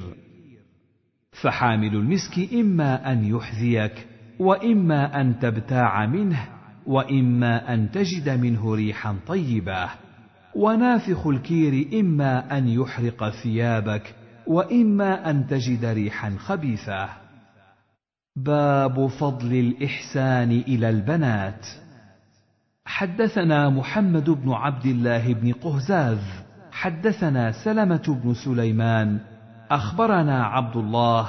فحامل المسك إما أن يحذيك وإما أن تبتاع منه وإما أن تجد منه ريحا طيبة. ونافخ الكير إما أن يحرق ثيابك وإما أن تجد ريحا خبيثة. باب فضل الإحسان إلى البنات. حدثنا محمد بن عبد الله بن قهزاز حدثنا سلمة بن سليمان أخبرنا عبد الله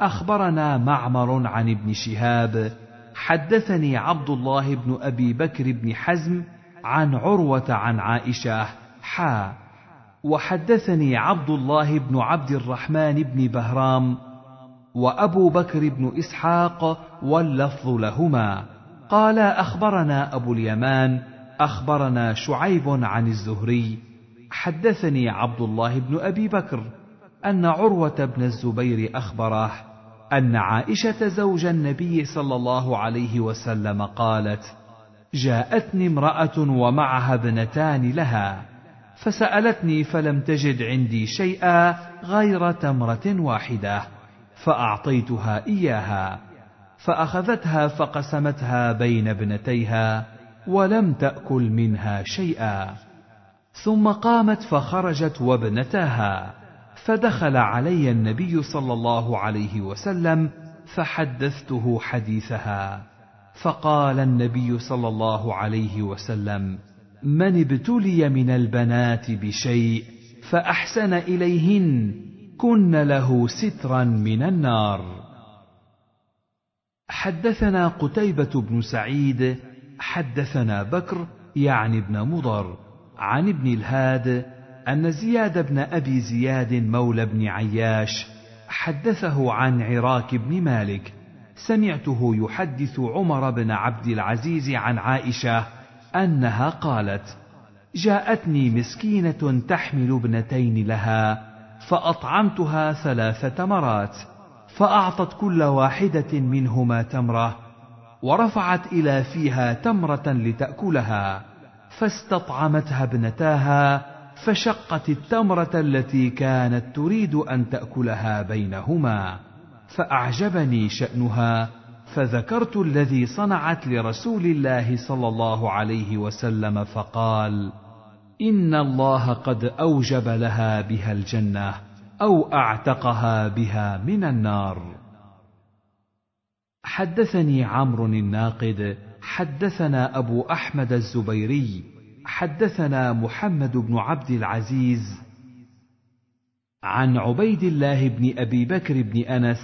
أخبرنا معمر عن ابن شهاب حدثني عبد الله بن أبي بكر بن حزم عن عروة عن عائشة حا. وحدثني عبد الله بن عبد الرحمن بن بهرام وأبو بكر بن إسحاق واللفظ لهما. قال أخبرنا أبو اليمان أخبرنا شعيب عن الزهري حدثني عبد الله بن أبي بكر أن عروة بن الزبير اخبره أن عائشة زوج النبي صلى الله عليه وسلم قالت جاءتني امرأة ومعها ابنتان لها فسألتني فلم تجد عندي شيئا غير تمرة واحدة فأعطيتها إياها. فأخذتها فقسمتها بين ابنتيها ولم تأكل منها شيئا. ثم قامت فخرجت وابنتاها فدخل علي النبي صلى الله عليه وسلم فحدثته حديثها. فقال النبي صلى الله عليه وسلم من ابتلي من البنات بشيء فأحسن إليهن كن له سترا من النار. حدثنا قتيبة بن سعيد حدثنا بكر يعني ابن مضر عن ابن الهاد أن زياد بن أبي زياد مولى بن عياش حدثه عن عراك بن مالك. سمعته يحدث عمر بن عبد العزيز عن عائشة أنها قالت: جاءتني مسكينة تحمل ابنتين لها فأطعمتها ثلاث تمرات فأعطت كل واحدة منهما تمرة ورفعت إلى فيها تمرة لتأكلها فاستطعمتها ابنتاها فشقت التمرة التي كانت تريد أن تأكلها بينهما فأعجبني شأنها فذكرت الذي صنعت لرسول الله صلى الله عليه وسلم فقال إن الله قد أوجب لها بها الجنة. أو أعتقها بها من النار. حدثني عمرو الناقد حدثنا أبو أحمد الزبيري حدثنا محمد بن عبد العزيز. عن عبيد الله بن أبي بكر بن أنس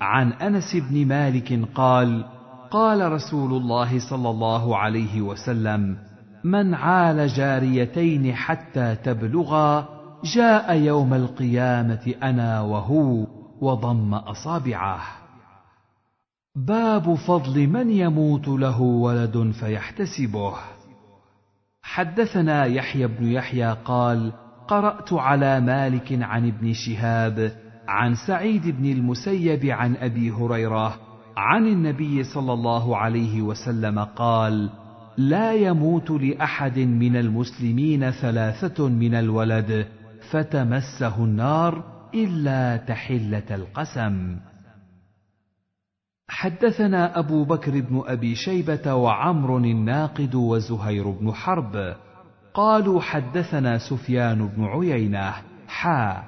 عن أنس بن مالك قال قال رسول الله صلى الله عليه وسلم من عال جاريتين حتى تبلغا جاء يوم القيامة أنا وهو وضم أصابعه. باب فضل من يموت له ولد فيحتسبه. حدثنا يحيى بن يحيى قال قرأت على مالك عن ابن شهاب عن سعيد بن المسيب عن أبي هريرة عن النبي صلى الله عليه وسلم قال لا يموت لأحد من المسلمين ثلاثة من الولد. فتمسه النار إلا تحلة القسم. حدثنا أبو بكر بن أبي شيبة وعمر الناقد وزهير بن حرب. قالوا حدثنا سفيان بن عيينة حا.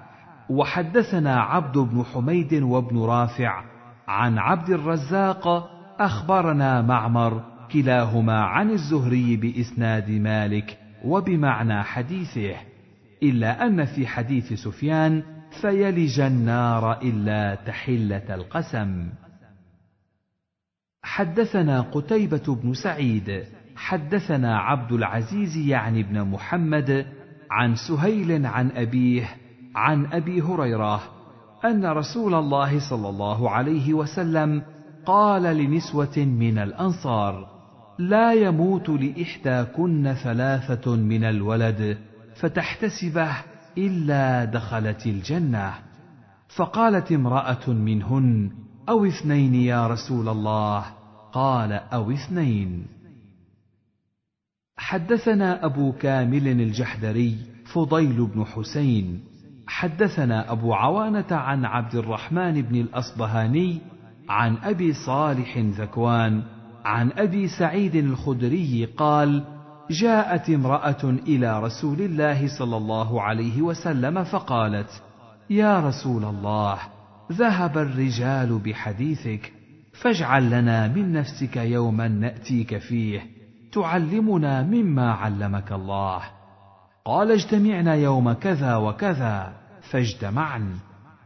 وحدثنا عبد بن حميد وابن رافع. عن عبد الرزاق أخبرنا معمر كلاهما عن الزهري بإسناد مالك وبمعنى حديثه. إلا أن في حديث سفيان فيلج النار إلا تحلة القسم. حدثنا قتيبة بن سعيد حدثنا عبد العزيز يعني بن محمد عن سهيل عن أبيه عن أبي هريرة أن رسول الله صلى الله عليه وسلم قال لنسوة من الأنصار: لا يموت لإحداكن ثلاثة من الولد فتحتسبه إلا دخلت الجنة. فقالت امرأة منهن: أو اثنين يا رسول الله؟ قال أو اثنين. حدثنا أبو كامل الجحدري فضيل بن حسين. حدثنا أبو عوانة عن عبد الرحمن بن الأصبهاني عن أبي صالح ذكوان عن أبي سعيد الخدري قال جاءت امرأة إلى رسول الله صلى الله عليه وسلم فقالت يا رسول الله ذهب الرجال بحديثك فاجعل لنا من نفسك يوما نأتيك فيه تعلمنا مما علمك الله. قال اجتمعنا يوم كذا وكذا فاجتمعن.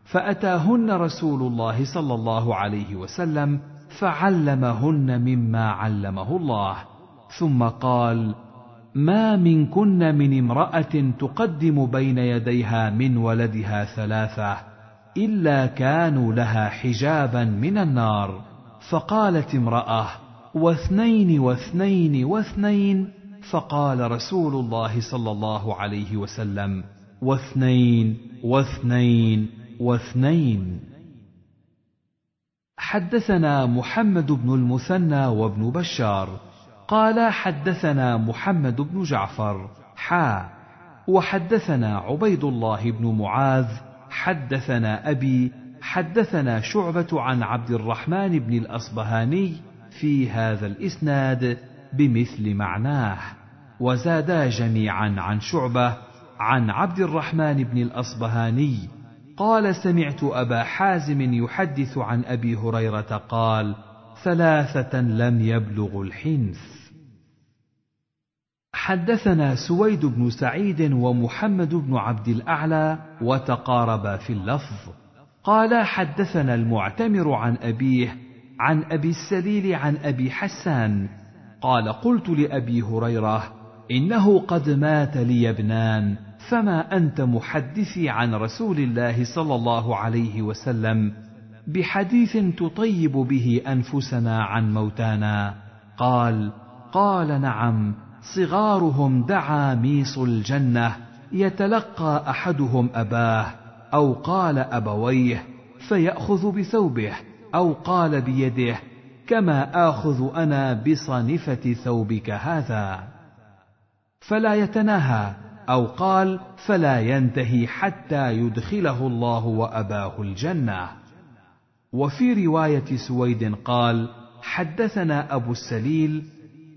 فأتاهن رسول الله صلى الله عليه وسلم فعلمهن مما علمه الله ثم قال ما منكن من امرأة تقدم بين يديها من ولدها ثلاثة إلا كانوا لها حجابا من النار. فقالت امرأة واثنين واثنين واثنين. فقال رسول الله صلى الله عليه وسلم واثنين واثنين واثنين. حدثنا محمد بن المثنى وابن بشار. قال حدثنا محمد بن جعفر حا وحدثنا عبيد الله بن معاذ حدثنا أبي حدثنا شعبة عن عبد الرحمن بن الأصبهاني في هذا الإسناد بمثل معناه وزادا جميعا عن شعبة عن عبد الرحمن بن الأصبهاني قال سمعت أبا حازم يحدث عن أبي هريرة قال ثلاثة لم يبلغوا الحنث. حدثنا سويد بن سعيد ومحمد بن عبد الأعلى وتقاربا في اللفظ. قال حدثنا المعتمر عن أبيه عن أبي السليل عن أبي حسان. قال قلت لأبي هريرة إنه قد مات لي ابنان فما أنت محدثي عن رسول الله صلى الله عليه وسلم؟ بحديث تطيب به أنفسنا عن موتانا. قال قال نعم. صغارهم دعا ميص الجنة يتلقى أحدهم أباه أو قال أبويه فيأخذ بثوبه أو قال بيده كما آخذ أنا بصنفة ثوبك هذا. فلا يتناهى أو قال فلا ينتهي حتى يدخله الله وأباه الجنة. وفي رواية سويد قال حدثنا أبو السليل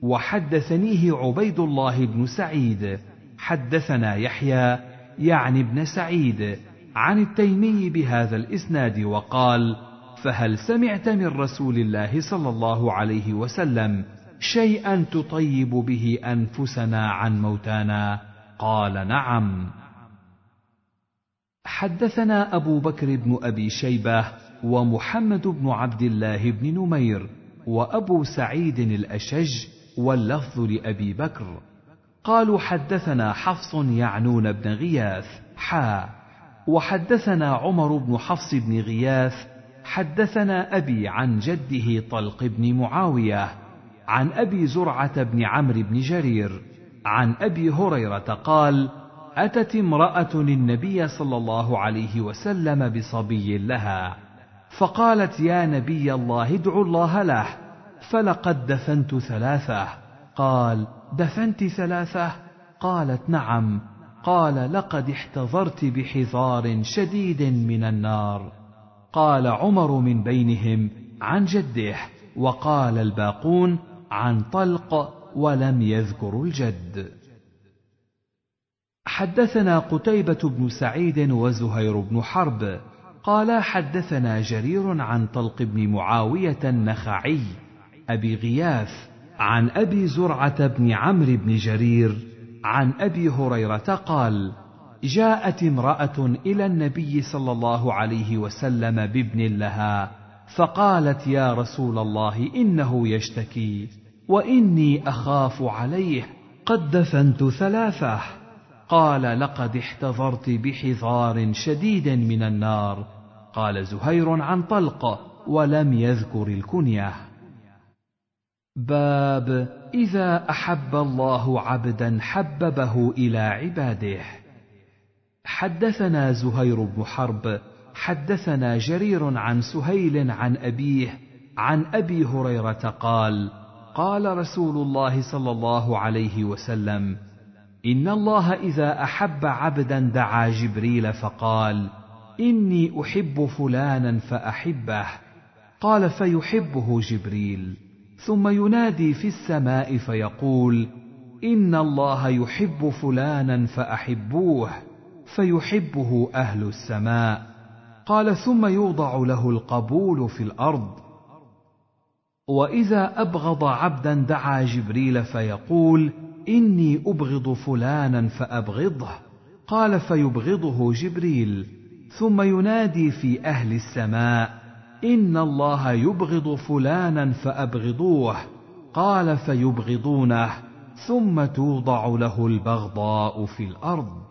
وحدثنيه عبيد الله بن سعيد. حدثنا يحيى يعني ابن سعيد عن التيمي بهذا الإسناد وقال فهل سمعت من رسول الله صلى الله عليه وسلم شيئا تطيب به أنفسنا عن موتانا؟ قال نعم. حدثنا أبو بكر بن أبي شيبة ومحمد بن عبد الله بن نمير وأبو سعيد الأشج واللفظ لأبي بكر. قالوا حدثنا حفص يعنون بن غياث حا. وحدثنا عمر بن حفص بن غياث حدثنا أبي عن جده طلق بن معاوية عن أبي زرعة بن عمرو بن جرير عن أبي هريرة قال أتت امرأة النبي صلى الله عليه وسلم بصبي لها فقالت يا نبي الله ادع الله له. فلقد دفنت ثلاثة. قال دفنت ثلاثة؟ قالت نعم. قال لقد احتضرت بحذار شديد من النار. قال عمر من بينهم عن جده وقال الباقون عن طلق ولم يذكروا الجد. حدثنا قتيبة بن سعيد وزهير بن حرب. قال حدثنا جرير عن طلق بن معاوية النخعي. أبي غياث عن أبي زرعة بن عمرو بن جرير عن أبي هريرة قال جاءت امرأة إلى النبي صلى الله عليه وسلم بابن لها فقالت يا رسول الله إنه يشتكي وإني أخاف عليه قد دفنت ثلاثة. قال لقد احتضرت بحذار شديد من النار. قال زهير عن طلق ولم يذكر الكنية. باب إذا أحب الله عبدا حببه إلى عباده. حدثنا زهير بن حرب حدثنا جرير عن سهيل عن أبيه عن أبي هريرة قال قال رسول الله صلى الله عليه وسلم إن الله إذا أحب عبدا دعا جبريل فقال إني أحب فلانا فأحبه. قال فيحبه جبريل. ثم ينادي في السماء فيقول إن الله يحب فلانا فأحبوه فيحبه أهل السماء. قال ثم يوضع له القبول في الأرض. وإذا أبغض عبدا دعا جبريل فيقول إني أبغض فلانا فأبغضه. قال فيبغضه جبريل. ثم ينادي في أهل السماء. ان الله يبغض فلانا فابغضوه قال فيبغضونه ثم توضع له البغضاء في الأرض.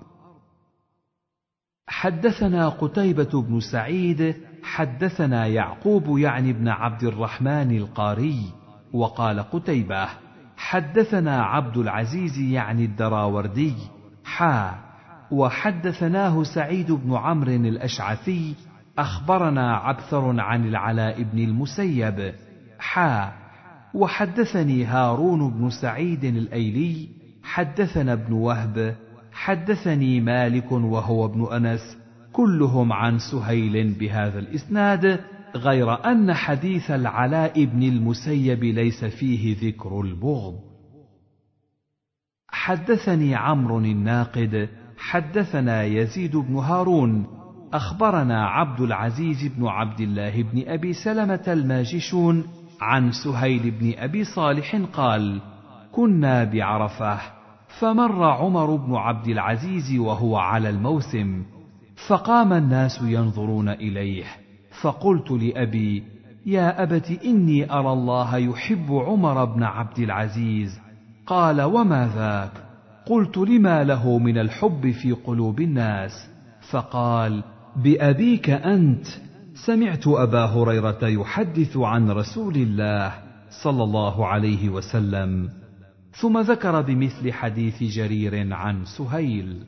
حدثنا قتيبه بن سعيد حدثنا يعقوب يعني ابن عبد الرحمن القاري وقال قتيبة حدثنا عبد العزيز يعني الدراوردي حا وحدثناه سعيد بن عمرو الأشعثي أخبرنا عبثر عن العلاء بن المسيب حا وحدثني هارون بن سعيد الأيلي حدثنا ابن وهب حدثني مالك وهو ابن أنس كلهم عن سهيل بهذا الإسناد غير أن حديث العلاء بن المسيب ليس فيه ذكر البغض. حدثني عمرو الناقد حدثنا يزيد بن هارون أخبرنا عبد العزيز بن عبد الله بن أبي سلمة الماجشون عن سهيل بن أبي صالح قال كنا بعرفة فمر عمر بن عبد العزيز وهو على الموسم فقام الناس ينظرون إليه فقلت لأبي يا أبت إني أرى الله يحب عمر بن عبد العزيز. قال وما ذاك؟ قلت لما له من الحب في قلوب الناس؟ فقال بأبيك أنت. سمعت أبا هريرة يحدث عن رسول الله صلى الله عليه وسلم ثم ذكر بمثل حديث جرير عن سهيل.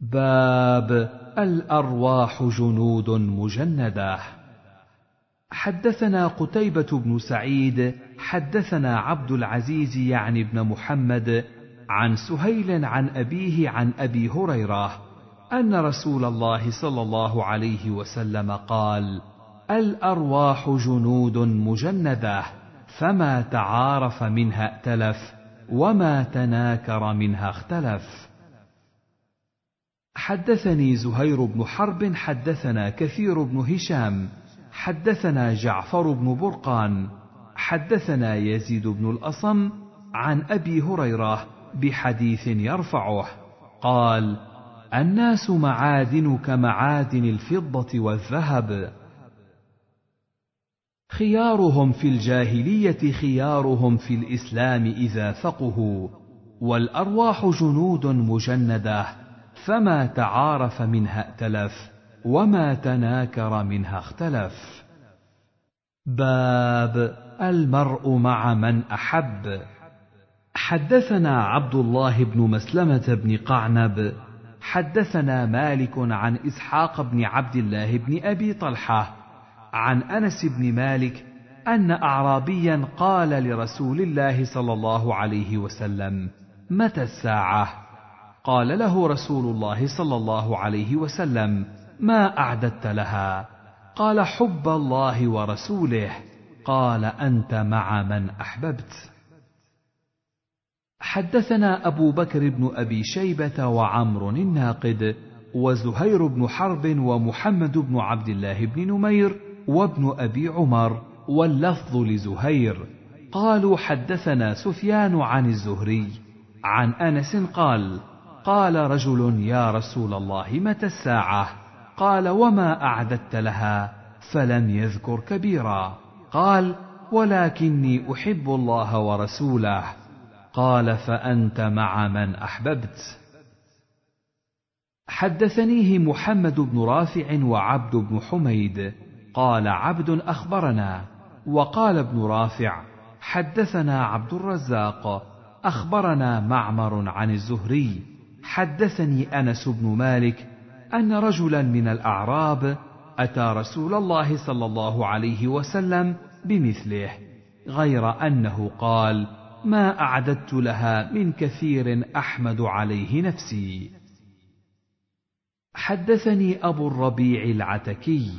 باب الأرواح جنود مجندة. حدثنا قتيبة بن سعيد حدثنا عبد العزيز يعني بن محمد عن سهيل عن أبيه عن أبي هريرة أن رسول الله صلى الله عليه وسلم قال الأرواح جنود مجندة فما تعارف منها ائتلف وما تناكر منها اختلف. حدثني زهير بن حرب حدثنا كثير بن هشام حدثنا جعفر بن برقان حدثنا يزيد بن الأصم عن أبي هريرة بحديث يرفعه قال الناس معادن كمعادن الفضة والذهب. خيارهم في الجاهلية خيارهم في الإسلام إذا فقهوا. والأرواح جنود مجندة فما تعارف منها ائتلف وما تناكر منها اختلف. باب المرء مع من أحب. حدثنا عبد الله بن مسلمة بن قعنب حدثنا مالك عن إسحاق بن عبد الله بن أبي طلحة عن أنس بن مالك أن اعرابيا قال لرسول الله صلى الله عليه وسلم متى الساعة؟ قال له رسول الله صلى الله عليه وسلم ما أعددت لها؟ قال حب الله ورسوله. قال أنت مع من أحببت. حدثنا أبو بكر بن أبي شيبة وعمر الناقد وزهير بن حرب ومحمد بن عبد الله بن نمير وابن أبي عمر واللفظ لزهير. قالوا حدثنا سفيان عن الزهري عن أنس قال قال رجل يا رسول الله متى الساعة؟ قال وما أعددت لها فلم يذكر كبيرا. قال ولكني أحب الله ورسوله. قال فأنت مع من أحببت. حدثنيه محمد بن رافع وعبد بن حميد. قال عبد أخبرنا. وقال ابن رافع حدثنا عبد الرزاق. أخبرنا معمر عن الزهري. حدثني أنس بن مالك أن رجلا من الأعراب أتى رسول الله صلى الله عليه وسلم بمثله غير أنه قال ما أعددت لها من كثير أحمد عليه نفسي. حدثني أبو الربيع العتكي.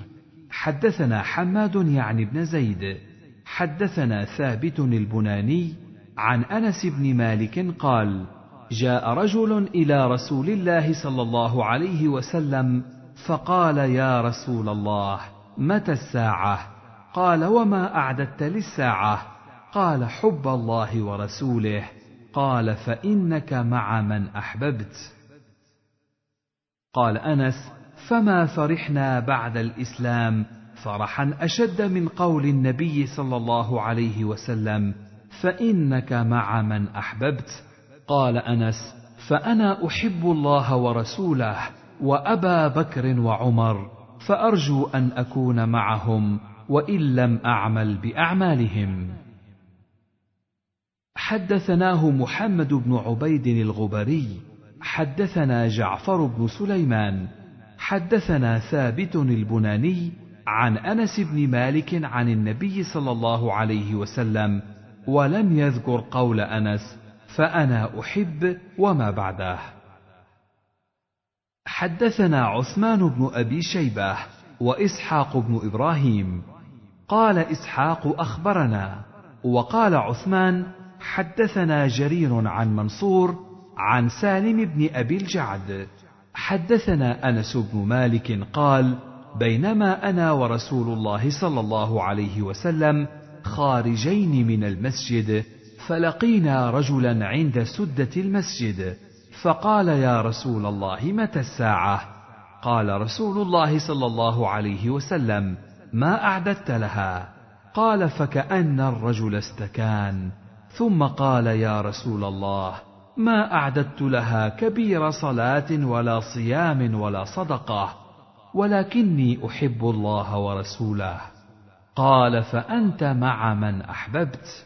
حدثنا حماد يعني بن زيد. حدثنا ثابت البناني عن أنس بن مالك قال جاء رجل إلى رسول الله صلى الله عليه وسلم فقال يا رسول الله متى الساعة؟ قال وما أعددت للساعة. قال حب الله ورسوله قال فإنك مع من أحببت. قال أنس فما فرحنا بعد الإسلام؟ فرحا أشد من قول النبي صلى الله عليه وسلم فإنك مع من أحببت. قال أنس فأنا أحب الله ورسوله وأبا بكر وعمر فأرجو أن أكون معهم وإن لم أعمل بأعمالهم. حدثناه محمد بن عبيد الغبري حدثنا جعفر بن سليمان حدثنا ثابت البناني عن أنس بن مالك عن النبي صلى الله عليه وسلم ولم يذكر قول أنس فأنا أحب وما بعده. حدثنا عثمان بن أبي شيبة وإسحاق بن إبراهيم قال إسحاق أخبرنا وقال عثمان حدثنا جرير عن منصور عن سالم بن أبي الجعد. حدثنا أنس بن مالك قال بينما أنا ورسول الله صلى الله عليه وسلم خارجين من المسجد فلقينا رجلا عند سدة المسجد فقال يا رسول الله متى الساعة؟ قال رسول الله صلى الله عليه وسلم ما أعددت لها. قال فكأن الرجل استكان. ثم قال يا رسول الله ما أعددت لها كبير صلاة ولا صيام ولا صدقة ولكني أحب الله ورسوله. قال فأنت مع من أحببت؟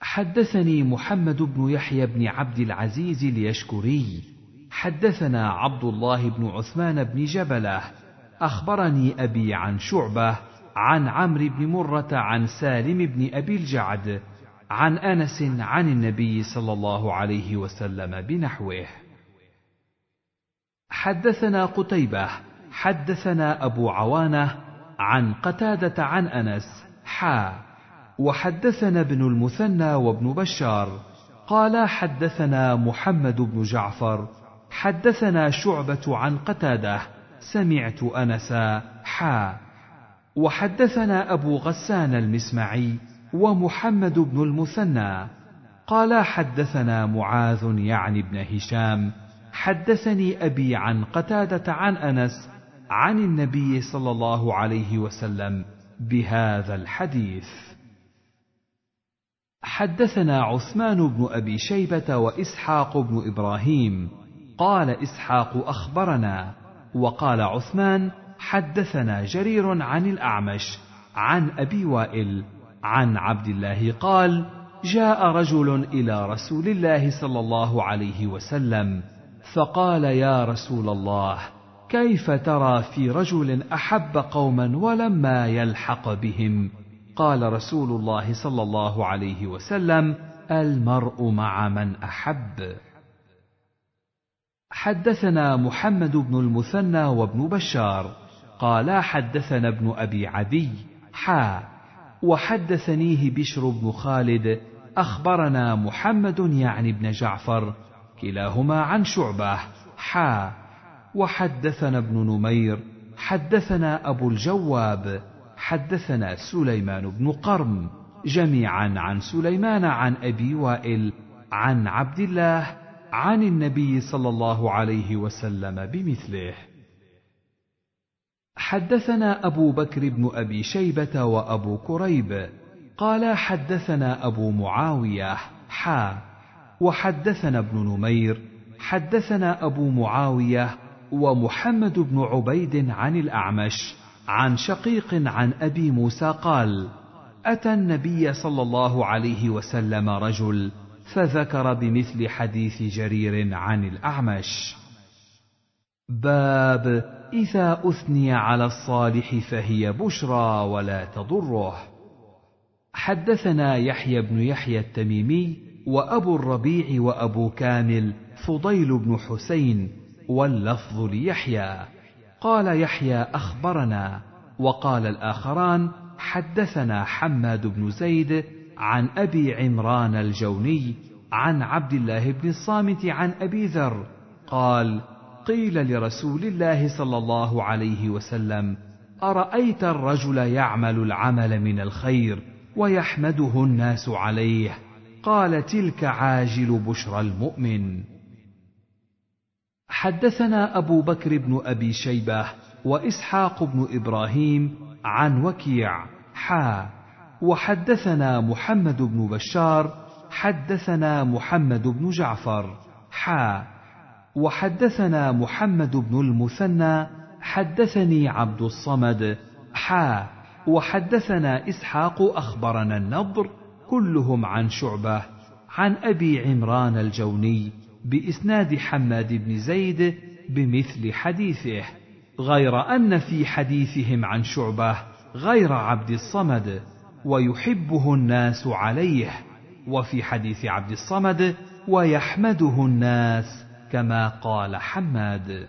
حدثني محمد بن يحيى بن عبد العزيز اليشكري. حدثنا عبد الله بن عثمان بن جبله أخبرني أبي عن شعبة عن عمرو بن مرة عن سالم بن أبي الجعد عن أنس عن النبي صلى الله عليه وسلم بنحوه. حدثنا قتيبة حدثنا أبو عوانة عن قتادة عن أنس حا وحدثنا ابن المثنى وابن بشار. قال حدثنا محمد بن جعفر حدثنا شعبة عن قتادة سمعت انسا حا وحدثنا أبو غسان المسمعي ومحمد بن المثنى قال حدثنا معاذ يعني ابن هشام حدثني أبي عن قتادة عن أنس عن النبي صلى الله عليه وسلم بهذا الحديث. حدثنا عثمان بن أبي شيبة وإسحاق بن إبراهيم. قال إسحاق أخبرنا وقال عثمان حدثنا جرير عن الأعمش عن أبي وائل عن عبد الله قال جاء رجل إلى رسول الله صلى الله عليه وسلم فقال يا رسول الله كيف ترى في رجل أحب قوما ولما يلحق بهم؟ قال رسول الله صلى الله عليه وسلم المرء مع من أحب. حدثنا محمد بن المثنى وابن بشار قالا حدثنا ابن أبي عدي حا وحدثنيه بشر بن خالد أخبرنا محمد يعني بن جعفر كلاهما عن شعبة حا وحدثنا ابن نمير حدثنا أبو الجواب حدثنا سليمان بن قرم جميعا عن سليمان عن أبي وائل عن عبد الله عن النبي صلى الله عليه وسلم بمثله. حدثنا أبو بكر بن أبي شيبة وأبو كريب. قال حدثنا أبو معاوية حا وحدثنا ابن نمير حدثنا أبو معاوية ومحمد بن عبيد عن الأعمش عن شقيق عن أبي موسى قال أتى النبي صلى الله عليه وسلم رجل فذكر بمثل حديث جرير عن الأعمش. باب إذا أثني على الصالح فهي بشرى ولا تضره. حدثنا يحيى بن يحيى التميمي وأبو الربيع وأبو كامل فضيل بن حسين واللفظ ليحيى. قال يحيى أخبرنا وقال الآخران حدثنا حماد بن زيد عن أبي عمران الجوني عن عبد الله بن الصامت عن أبي ذر قال قيل لرسول الله صلى الله عليه وسلم أرأيت الرجل يعمل العمل من الخير ويحمده الناس عليه؟ قال تلك عاجل بشرى المؤمن. حدثنا أبو بكر بن أبي شيبة وإسحاق بن إبراهيم عن وكيع حا. وحدثنا محمد بن بشار حدثنا محمد بن جعفر حا. وحدثنا محمد بن المثنى حدثني عبد الصمد حا وحدثنا إسحاق أخبرنا النضر كلهم عن شعبة عن أبي عمران الجوني بإسناد حماد بن زيد بمثل حديثه غير أن في حديثهم عن شعبة غير عبد الصمد ويحبه الناس عليه وفي حديث عبد الصمد ويحمده الناس كما قال حماد.